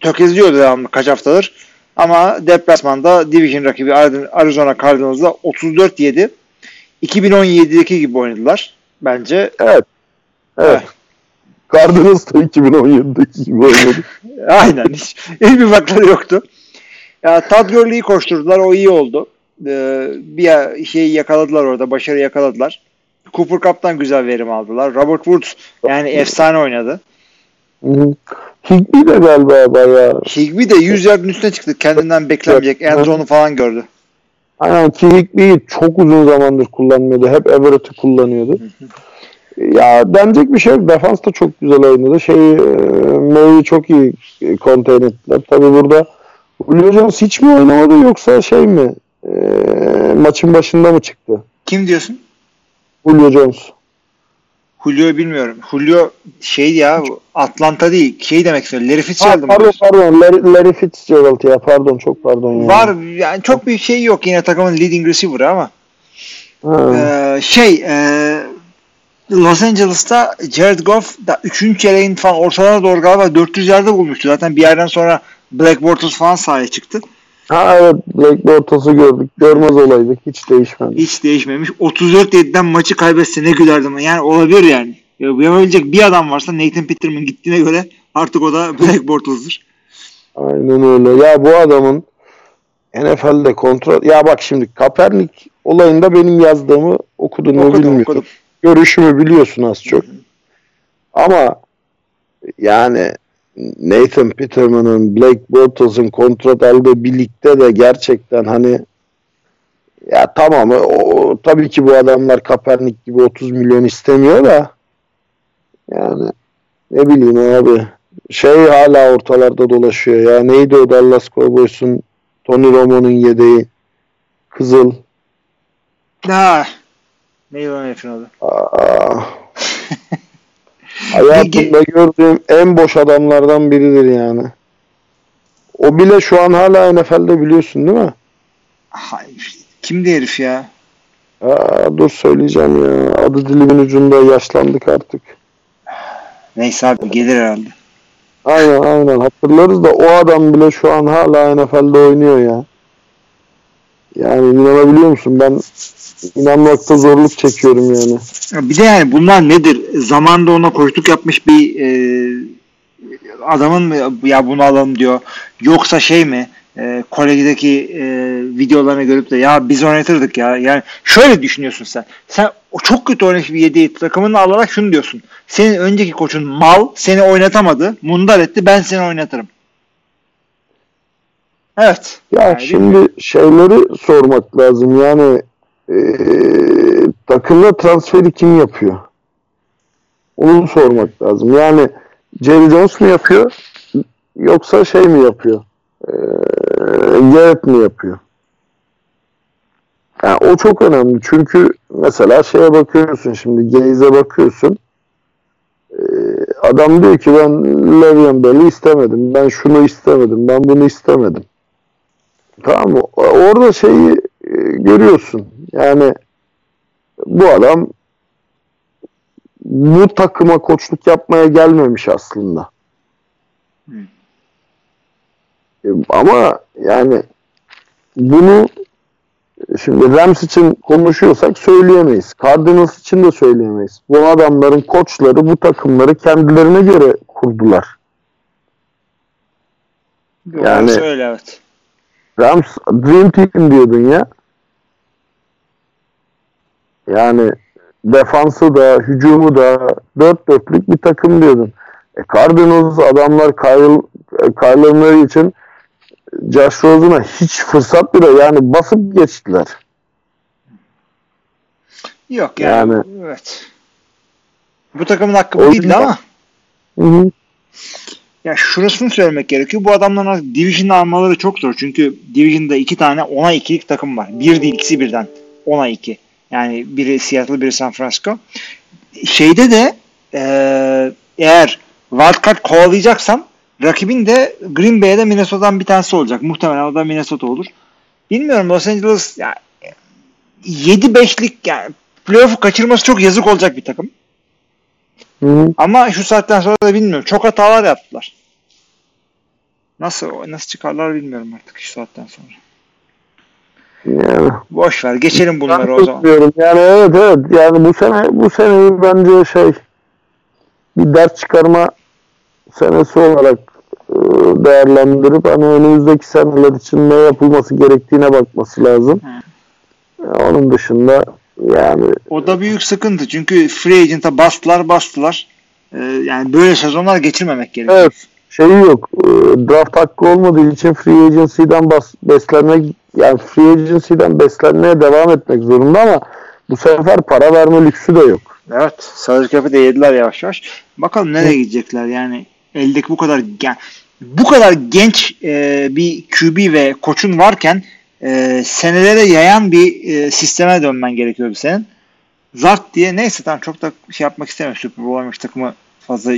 tökezliyor devamlı kaç haftadır. Ama deplasmanda division rakibi Arizona Cardinals'la 34-7 2017'deki gibi oynadılar bence. Evet. Evet. Evet. Cardinals da 2017'deki gibi oynadı. (laughs) Aynen. Hiç, hiçbir farkları yoktu. Ya Todd Gurley'i koşturdular. O iyi oldu. Ee, bir şeyi yakaladılar orada. Başarı yakaladılar. Cooper Cup'tan güzel verim aldılar. Robert Woods yani efsane oynadı. Higby de galiba bayağı. Higby de 100 yardın üstüne çıktı. Kendinden beklenmeyecek. Enzo'nu falan gördü. Aynen ki Higby'yi çok uzun zamandır kullanmıyordu. Hep Everett'i kullanıyordu. Ya denecek bir şey yok. Defans da çok güzel oynadı. Şey, e, Murray'i çok iyi contain ettiler. Tabi burada Julio Jones hiç mi oynamadı yoksa şey mi? E, maçın başında mı çıktı? Kim diyorsun? Julio Jones. Julio bilmiyorum. Julio şey ya Atlanta değil. Şey demek istiyorum. Larry Ha, Fitzgerald mı pardon pardon Larry, Larry Fitzgerald ya pardon çok pardon ya. Var yani çok bir şey yok yine takımın leading receiver'ı ama Ha. Ee, şey e, Los Angeles'ta Jared Goff da 3. çeyreğin falan ortalarına doğru galiba 400 yerde bulmuştu. Zaten bir yerden sonra Black Bortles falan sahaya çıktı. Ha evet Blake Bortles'ı gördük. Görmez olaydık. Hiç değişmedi. Hiç değişmemiş. 34-7'den maçı kaybetse ne gülerdim. Yani olabilir yani. Ya, yapabilecek bir adam varsa Nathan Peterman gittiğine göre artık o da (laughs) Black Bortles'dır. Aynen öyle. Ya bu adamın NFL'de kontrol... Ya bak şimdi Kaepernick olayında benim yazdığımı okudun mu bilmiyorum. okudum. Görüşümü biliyorsun az çok. Ama yani Nathan Peterman'ın Blake Bortles'ın kontrat aldığı birlikte de gerçekten hani ya tamam o, tabii ki bu adamlar Kaepernick gibi 30 milyon istemiyor da yani ne bileyim abi şey hala ortalarda dolaşıyor ya neydi o Dallas Cowboys'un Tony Romo'nun yedeği Kızıl Ha. Neydi o herifin adı? Aa. (laughs) Hayatımda gördüğüm en boş adamlardan biridir yani. O bile şu an hala NFL'de biliyorsun değil mi? Hayır. Kimdi herif ya? Aa, dur söyleyeceğim ya. Adı dilimin ucunda yaşlandık artık. Neyse abi gelir herhalde. Aynen aynen hatırlarız da o adam bile şu an hala NFL'de oynuyor ya. Yani inanabiliyor musun? Ben inanmakta zorluk çekiyorum yani. Ya Bir de yani bunlar nedir? Zamanında ona koştuk yapmış bir e, adamın mı ya bunu alalım diyor. Yoksa şey mi? E, Kore'deki e, videolarını görüp de ya biz oynatırdık ya. Yani şöyle düşünüyorsun sen. Sen o çok kötü oynamış bir yedi takımını alarak şunu diyorsun. Senin önceki koçun mal seni oynatamadı. Mundar etti ben seni oynatırım. Evet. Ya Yani şimdi şeyleri sormak lazım. Yani eee takımda transferi kim yapıyor? Onu sormak lazım. Yani Jerry Jones mu yapıyor? Yoksa şey mi yapıyor? Eee Garrett mi yapıyor? Yani o çok önemli. Çünkü mesela şeye bakıyorsun şimdi Gaze'e bakıyorsun. Eee, adam diyor ki ben Le'Veon Bell'i istemedim. Ben şunu istemedim. Ben bunu istemedim. Tamam mı? Orada şeyi e, görüyorsun. Yani bu adam bu takıma koçluk yapmaya gelmemiş aslında. E, Ama yani bunu şimdi Rams için konuşuyorsak söyleyemeyiz. Cardinals için de söyleyemeyiz. Bu adamların koçları bu takımları kendilerine göre kurdular. Orası yani- öyle evet. Rams Dream Team diyordun ya. Yani defansı da, hücumu da dört dörtlük bir takım diyordun. E Cardinals adamlar Kyle, e, Murray için Josh Rosen'a hiç fırsat bile yani basıp geçtiler. Yok yani, Yani- evet. Bu takımın hakkı bu değildi ama Hı hı. ya şurasını söylemek gerekiyor. Bu adamların artık Division'ı almaları çok zor. Çünkü Division'da iki tane 10'a 2'lik takım var. Bir değil ikisi birden. 10'a 2. Yani biri Seattle biri San Francisco. Şeyde de eee, eğer wildcard kovalayacaksan rakibin de Green Bay'de Minnesota'dan bir tanesi olacak. Muhtemelen o da Minnesota olur. Bilmiyorum Los Angeles ya 7-5'lik yani playoff'u kaçırması çok yazık olacak bir takım. Hı. Ama şu saatten sonra da bilmiyorum. Çok hatalar yaptılar. Nasıl nasıl çıkarlar bilmiyorum artık şu saatten sonra. Yani. Boş ver. Geçelim bunları o zaman. Yani evet evet. Yani bu sene bu seneyi bence şey bir ders çıkarma senesi olarak e, değerlendirip hani önümüzdeki seneler için ne yapılması gerektiğine bakması lazım. Ya Onun dışında yani O da büyük sıkıntı. Çünkü free agent'a bastılar bastılar. e, yani böyle sezonlar geçirmemek gerekiyor. Evet. Şeyi yok. e, Draft hakkı olmadığı için free agency'den bas, beslenmek yani free agency'den beslenmeye devam etmek zorunda ama bu sefer para verme lüksü de yok. Evet. Salary cap'i de yediler yavaş yavaş. Bakalım nereye gidecekler yani. Eldeki bu kadar gen- bu kadar genç e, bir QB ve koçun varken e, senelere yayan bir e, sisteme dönmen gerekiyor bir senin. Zart diye neyse tamam çok da şey yapmak istemiyorum. Super Bowl takımı fazla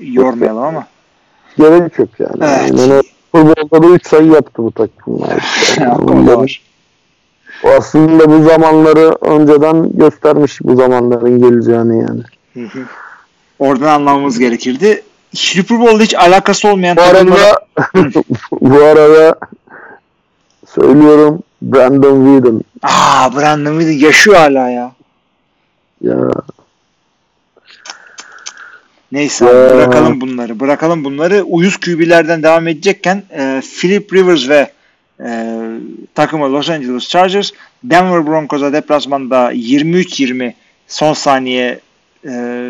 yormayalım ama. Gerek yok yani. Evet. Yani futbolda da 3 sayı yaptı bu takımlar. (laughs) O aslında bu zamanları önceden göstermiş bu zamanların geleceğini yani. Hı hı. Oradan anlamamız gerekirdi. Super Bowl'da hiç alakası olmayan Bu takımlara- arada (laughs) bu arada söylüyorum Brandon Whedon Aa Brandon Whedon yaşıyor hala ya. ya Neyse Ya. bırakalım bunları. Bırakalım bunları. Uyuz QB'lerden devam edecekken e, Philip Rivers ve e, takımı Los Angeles Chargers Denver Broncos'a deplasmanda 23-20 son saniye e,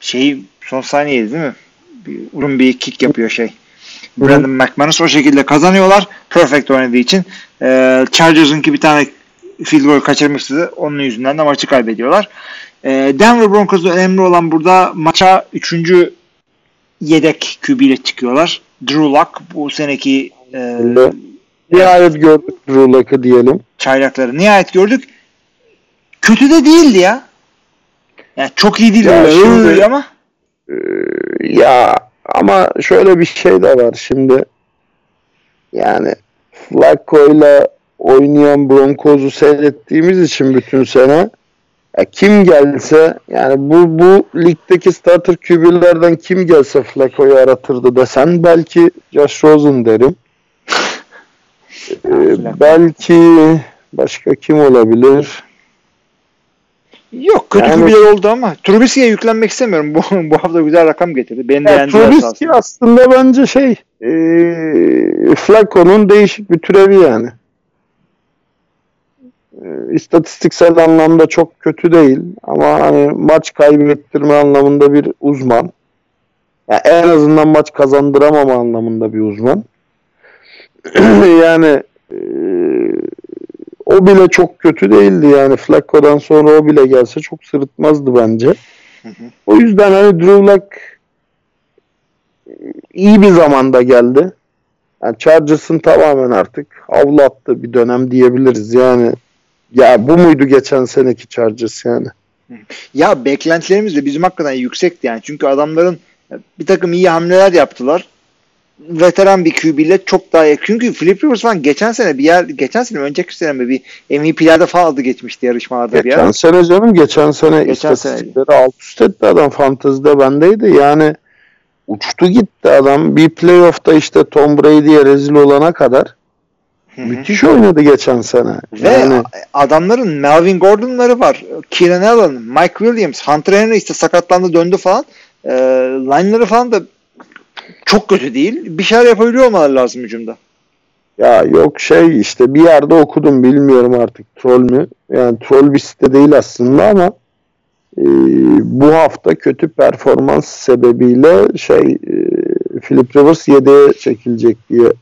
şey son saniyeydi değil mi? Bir, uzun bir kick yapıyor şey. Brandon McManus o şekilde kazanıyorlar. Perfect oynadığı için. E, Chargers'ınki bir tane field goal kaçırmıştı. Onun yüzünden de maçı kaybediyorlar. E, Denver Broncos'un önemli olan burada maça 3. yedek QB ile çıkıyorlar. Drew Lock bu seneki e, nihayet gördük Drew Luck'ı diyelim. çaylakları nihayet gördük. Kötü de değildi ya. Yani çok iyi değil Ya öyle şimdi- ama Ee, ya ama şöyle bir şey de var şimdi. Yani Flacco'yla oynayan Broncos'u seyrettiğimiz için bütün sene ya kim gelse yani bu bu ligdeki starter QB'lerden kim gelse Flacco'yu aratırdı desen belki Josh Rosen derim. Ee, belki başka kim olabilir? yok kötü Yani- QB'ler oldu ama Trubisky'ye yüklenmek istemiyorum. Bu, bu hafta güzel rakam getirdi. Beni de. Trubisky aslında bence şey e, Flacco'nun değişik bir türevi yani. E, istatistiksel anlamda çok kötü değil ama hani maç kaybettirme anlamında bir uzman. Ya en azından maç kazandıramama anlamında bir uzman. (clears throat) yani e, o bile çok kötü değildi yani Flacco'dan sonra o bile gelse çok sırıtmazdı bence. O yüzden hani Drew Lock iyi bir zamanda geldi. Yani Chargers'ın tamamen artık havlu attığı bir dönem diyebiliriz. Yani ya bu muydu geçen seneki Chargers yani? Ya beklentilerimiz de bizim hakikaten yüksekti yani. Çünkü adamların bir takım iyi hamleler yaptılar. Veteran bir QB ile çok daha yakın. Çünkü Philip Rivers falan geçen sene bir yer, geçen sene önceki sene mi bir MVP'lerde falan adı geçmişti yarışmalarda bir Geçen yer. sene canım geçen sene Geçen istatistikleri alt üst etti adam fantezide bendeydi. Yani uçtu gitti adam. Bir playoff'ta işte Tom Brady'ye rezil olana kadar. Müthiş oynadı geçen sene. Ve Yani adamların Melvin Gordon'ları var. Keenan Allen, Mike Williams, Hunter Henry işte sakatlandı döndü falan. E, line'ları falan da çok kötü değil. Bir şeyler yapabiliyor olmaları lazım hücumda. Ya yok şey işte bir yerde okudum bilmiyorum artık troll mü? Yani troll bir site değil aslında ama e, bu hafta kötü performans sebebiyle şey e, Philip Rivers yedeğe çekilecek diye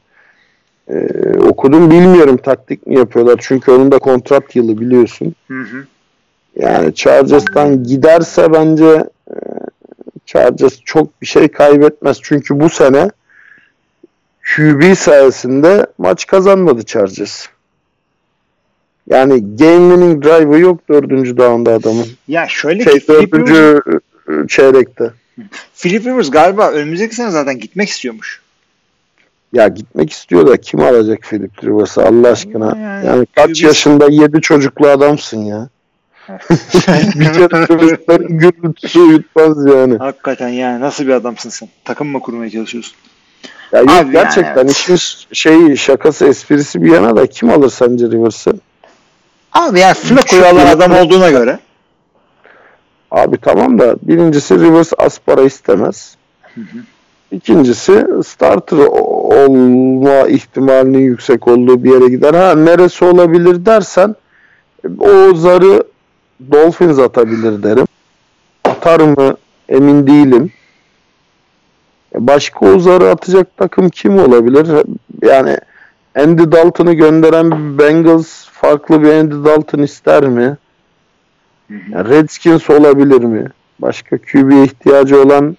e, okudum. Bilmiyorum taktik mi yapıyorlar çünkü onun da kontrat yılı biliyorsun. Hı hı. Yani Chargers'tan giderse bence e, Chargers çok bir şey kaybetmez. Çünkü bu sene QB sayesinde maç kazanmadı Chargers. Yani game winning drive'ı yok dördüncü down'da adamın. Ya şöyle Şey ki Rivers, dördüncü e, çeyrekte. Philip Rivers galiba önümüzdeki sene zaten gitmek istiyormuş. Ya gitmek istiyor da kim alacak Philip Rivers'ı Allah aşkına. Yani Yani kaç QB yaşında yedi çocuklu adamsın ya. bir (laughs) kere gürültüsü uyutmaz yani. Hakikaten yani nasıl bir adamsın sen? Takım mı kurmaya çalışıyorsun? Ya yok, Abi yani gerçekten evet. işin şey şakası esprisi bir yana da kim alır sence Rivers'ı? Abi yani Flacco'yu alan adam olduğuna göre. Abi tamam da birincisi Rivers az para istemez. İkincisi starter o- olma ihtimalinin yüksek olduğu bir yere gider. Ha neresi olabilir dersen o zarı Dolphins atabilir derim. Atar mı emin değilim. Başka Ozar'ı atacak takım kim olabilir? Yani Andy Dalton'ı gönderen Bengals farklı bir Andy Dalton ister mi? Yani Redskins olabilir mi? Başka QB'ye ihtiyacı olan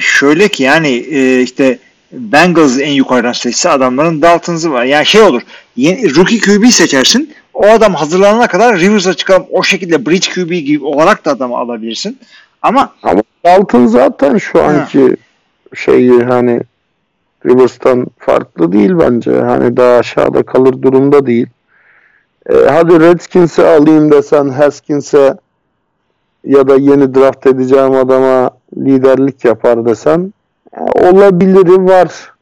Şöyle ki yani e, işte Bengals en yukarıdan seçse adamların Dalton'sı var. Yani şey olur. Yeni, rookie QB seçersin. O adam hazırlanana kadar Rivers'a çıkalım. O şekilde bridge QB gibi olarak da adamı alabilirsin. Ama ama Dalton zaten şu anki şeyi hani Rivers'tan farklı değil bence. Hani daha aşağıda kalır durumda değil. E, hadi Redskins'i alayım desen Haskins'e ya da yeni draft edeceğim adama liderlik yapar desen e, olabiliri var.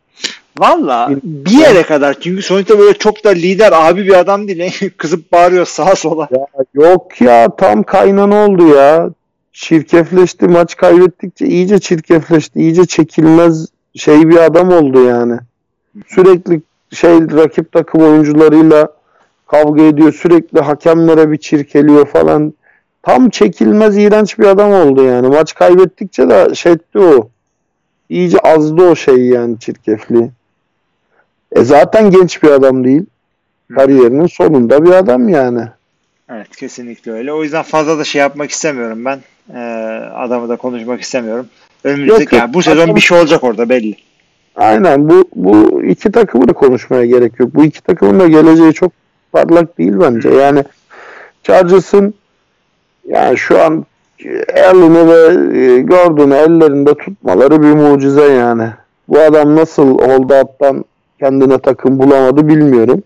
Valla bir yere kadar çünkü sonuçta böyle çok da lider abi bir adam değil. (laughs) Kızıp bağırıyor sağa sola. Ya yok ya tam kaynan oldu ya. Çirkefleşti maç kaybettikçe iyice çirkefleşti. iyice çekilmez şey bir adam oldu yani. Sürekli şey rakip takım oyuncularıyla kavga ediyor. Sürekli hakemlere bir çirkeliyor falan. Tam çekilmez iğrenç bir adam oldu yani. Maç kaybettikçe de şeytti o. İyice azdı o şey yani çirkefliği. E zaten genç bir adam değil. Kariyerinin sonunda bir adam yani. Evet kesinlikle öyle. O yüzden fazla da şey yapmak istemiyorum ben. Ee, adamı da konuşmak istemiyorum. Önümüzdeki yani bu sezon bir şey olacak orada belli. Aynen bu bu iki takımı da konuşmaya gerek yok. Bu iki takımın da geleceği çok parlak değil bence. Yani Chargers'ın yani şu an Allen'ı ve e, Gordon'u ellerinde tutmaları bir mucize yani. Bu adam nasıl holdout'tan kendine takım bulamadı bilmiyorum.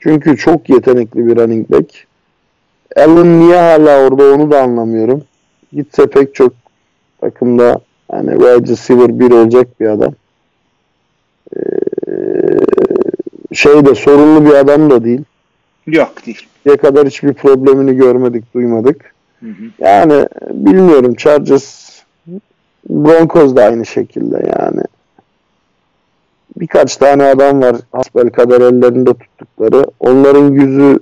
Çünkü çok yetenekli bir running back. Allen niye hala orada onu da anlamıyorum. Gitse pek çok takımda yani wide receiver bir olacak bir adam. Ee, şey de sorunlu bir adam da değil. Yok değil. Ne kadar hiçbir problemini görmedik, duymadık. Hı hı. Yani bilmiyorum Chargers Broncos da aynı şekilde yani. Birkaç tane adam var hasbel kadar ellerinde tuttukları. Onların yüzü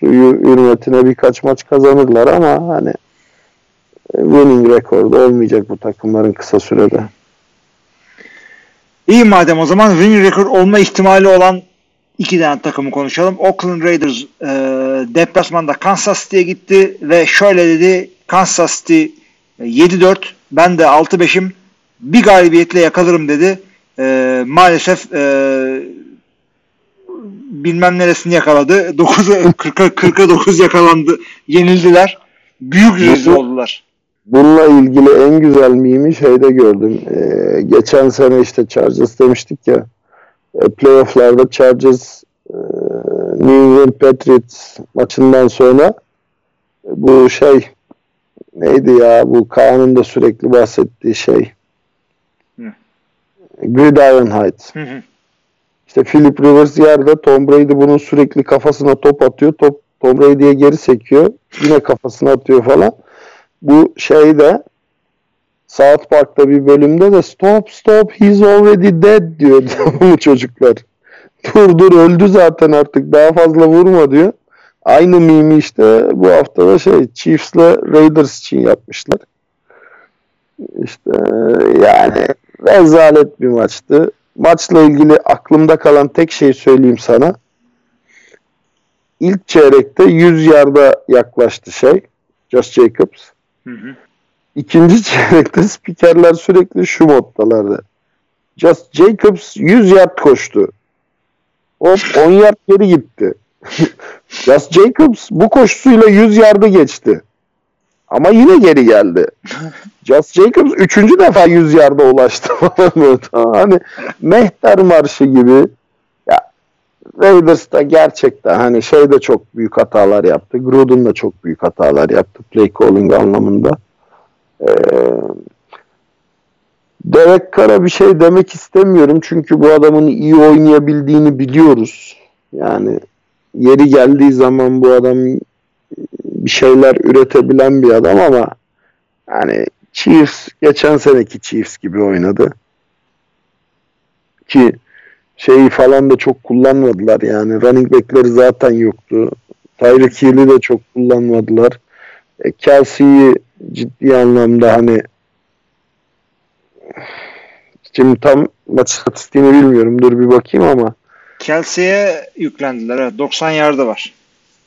suyu hürmetine birkaç maç kazanırlar ama hani winning rekordu olmayacak bu takımların kısa sürede. İyi madem o zaman winning record olma ihtimali olan iki tane takımı konuşalım. Oakland Raiders e, deplasmanda Kansas City'ye gitti ve şöyle dedi Kansas City 7-4 ben de 6-5'im bir galibiyetle yakalarım dedi. E, maalesef e, bilmem neresini yakaladı. 9'a 40'a 40'a 9 yakalandı. Yenildiler. Büyük rezil oldular. Bununla ilgili en güzel mimi şeyde gördüm. Ee, geçen sene işte Chargers demiştik ya e, playofflarda Chargers e, New England Patriots maçından sonra e, bu şey neydi ya bu Kaan'ın da sürekli bahsettiği şey hı. Gridiron Heights. Hı hı. İşte Philip Rivers yerde Tom Brady bunun sürekli kafasına top atıyor. Top Tom Brady'ye geri sekiyor. Yine kafasına atıyor falan. Bu şeyde South Park'ta bir bölümde de stop stop he's already dead diyor (laughs) bu çocuklar. Dur dur öldü zaten artık daha fazla vurma diyor. Aynı mimi işte bu hafta da şey Chiefs'le Raiders için yapmışlar. İşte yani rezalet bir maçtı. Maçla ilgili aklımda kalan tek şey söyleyeyim sana. İlk çeyrekte 100 yarda yaklaştı şey. Josh Jacobs. Hı hı. İkinci çeyrekte (laughs) spikerler sürekli şu moddalardı. Just Jacobs 100 yard koştu. Hop 10 yard geri gitti. (laughs) Just Jacobs bu koşusuyla 100 yardı geçti. Ama yine geri geldi. (laughs) Just Jacobs üçüncü defa 100 yarda ulaştı hani mehter marşı gibi ya Raiders da gerçekten hani şey de çok büyük hatalar yaptı. Gruden da çok büyük hatalar yaptı play calling anlamında. Ee, Derek Carr'a bir şey demek istemiyorum çünkü bu adamın iyi oynayabildiğini biliyoruz. Yani yeri geldiği zaman bu adam bir şeyler üretebilen bir adam ama yani Chiefs geçen seneki Chiefs gibi oynadı. Ki şeyi falan da çok kullanmadılar yani. Running back'leri zaten yoktu. Tyreek Hill'i de çok kullanmadılar. E, Kelsey'yi ciddi anlamda hani Şimdi tam maç istatistiğini bilmiyorum. Dur bir bakayım ama. Kelsey'e yüklendiler. Evet, 90 yardı var.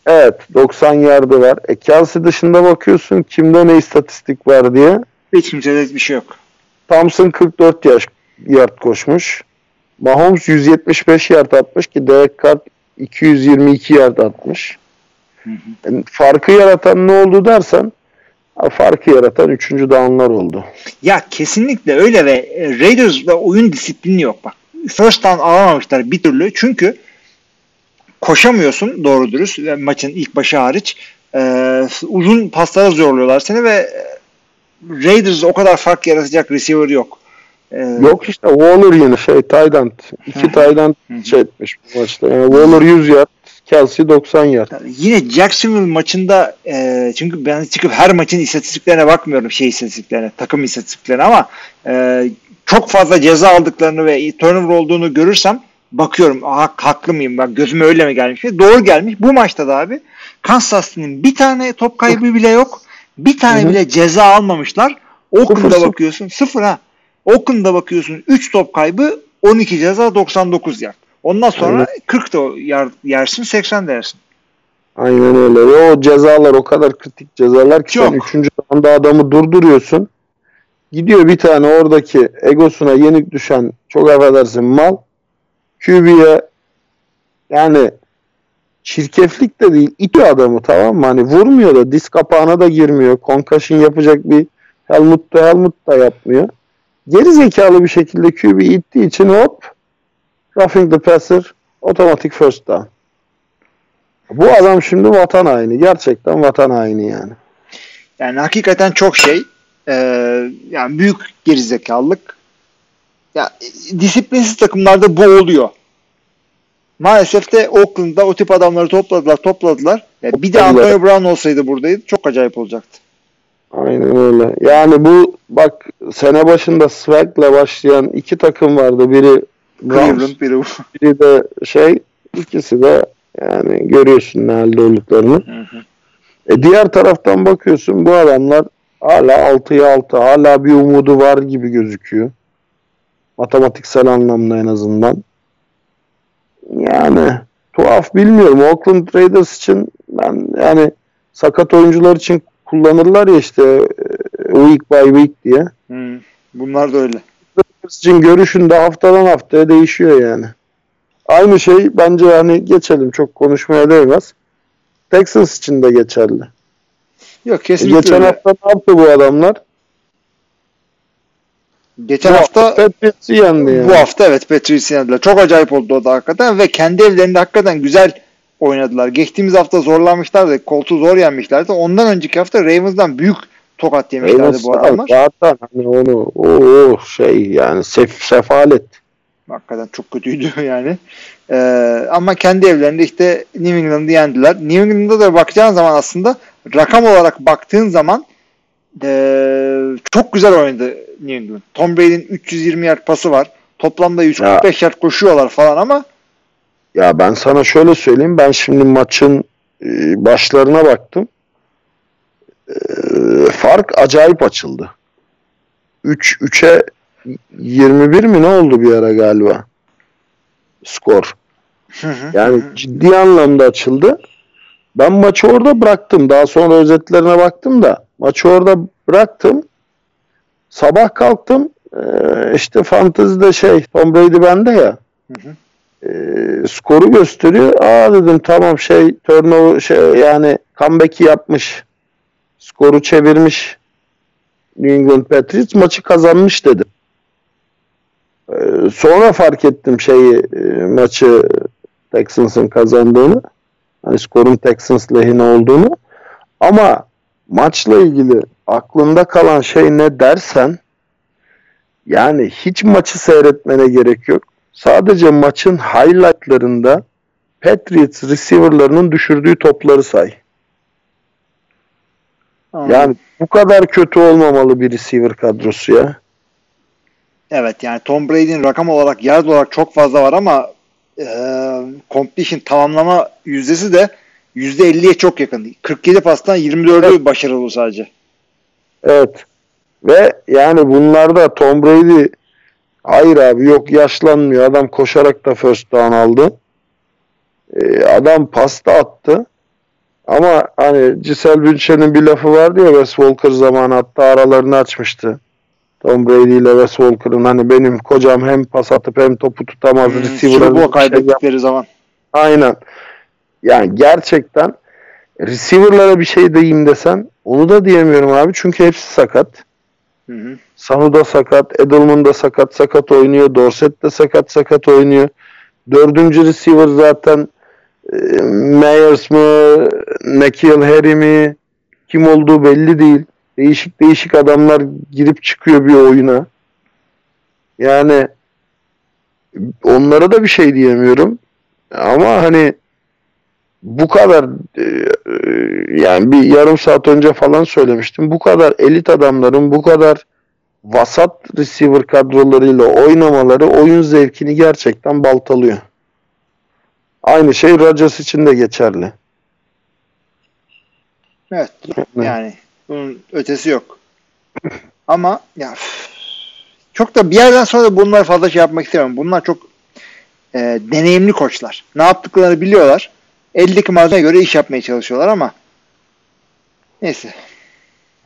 Evet 90 yardı var. E Kelsey dışında bakıyorsun kimde ne istatistik var diye. Hiç kimsede bir şey yok. Thompson 44 yaş yard koşmuş. Mahomes 175 yard atmış ki Derek Carr 222 yard atmış. Yani farkı yaratan ne oldu dersen farkı yaratan 3. downlar oldu. Ya kesinlikle öyle ve e, Raiders'da oyun disiplini yok bak. First down alamamışlar bir türlü. Çünkü koşamıyorsun doğru dürüst maçın ilk başı hariç. Ee, uzun paslara zorluyorlar seni ve e, Raiders o kadar fark yaratacak receiver yok. Ee, yok işte Waller yine şey Tayland. iki Tayland şey etmiş bu maçta. Yani Waller 100 yard Kelsey 90 yard. Yine Jacksonville maçında e, çünkü ben çıkıp her maçın istatistiklerine bakmıyorum şey istatistiklerine, takım istatistiklerine ama e, çok fazla ceza aldıklarını ve turnover olduğunu görürsem bakıyorum aha haklı mıyım ben? Gözüme öyle mi gelmiş? doğru gelmiş. Bu maçta da abi Kansas City'nin bir tane top kaybı bile yok. Bir tane Hı-hı. bile ceza almamışlar. Oakland'a bakıyorsun sıfır ha. Oakland'a bakıyorsun 3 top kaybı 12 ceza 99 yard ondan sonra Aynen. 40 da yer, yersin 80 dersin Aynen öyle. Ve o cezalar o kadar kritik cezalar ki Çok. sen 3. anda adamı durduruyorsun. Gidiyor bir tane oradaki egosuna yenik düşen çok affedersin mal QB'ye yani çirkeflik de değil itiyor adamı tamam mı? Hani vurmuyor da diz kapağına da girmiyor. Concussion yapacak bir Helmut da Helmut da yapmıyor. Geri zekalı bir şekilde QB ittiği için hop roughing the passer otomatik first down. Bu adam şimdi vatan haini. Gerçekten vatan haini yani. Yani hakikaten çok şey. Ee, yani büyük gerizekalılık. Ya disiplinsiz takımlarda bu oluyor. Maalesef de Oakland'da o tip adamları topladılar, topladılar. Yani bir de Antonio Brown olsaydı buradaydı çok acayip olacaktı. Aynen öyle. Yani bu bak sene başında Swag'la başlayan iki takım vardı. Biri Browns, biri, biri de şey ikisi de yani görüyorsun ne halde olduklarını. Hı hı. E diğer taraftan bakıyorsun bu adamlar hala 6'ya 6 hala bir umudu var gibi gözüküyor. Matematiksel anlamda en azından. Yani tuhaf bilmiyorum. Oakland Raiders için ben yani sakat oyuncular için kullanırlar ya işte e, week by week diye. Hmm, bunlar da öyle. İçin görüşünde haftadan haftaya değişiyor yani. Aynı şey bence yani geçelim çok konuşmaya değmez. Texans için de geçerli. Yok kesinlikle. Geçen öyle. hafta ne yaptı bu adamlar? Geçen bu hafta Patriots'ı yendi yani. Bu hafta evet Patriots'ı yendiler. Çok acayip oldu o da hakikaten ve kendi evlerinde hakikaten güzel oynadılar. Geçtiğimiz hafta zorlanmışlardı. Koltuğu zor yenmişlerdi. Ondan önceki hafta Ravens'dan büyük tokat yemişlerdi Ravens bu adamlar. Zaten hani onu o, o şey yani sef, sefalet. Hakikaten çok kötüydü (laughs) yani. Ee, ama kendi evlerinde işte New England'ı yendiler. New England'da da bakacağın zaman aslında rakam olarak baktığın zaman ee, çok güzel oynadı New England. Tom Brady'nin 320 yard pası var. Toplamda 145 ya, yard koşuyorlar falan ama ya ben sana şöyle söyleyeyim. Ben şimdi maçın e, başlarına baktım. E, fark acayip açıldı. 3 3'e 21 mi ne oldu bir ara galiba? Skor. yani ciddi anlamda açıldı. Ben maçı orada bıraktım. Daha sonra özetlerine baktım da maçı orada bıraktım. Sabah kalktım. Ee, işte fantezide şey Tom Brady bende ya. Hı hı. E, skoru gösteriyor. Aa dedim tamam şey turnover şey yani comeback'i yapmış. Skoru çevirmiş. New England Patriots maçı kazanmış dedim. Ee, sonra fark ettim şeyi e, maçı Texans'ın kazandığını. Hani skorun Texans lehine olduğunu. Ama maçla ilgili aklında kalan şey ne dersen yani hiç maçı seyretmene gerek yok. Sadece maçın highlightlarında Patriots receiver'larının düşürdüğü topları say. Anladım. Yani bu kadar kötü olmamalı bir receiver kadrosu ya. Evet yani Tom Brady'nin rakam olarak yard olarak çok fazla var ama e, completion tamamlama yüzdesi de %50'ye çok yakın. 47 pastan 24'ü evet. başarılı sadece. Evet. Ve yani bunlarda Tom Brady Hayır abi yok yaşlanmıyor. Adam koşarak da first down aldı. Ee, adam pasta attı. Ama hani Giselle Bündchen'in bir lafı vardı ya Wes Walker zamanı hatta aralarını açmıştı. Tom Brady ile Wes Walker'ın hani benim kocam hem pas atıp hem topu tutamaz Hmm, bir Bowl şey kaybettikleri zaman. Aynen. Yani gerçekten receiver'lara bir şey diyeyim desen onu da diyemiyorum abi çünkü hepsi sakat. Hı hı. Sanu da sakat, Edelman da sakat sakat oynuyor, Dorset de sakat sakat oynuyor. Dördüncü receiver zaten Myers mı, Nakil Harry mi kim olduğu belli değil. Değişik değişik adamlar girip çıkıyor bir oyuna. Yani onlara da bir şey diyemiyorum. Ama hani bu kadar e, e, yani bir yarım saat önce falan söylemiştim. Bu kadar elit adamların bu kadar vasat receiver kadrolarıyla oynamaları oyun zevkini gerçekten baltalıyor. Aynı şey Rodgers için de geçerli. Evet. Yani bunun ötesi yok. Ama ya çok da bir yerden sonra da bunlar fazla şey yapmak istemiyorum. Bunlar çok e, deneyimli koçlar. Ne yaptıklarını biliyorlar. Eldeki malzemeye göre iş yapmaya çalışıyorlar ama neyse.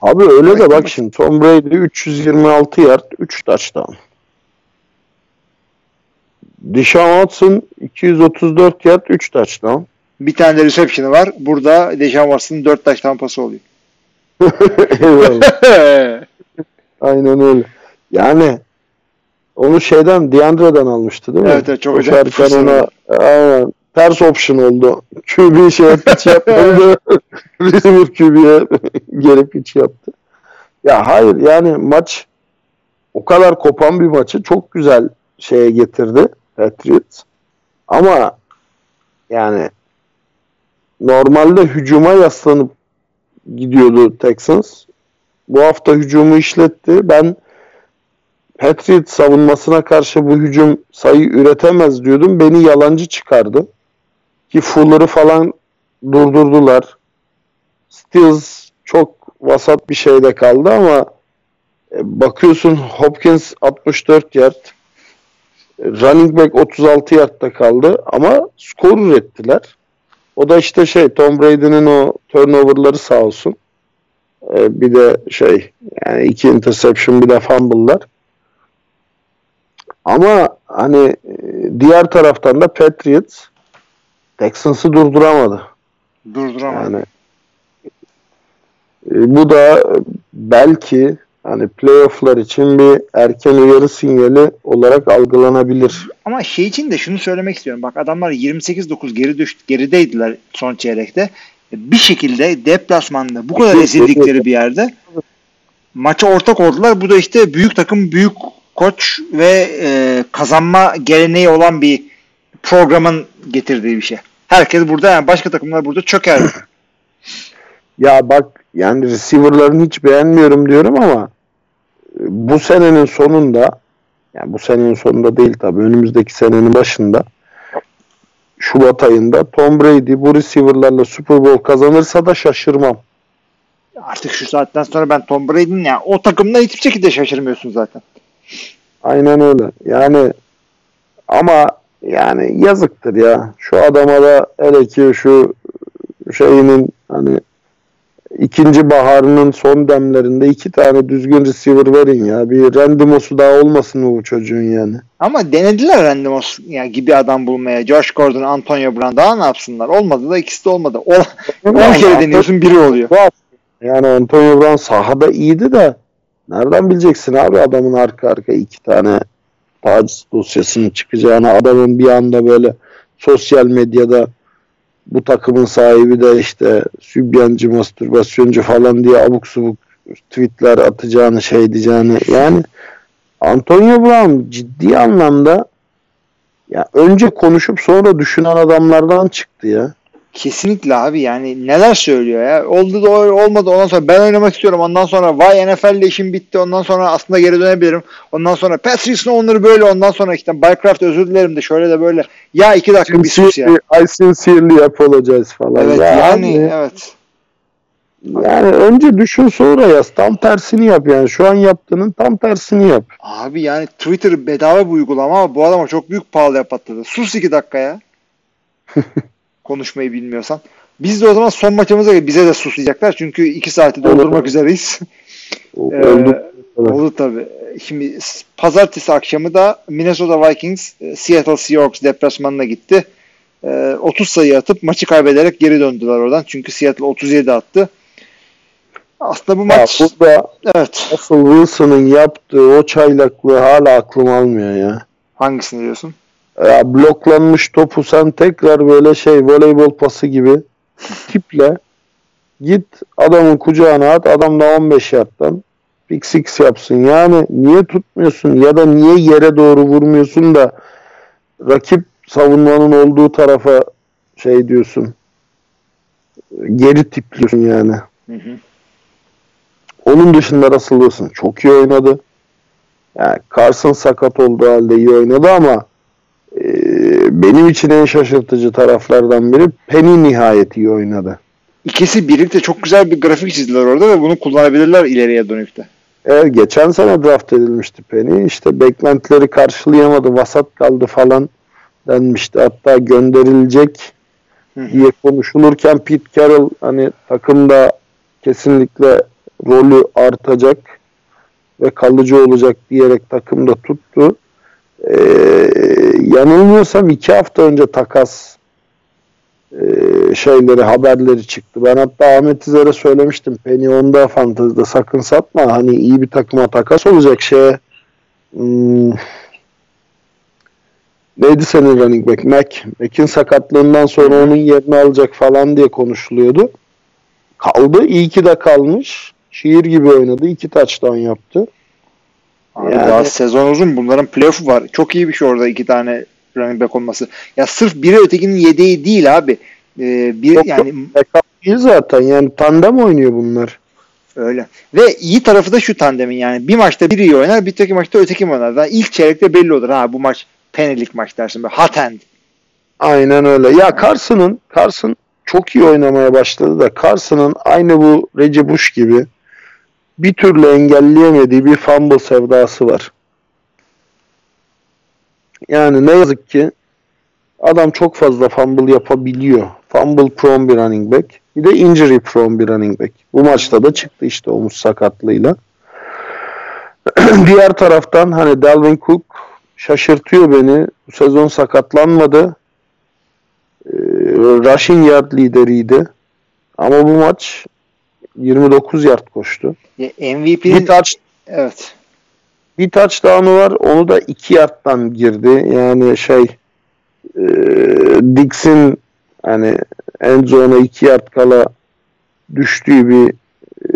Abi öyle de Evet, bak evet. şimdi Tom Brady 326 yard 3 touchdown. Deshaun Watson 234 yard 3 touchdown. Bir tane de reception'ı var. Burada Dejan Watson'ın 4 taş tampası oluyor. (laughs) Eyvallah. (laughs) Aynen öyle. Yani onu şeyden Deandre'den almıştı değil mi? Evet, evet, çok acayip ona aynen, ters option oldu. QB şey hiç yapmadı. Receiver (laughs) QB'ye gelip hiç yaptı. Ya hayır yani maç o kadar kopan bir maçı çok güzel şeye getirdi Patriots. Ama yani normalde hücuma yaslanıp gidiyordu Texans. Bu hafta hücumu işletti. Ben Patriots savunmasına karşı bu hücum sayı üretemez diyordum. Beni yalancı çıkardı. Ki Fuller'ı falan durdurdular. Stills çok vasat bir şeyde kaldı ama e, bakıyorsun Hopkins 64 yard running back 36 yardta kaldı ama skor ürettiler. O da işte şey Tom Brady'nin o turnoverları sağ olsun. Ee, bir de şey yani iki interception bir de fumble'lar. Ama hani e, diğer taraftan da Patriots Texans'ı durduramadı. Durduramadı. Yani e, bu da belki hani playoff'lar için bir erken uyarı sinyali olarak algılanabilir. Ama şey için de şunu söylemek istiyorum. Bak adamlar 28-9 geri düştü, gerideydiler son çeyrekte. Bir şekilde deplasmanda bu kadar ezildikleri bir yerde maça ortak oldular. Bu da işte büyük takım, büyük koç ve e, kazanma geleneği olan bir programın getirdiği bir şey. Herkes burada yani başka takımlar burada çöker. Ya bak yani receiver'larını hiç beğenmiyorum diyorum ama e, bu senenin sonunda yani bu senenin sonunda değil tabii önümüzdeki senenin başında Şubat ayında Tom Brady bu receiver'larla Super Bowl kazanırsa da şaşırmam. Artık şu saatten sonra ben Tom Brady'nin yani o takımda hiçbir şekilde şaşırmıyorsun zaten. Aynen öyle. Yani ama yani yazıktır ya. Şu adama da hele ki şu şeyinin hani ikinci baharının son demlerinde iki tane düzgün receiver verin ya. Bir Randy Moss'u daha olmasın mı bu çocuğun yani? Ama denediler Randy Moss yani gibi adam bulmaya. Josh Gordon, Antonio Brown daha ne yapsınlar? Olmadı da ikisi de olmadı. 10 kere deniyorsun biri oluyor. Yani Antonio Brown sahada iyiydi de nereden bileceksin abi adamın arka arka iki tane taciz dosyasının çıkacağını adamın bir anda böyle sosyal medyada bu takımın sahibi de işte sübyancı, mastürbasyoncu falan diye abuk subuk tweetler atacağını şey diyeceğini yani Antonio Brown ciddi anlamda ya önce konuşup sonra düşünen adamlardan çıktı ya. Kesinlikle abi yani neler söylüyor ya. Oldu da olmadı ondan sonra ben oynamak istiyorum. Ondan sonra vay NFL'de işim bitti. Ondan sonra aslında geri dönebilirim. Ondan sonra Patrice'in onları böyle. Ondan sonra işte Bycraft özür dilerim de şöyle de böyle. Ya iki dakika bir sus ya. I sincerely apologize falan. Evet Ya yani abi, evet. Yani önce düşün sonra yaz. Tam tersini yap yani. Şu an yaptığının tam tersini yap. Abi yani Twitter bedava bir uygulama ama bu adama çok büyük pahalıya patladı. Sus iki dakika ya. (laughs) Konuşmayı bilmiyorsan. Biz de o zaman son maçımıza bize de sus diyecekler. Çünkü iki saati doldurmak üzereyiz. Ee, Oldu. Oldu tabii. Şimdi pazartesi akşamı da Minnesota Vikings e, Seattle Seahawks deplasmanına gitti. Ee, 30 sayı atıp maçı kaybederek geri döndüler oradan. Çünkü Seattle 37 attı. Aslında bu Ya maç burada evet. Russell Wilson'ın yaptığı o çaylaklığı hala aklım almıyor ya. Hangisini diyorsun? Ya bloklanmış topu sen tekrar böyle şey voleybol pası gibi tiple git adamın kucağına at adam da 15 yardtan pick six yapsın. Yani niye tutmuyorsun ya da niye yere doğru vurmuyorsun da rakip savunmanın olduğu tarafa şey diyorsun geri tipliyorsun yani. Hı hı. Onun dışında Russell Wilson çok iyi oynadı. Yani Carson sakat olduğu halde iyi oynadı ama e, benim için en şaşırtıcı taraflardan biri Penny nihayet iyi oynadı. İkisi birlikte çok güzel bir grafik çizdiler orada ve bunu kullanabilirler ileriye dönük de. Evet, geçen sene draft edilmişti Penny. İşte beklentileri karşılayamadı, vasat kaldı falan denmişti. Hatta gönderilecek Hı hı. diye konuşulurken Pete Carroll hani takımda kesinlikle rolü artacak ve kalıcı olacak diyerek takımda tuttu. Ee, yanılmıyorsam iki hafta önce takas e, şeyleri haberleri çıktı. Ben hatta Ahmet İzer'e söylemiştim. Penny onda fantezide sakın satma. Hani iyi bir takıma takas olacak şey. Hmm, neydi senin running back? Mac. Mac'in sakatlığından sonra onun yerini alacak falan diye konuşuluyordu. Kaldı. İyi ki de kalmış. Şiir gibi oynadı. İki touchdown yaptı. Abi Yani- daha sezon uzun. Bunların playoff'u var. Çok iyi bir şey orada iki tane running back olması. Ya sırf biri ötekinin yedeği değil abi. Ee, bir Yok, yani Backup değil zaten. Yani tandem oynuyor bunlar. öyle. Ve iyi tarafı da şu tandemin yani bir maçta biri iyi oynar, bir öteki maçta öteki oynar. Yani ilk çeyrekte belli olur. Ha bu maç penelik maç dersin. Böyle hot hand. Aynen öyle. Ya Carson'ın Carson çok iyi oynamaya başladı da Carson'ın aynı bu Reggie Bush gibi bir türlü engelleyemediği bir fumble sevdası var. Yani ne yazık ki adam çok fazla fumble yapabiliyor. Fumble prone bir running back. Bir de injury prone bir running back. Bu maçta da çıktı işte omuz sakatlığıyla. (clears throat) Diğer taraftan hani Dalvin Cook şaşırtıyor beni. Bu sezon sakatlanmadı. Ee, rushing yard lideriydi. Ama bu maç 29 yard koştu. Bir MVP'nin touch evet. bir touchdown'u var. Onu da 2 yardtan girdi. Yani şey e, Dix'in hani end zone'a 2 yard kala düştüğü bir e,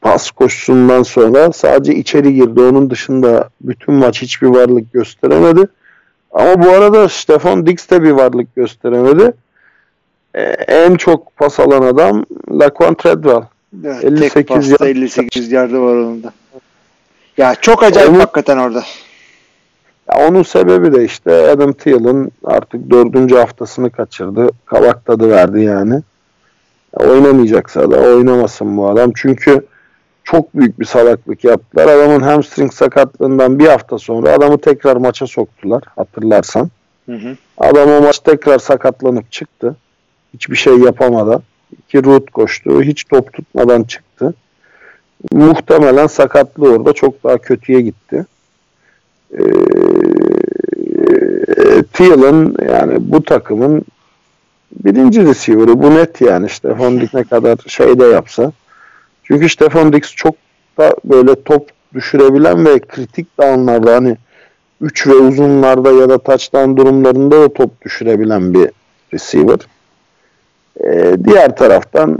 pas koşusundan sonra sadece içeri girdi. Onun dışında bütün maç hiçbir varlık gösteremedi. Ama bu arada Stefan Dix de bir varlık gösteremedi. E, en çok pas alan adam Laquan Treadwell. Evet 58 tek pasta yard. 58 yardı var onun da. Ya çok acayip Onu- hakikaten orada. Ya onun sebebi de işte Adam Thiel'in artık dördüncü haftasını kaçırdı. Kabak tadı verdi yani. Ya oynamayacaksa da oynamasın bu adam. Çünkü çok büyük bir salaklık yaptılar. Adamın hamstring sakatlığından bir hafta sonra adamı tekrar maça soktular hatırlarsan. Hı hı. Adam o maç tekrar sakatlanıp çıktı. Hiçbir şey yapamadan. İki root koştu. Hiç top tutmadan çıktı. Muhtemelen sakatlığı orada çok daha kötüye gitti. Ee, Thielen yani bu takımın birinci receiver'ı. Bu net yani. Stefan Dix ne kadar şey de yapsa. Çünkü Stefan Dix çok da böyle top düşürebilen ve kritik downlarda hani 3 ve uzunlarda ya da touchdown durumlarında da top düşürebilen bir receiver. Ee, diğer taraftan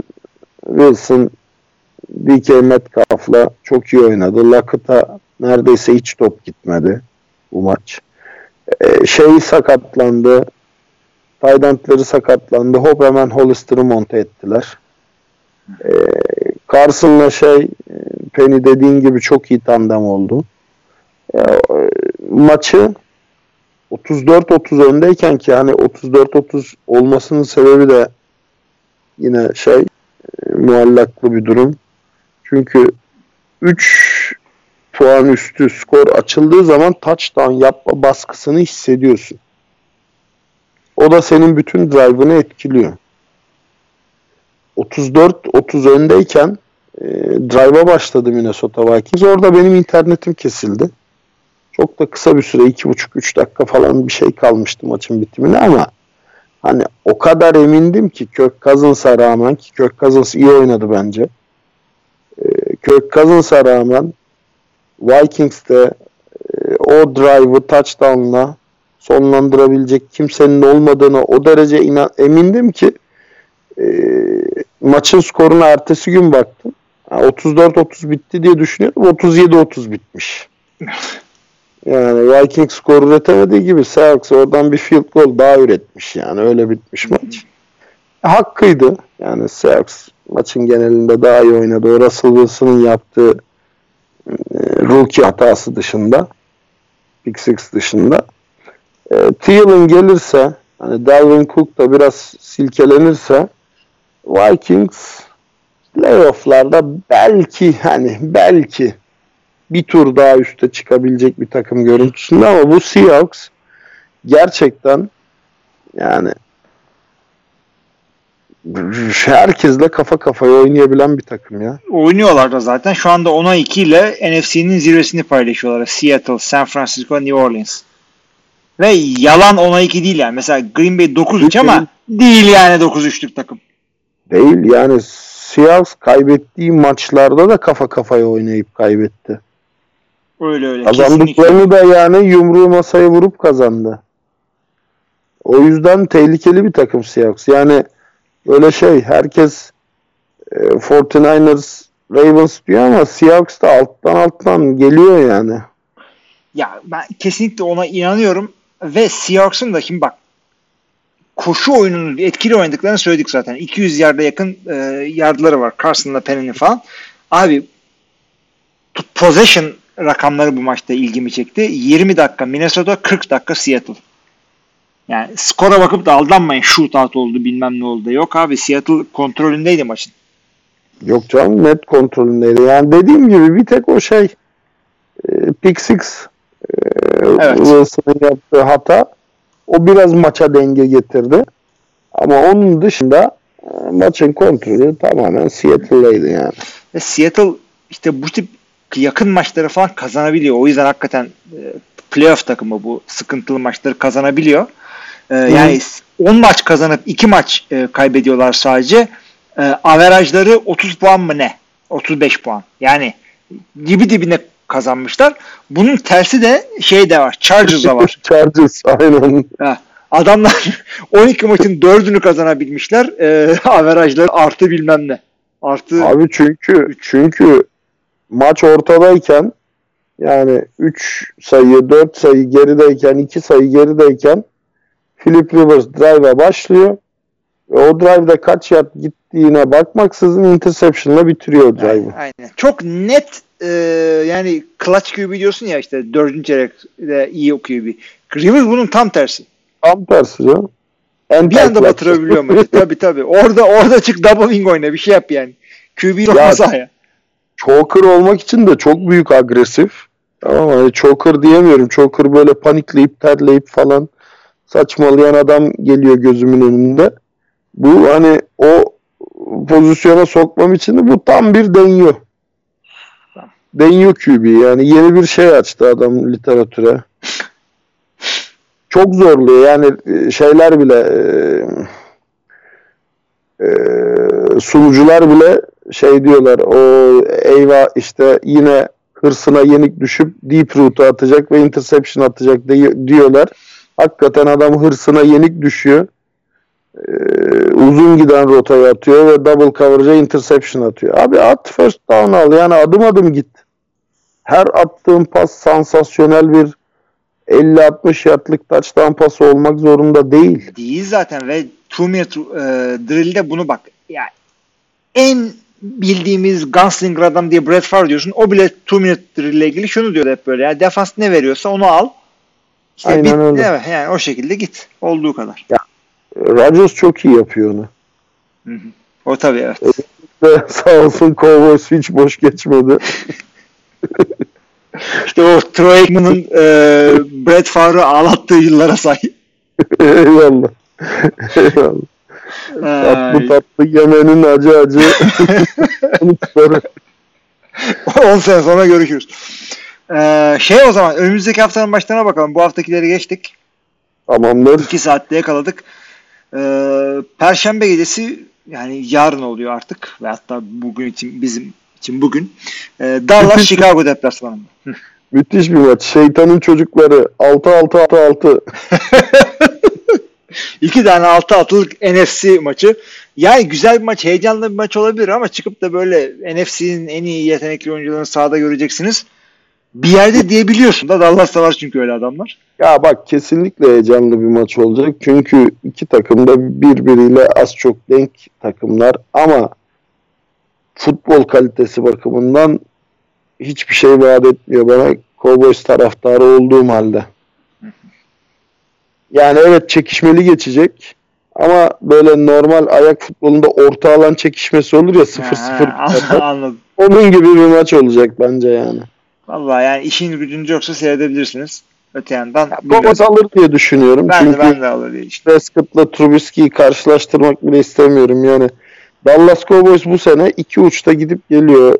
Wilson DK Metcalf'la çok iyi oynadı. Lockett'a neredeyse hiç top gitmedi bu maç. Ee, şey sakatlandı. Taydentleri sakatlandı. Hop hemen Hollister'ı monte ettiler. Ee, Carson'la şey e, Penny dediğin gibi çok iyi tandem oldu. E, maçı 34-30 öndeyken ki hani 34-30 olmasının sebebi de yine şey e, muallaklı bir durum. Çünkü 3 puan üstü skor açıldığı zaman touchdown yapma baskısını hissediyorsun. O da senin bütün drive'ını etkiliyor. 34-30 öndeyken e, drive'a başladı Minnesota Vikings. Orada benim internetim kesildi. Çok da kısa bir süre 2,5-3 dakika falan bir şey kalmıştı maçın bitimine ama hani o kadar emindim ki Kök Cousins'a rağmen ki Kök Cousins iyi oynadı bence. E, Kök Cousins'a rağmen Vikings'te e, o drive'ı touchdown'la sonlandırabilecek kimsenin olmadığını o derece inan emindim ki e, maçın skoruna ertesi gün baktım. 34-30 bitti diye düşünüyordum. 37-30 bitmiş. (laughs) Yani Vikings skor üretemediği gibi Seahawks oradan bir field goal daha üretmiş yani öyle bitmiş maç. E, hakkıydı. Yani Seahawks maçın genelinde daha iyi oynadı. O Russell Wilson'ın yaptığı e, rookie hatası dışında Big Six dışında e, Thielen gelirse hani Dalvin Cook da biraz silkelenirse Vikings playofflarda belki hani belki bir tur daha üste çıkabilecek bir takım görüntüsünde ama bu Seahawks gerçekten yani herkesle kafa kafaya oynayabilen bir takım ya. Oynuyorlar da zaten. Şu anda 10'a 2 ile NFC'nin zirvesini paylaşıyorlar. Seattle, San Francisco, New Orleans. Ve yalan 10'a 2 değil yani. Mesela Green Bay 9-3 ama değil yani 9-3'lük takım. Değil yani Seahawks kaybettiği maçlarda da kafa kafaya oynayıp kaybetti. Öyle öyle. Kazandıklarını da yani yumruğu masaya vurup kazandı. O yüzden tehlikeli bir takım Seahawks. Yani böyle şey herkes e, 49ers Ravens diyor ama Seahawks da alttan alttan geliyor yani. Ya ben kesinlikle ona inanıyorum ve Seahawks'ın da şimdi bak koşu oyununu etkili oynadıklarını söyledik zaten. 200 yarda yakın e, yardları var. Carson'la Penn'in falan. Abi possession rakamları bu maçta ilgimi çekti. 20 dakika Minnesota, 40 dakika Seattle. Yani skora bakıp da aldanmayın shootout oldu bilmem ne oldu. Yok abi Seattle kontrolündeydi maçın. Yok canım net kontrolündeydi. Yani dediğim gibi bir tek o şey e, pick six e, evet. Wilson'ın yaptığı hata o biraz maça denge getirdi. Ama onun dışında e, maçın kontrolü tamamen Seattle'daydı yani. Ve Seattle işte bu tip yakın maçları falan kazanabiliyor. O yüzden hakikaten e, playoff takımı bu sıkıntılı maçları kazanabiliyor. E, yani 10 maç kazanıp 2 maç e, kaybediyorlar sadece. E, averajları 30 puan mı ne? 35 puan. Yani dibi dibine kazanmışlar. Bunun tersi de şey de var. Chargers'da (laughs) var. Chargers aynen. Ha, adamlar (laughs) 12 maçın 4'ünü kazanabilmişler. E, (laughs) averajları artı bilmem ne. Artı Abi çünkü çünkü maç ortadayken yani 3 sayı 4 sayı gerideyken 2 sayı gerideyken Philip Rivers drive'a başlıyor. Ve o drive'da kaç yard gittiğine bakmaksızın interception'la bitiriyor drive'ı. Aynen, aynen. Çok net e, yani clutch QB diyorsun ya işte dördüncü çeyrekte iyi QB. Rivers bunun tam tersi. Tam tersi ya. En bir anda batırabiliyor maçı. tabii tabii. Orada orada çık double wing oyna bir şey yap yani. QB ya, sahaya. Choker olmak için de çok büyük agresif. Ama hani choker diyemiyorum. Choker böyle panikleyip terleyip falan saçmalayan adam geliyor gözümün önünde. Bu hani o pozisyona sokmam için de bu tam bir deniyor. Deniyor QB yani yeni bir şey açtı adam literatüre. Çok zorluyor yani e, şeyler bile e, e, sunucular bile şey diyorlar o eyvah işte yine hırsına yenik düşüp deep route atacak ve interception atacak diyorlar. Hakikaten adam hırsına yenik düşüyor. Ee, uzun giden rotayı atıyor ve double coverage'a interception atıyor. Abi at first down al yani adım adım git. Her attığın pas sansasyonel bir 50-60 yardlık touchdown pası olmak zorunda değil. Değil zaten ve two minute e, drill'de bunu bak. Yani en bildiğimiz gunslinger adam diye Brett Favre diyorsun. O bile two minute ile ilgili şunu diyor hep böyle. Yani defans ne veriyorsa onu al. İşte Aynen bit, öyle. Evet, yani o şekilde git. Olduğu kadar. Ya, Rodgers çok iyi yapıyor onu. Hı hı. O tabii evet. de (laughs) sağ olsun Cowboys hiç boş geçmedi. (laughs) İşte o Troy Aikman'ın e, Brett Favre'ı ağlattığı yıllara sahip. (laughs) Eyvallah. Eyvallah. Tatlı tatlı yemenin acı acı (laughs) sonuçları. 10 sene sonra görüşürüz. Ee, şey o zaman önümüzdeki haftanın maçlarına bakalım. Bu haftakileri geçtik. Tamamdır. 2 saatte yakaladık. Ee, Perşembe gecesi yani yarın oluyor artık ve hatta bugün için bizim için bugün. Ee, Dallas Chicago deplasmanında. Müthiş bir maç. Şeytanın çocukları 6-6-6-6. (laughs) İki tane 6 atılık NFC maçı. Yani güzel bir maç, heyecanlı bir maç olabilir ama çıkıp da böyle NFC'nin en iyi yetenekli oyuncularını sahada göreceksiniz. Bir yerde diyebiliyorsun da Dallas'ta var çünkü öyle adamlar. Ya bak kesinlikle heyecanlı bir maç olacak. Çünkü iki takım da birbiriyle az çok denk takımlar ama futbol kalitesi bakımından hiçbir şey vaat etmiyor bana Cowboys taraftarı olduğum halde. Yani evet çekişmeli geçecek ama böyle normal ayak futbolunda orta alan çekişmesi olur ya 0-0 Ha, (laughs) Anladım. onun gibi bir maç olacak bence yani. Vallahi yani işin gücünüz yoksa seyredebilirsiniz. Öte yandan Cowboys alır diye düşünüyorum. ben de Çünkü ben de alır diye işte. Prescott'la Trubisky'yi karşılaştırmak bile istemiyorum. Yani Dallas Cowboys bu sene iki uçta gidip geliyor.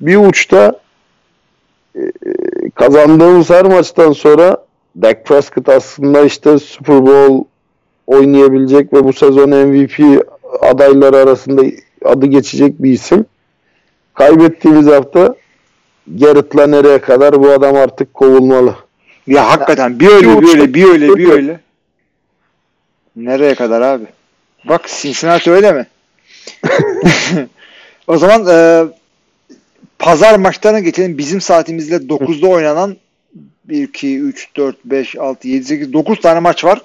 Bir uçta e, kazandığımız her maçtan sonra Dak Prescott aslında işte Super Bowl oynayabilecek ve bu sezon MVP adayları arasında adı geçecek bir isim. Kaybettiğimiz hafta Garrett'la nereye kadar bu adam artık kovulmalı. Ya hakikaten bir öyle bir öyle bir öyle bir öyle. Nereye kadar abi? Bak Cincinnati öyle mi? (laughs) o zaman e, pazar maçlarına geçelim. Bizim saatimizde 9'da oynanan 1, 2, 3, 4, 5, 6, 7, 8, 9 tane maç var.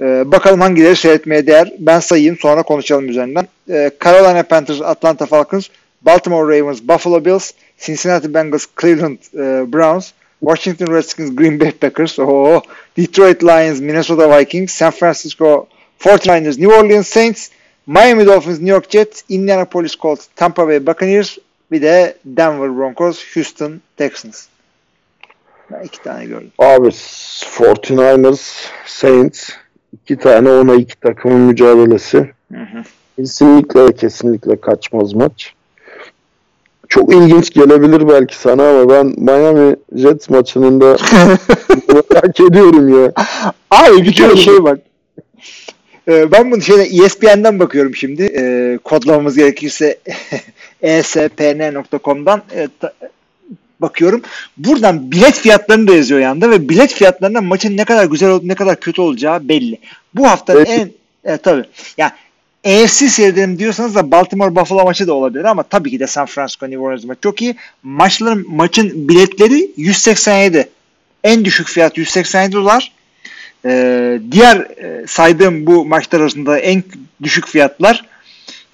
E, bakalım hangileri seyretmeye değer. Ben sayayım sonra konuşalım üzerinden. E, Carolina Panthers, Atlanta Falcons, Baltimore Ravens, Buffalo Bills, Cincinnati Bengals, Cleveland e, Browns, Washington Redskins, Green Bay Packers, oh, Detroit Lions, Minnesota Vikings, San Francisco 49ers, New Orleans Saints, Miami Dolphins, New York Jets, Indianapolis Colts, Tampa Bay Buccaneers, bir de Denver Broncos, Houston Texans. Ben iki tane gördüm. Abi 49ers, Saints iki tane ona iki takımın mücadelesi. Hı hı. Kesinlikle kesinlikle kaçmaz maç. Çok ilginç gelebilir belki sana ama ben Miami Jets maçının da (laughs) merak ediyorum ya. Abi bir kere şey bak. (laughs) Ee, ben bunu şeyde ESPN'den bakıyorum şimdi. Ee, kodlamamız gerekirse (laughs) espn.com'dan e, ta- bakıyorum. Buradan bilet fiyatlarını da yazıyor yanında ve bilet fiyatlarından maçın ne kadar güzel olup ne kadar kötü olacağı belli. Bu haftanın Evet. en e, tabii. Ya AFC seyredelim diyorsanız da Baltimore Buffalo maçı da olabilir ama tabii ki de San Francisco New Orleans maçı çok iyi. Maçların maçın biletleri 187. En düşük fiyat 187 dolar. Ee, diğer e, saydığım bu maçlar arasında en düşük fiyatlar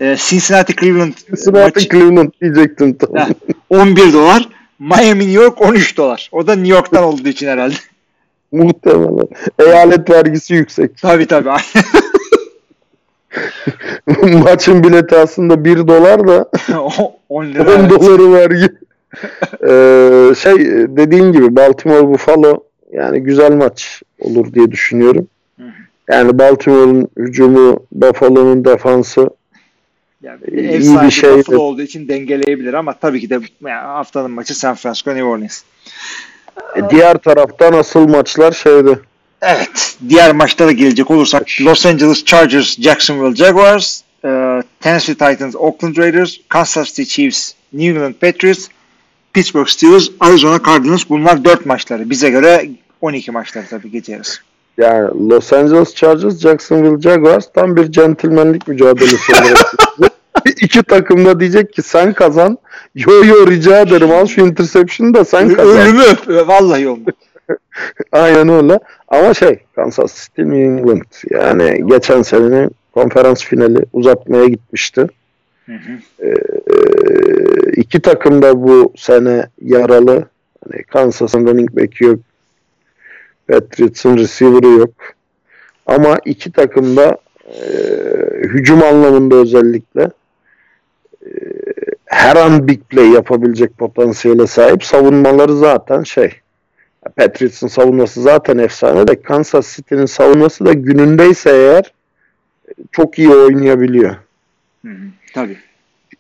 e, Cincinnati Cleveland Cincinnati maçı Cleveland diyecektim tamam. Ha, 11 dolar. Miami New York 13 dolar. O da New York'tan olduğu için herhalde. (laughs) Muhtemelen. Eyalet vergisi yüksek. tabii tabii. (laughs) Maçın bileti aslında 1 dolar da (laughs) O- 10 lira. 10 evet. doları vergi. Ee, şey dediğin gibi Baltimore Buffalo yani güzel maç olur diye düşünüyorum. Yani Baltimore'un hücumu, Buffalo'nun defansı Yani bir ev bir sahibi şey. Buffalo olduğu için dengeleyebilir ama tabii ki de yani haftanın maçı San Francisco New Orleans. E, diğer taraftan asıl maçlar şeydi. Evet. Diğer maçlara gelecek olursak Los Angeles Chargers, Jacksonville Jaguars, e, Tennessee Titans, Oakland Raiders, Kansas City Chiefs, New England Patriots, Pittsburgh Steelers, Arizona Cardinals. Bunlar 4 maçları. Bize göre 12 maçları tabii gece yarısı. Yani Los Angeles Chargers, Jacksonville Jaguars tam bir centilmenlik mücadelesi olarak. (laughs) İki takım da diyecek ki sen kazan. Yo yo rica ederim al şu interception'ı da sen kazan. Ölümü öp. Vallahi olmaz. (laughs) Aynen öyle. Ama şey Kansas City New England yani geçen senenin konferans finali uzatmaya gitmişti. Hı hı. Ee, iki takım da bu sene yaralı. Hani Kansas'ın running back'i yok. Patriots'ın receiver'ı yok. Ama iki takım da e, hücum anlamında özellikle her an big play yapabilecek potansiyele sahip. Savunmaları zaten şey. Patriots'ın savunması zaten efsane de Kansas City'nin savunması da günündeyse eğer çok iyi oynayabiliyor. Hı hı, tabii.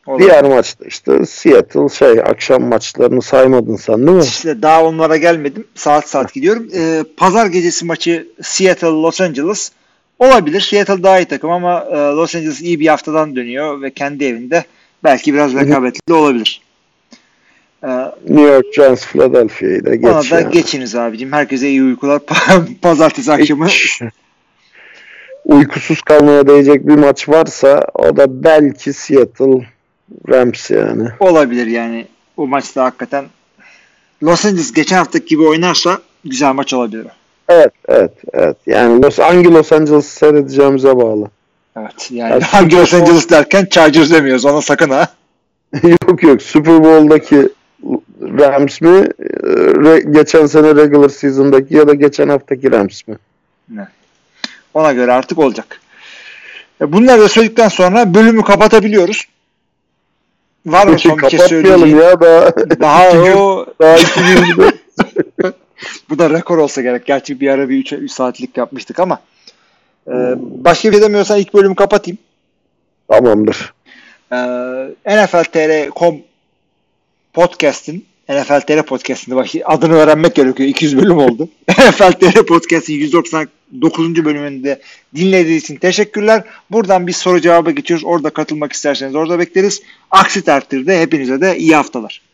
Olabilir. Diğer maçta işte Seattle şey akşam maçlarını saymadın sen değil mi? İşte daha onlara gelmedim. Saat saat gidiyorum. Ee, Pazar gecesi maçı Seattle Los Angeles olabilir. Seattle daha iyi takım ama e, Los Angeles iyi bir haftadan dönüyor ve kendi evinde belki biraz rekabetli olabilir. Ee, New York Giants Philadelphia'yı da geç. ona da yani. geçiniz abicim. Herkese iyi uykular. (laughs) Pazartesi akşamı uykusuz kalmaya değecek bir maç varsa o da belki Seattle Rams yani. olabilir yani. O maçta hakikaten Los Angeles geçen haftaki gibi oynarsa güzel maç olabilir. Evet, evet, evet. Yani Los, hangi Los Angeles seyredeceğimize bağlı. Evet. Yani Ya, (laughs) hangi Los Angeles derken Chargers demiyoruz. Ona sakın ha. (laughs) yok yok. Super Bowl'daki Rams mi? re- geçen sene regular season'daki ya da geçen haftaki Rams mi? Ona göre artık olacak. E, Bunları da söyledikten sonra bölümü kapatabiliyoruz. Var mı son bir şey söyleyeceğin? ya daha. (laughs) Daha iki. Gün, daha iki gün. (laughs) Bu da rekor olsa gerek. Gerçi bir ara bir 3, saatlik yapmıştık ama. Ee, başka bir şey demiyorsan ilk bölümü kapatayım. Tamamdır. Ee, NFL.tr.com podcast'in NFL.tr podcast'inde adını öğrenmek gerekiyor. 200 bölüm oldu. (laughs) NFL.tr podcast'in 190 9. bölümünde dinlediğiniz için teşekkürler. Buradan bir soru cevaba geçiyoruz. Orada katılmak isterseniz orada bekleriz. Aksi takdirde hepinize de iyi haftalar.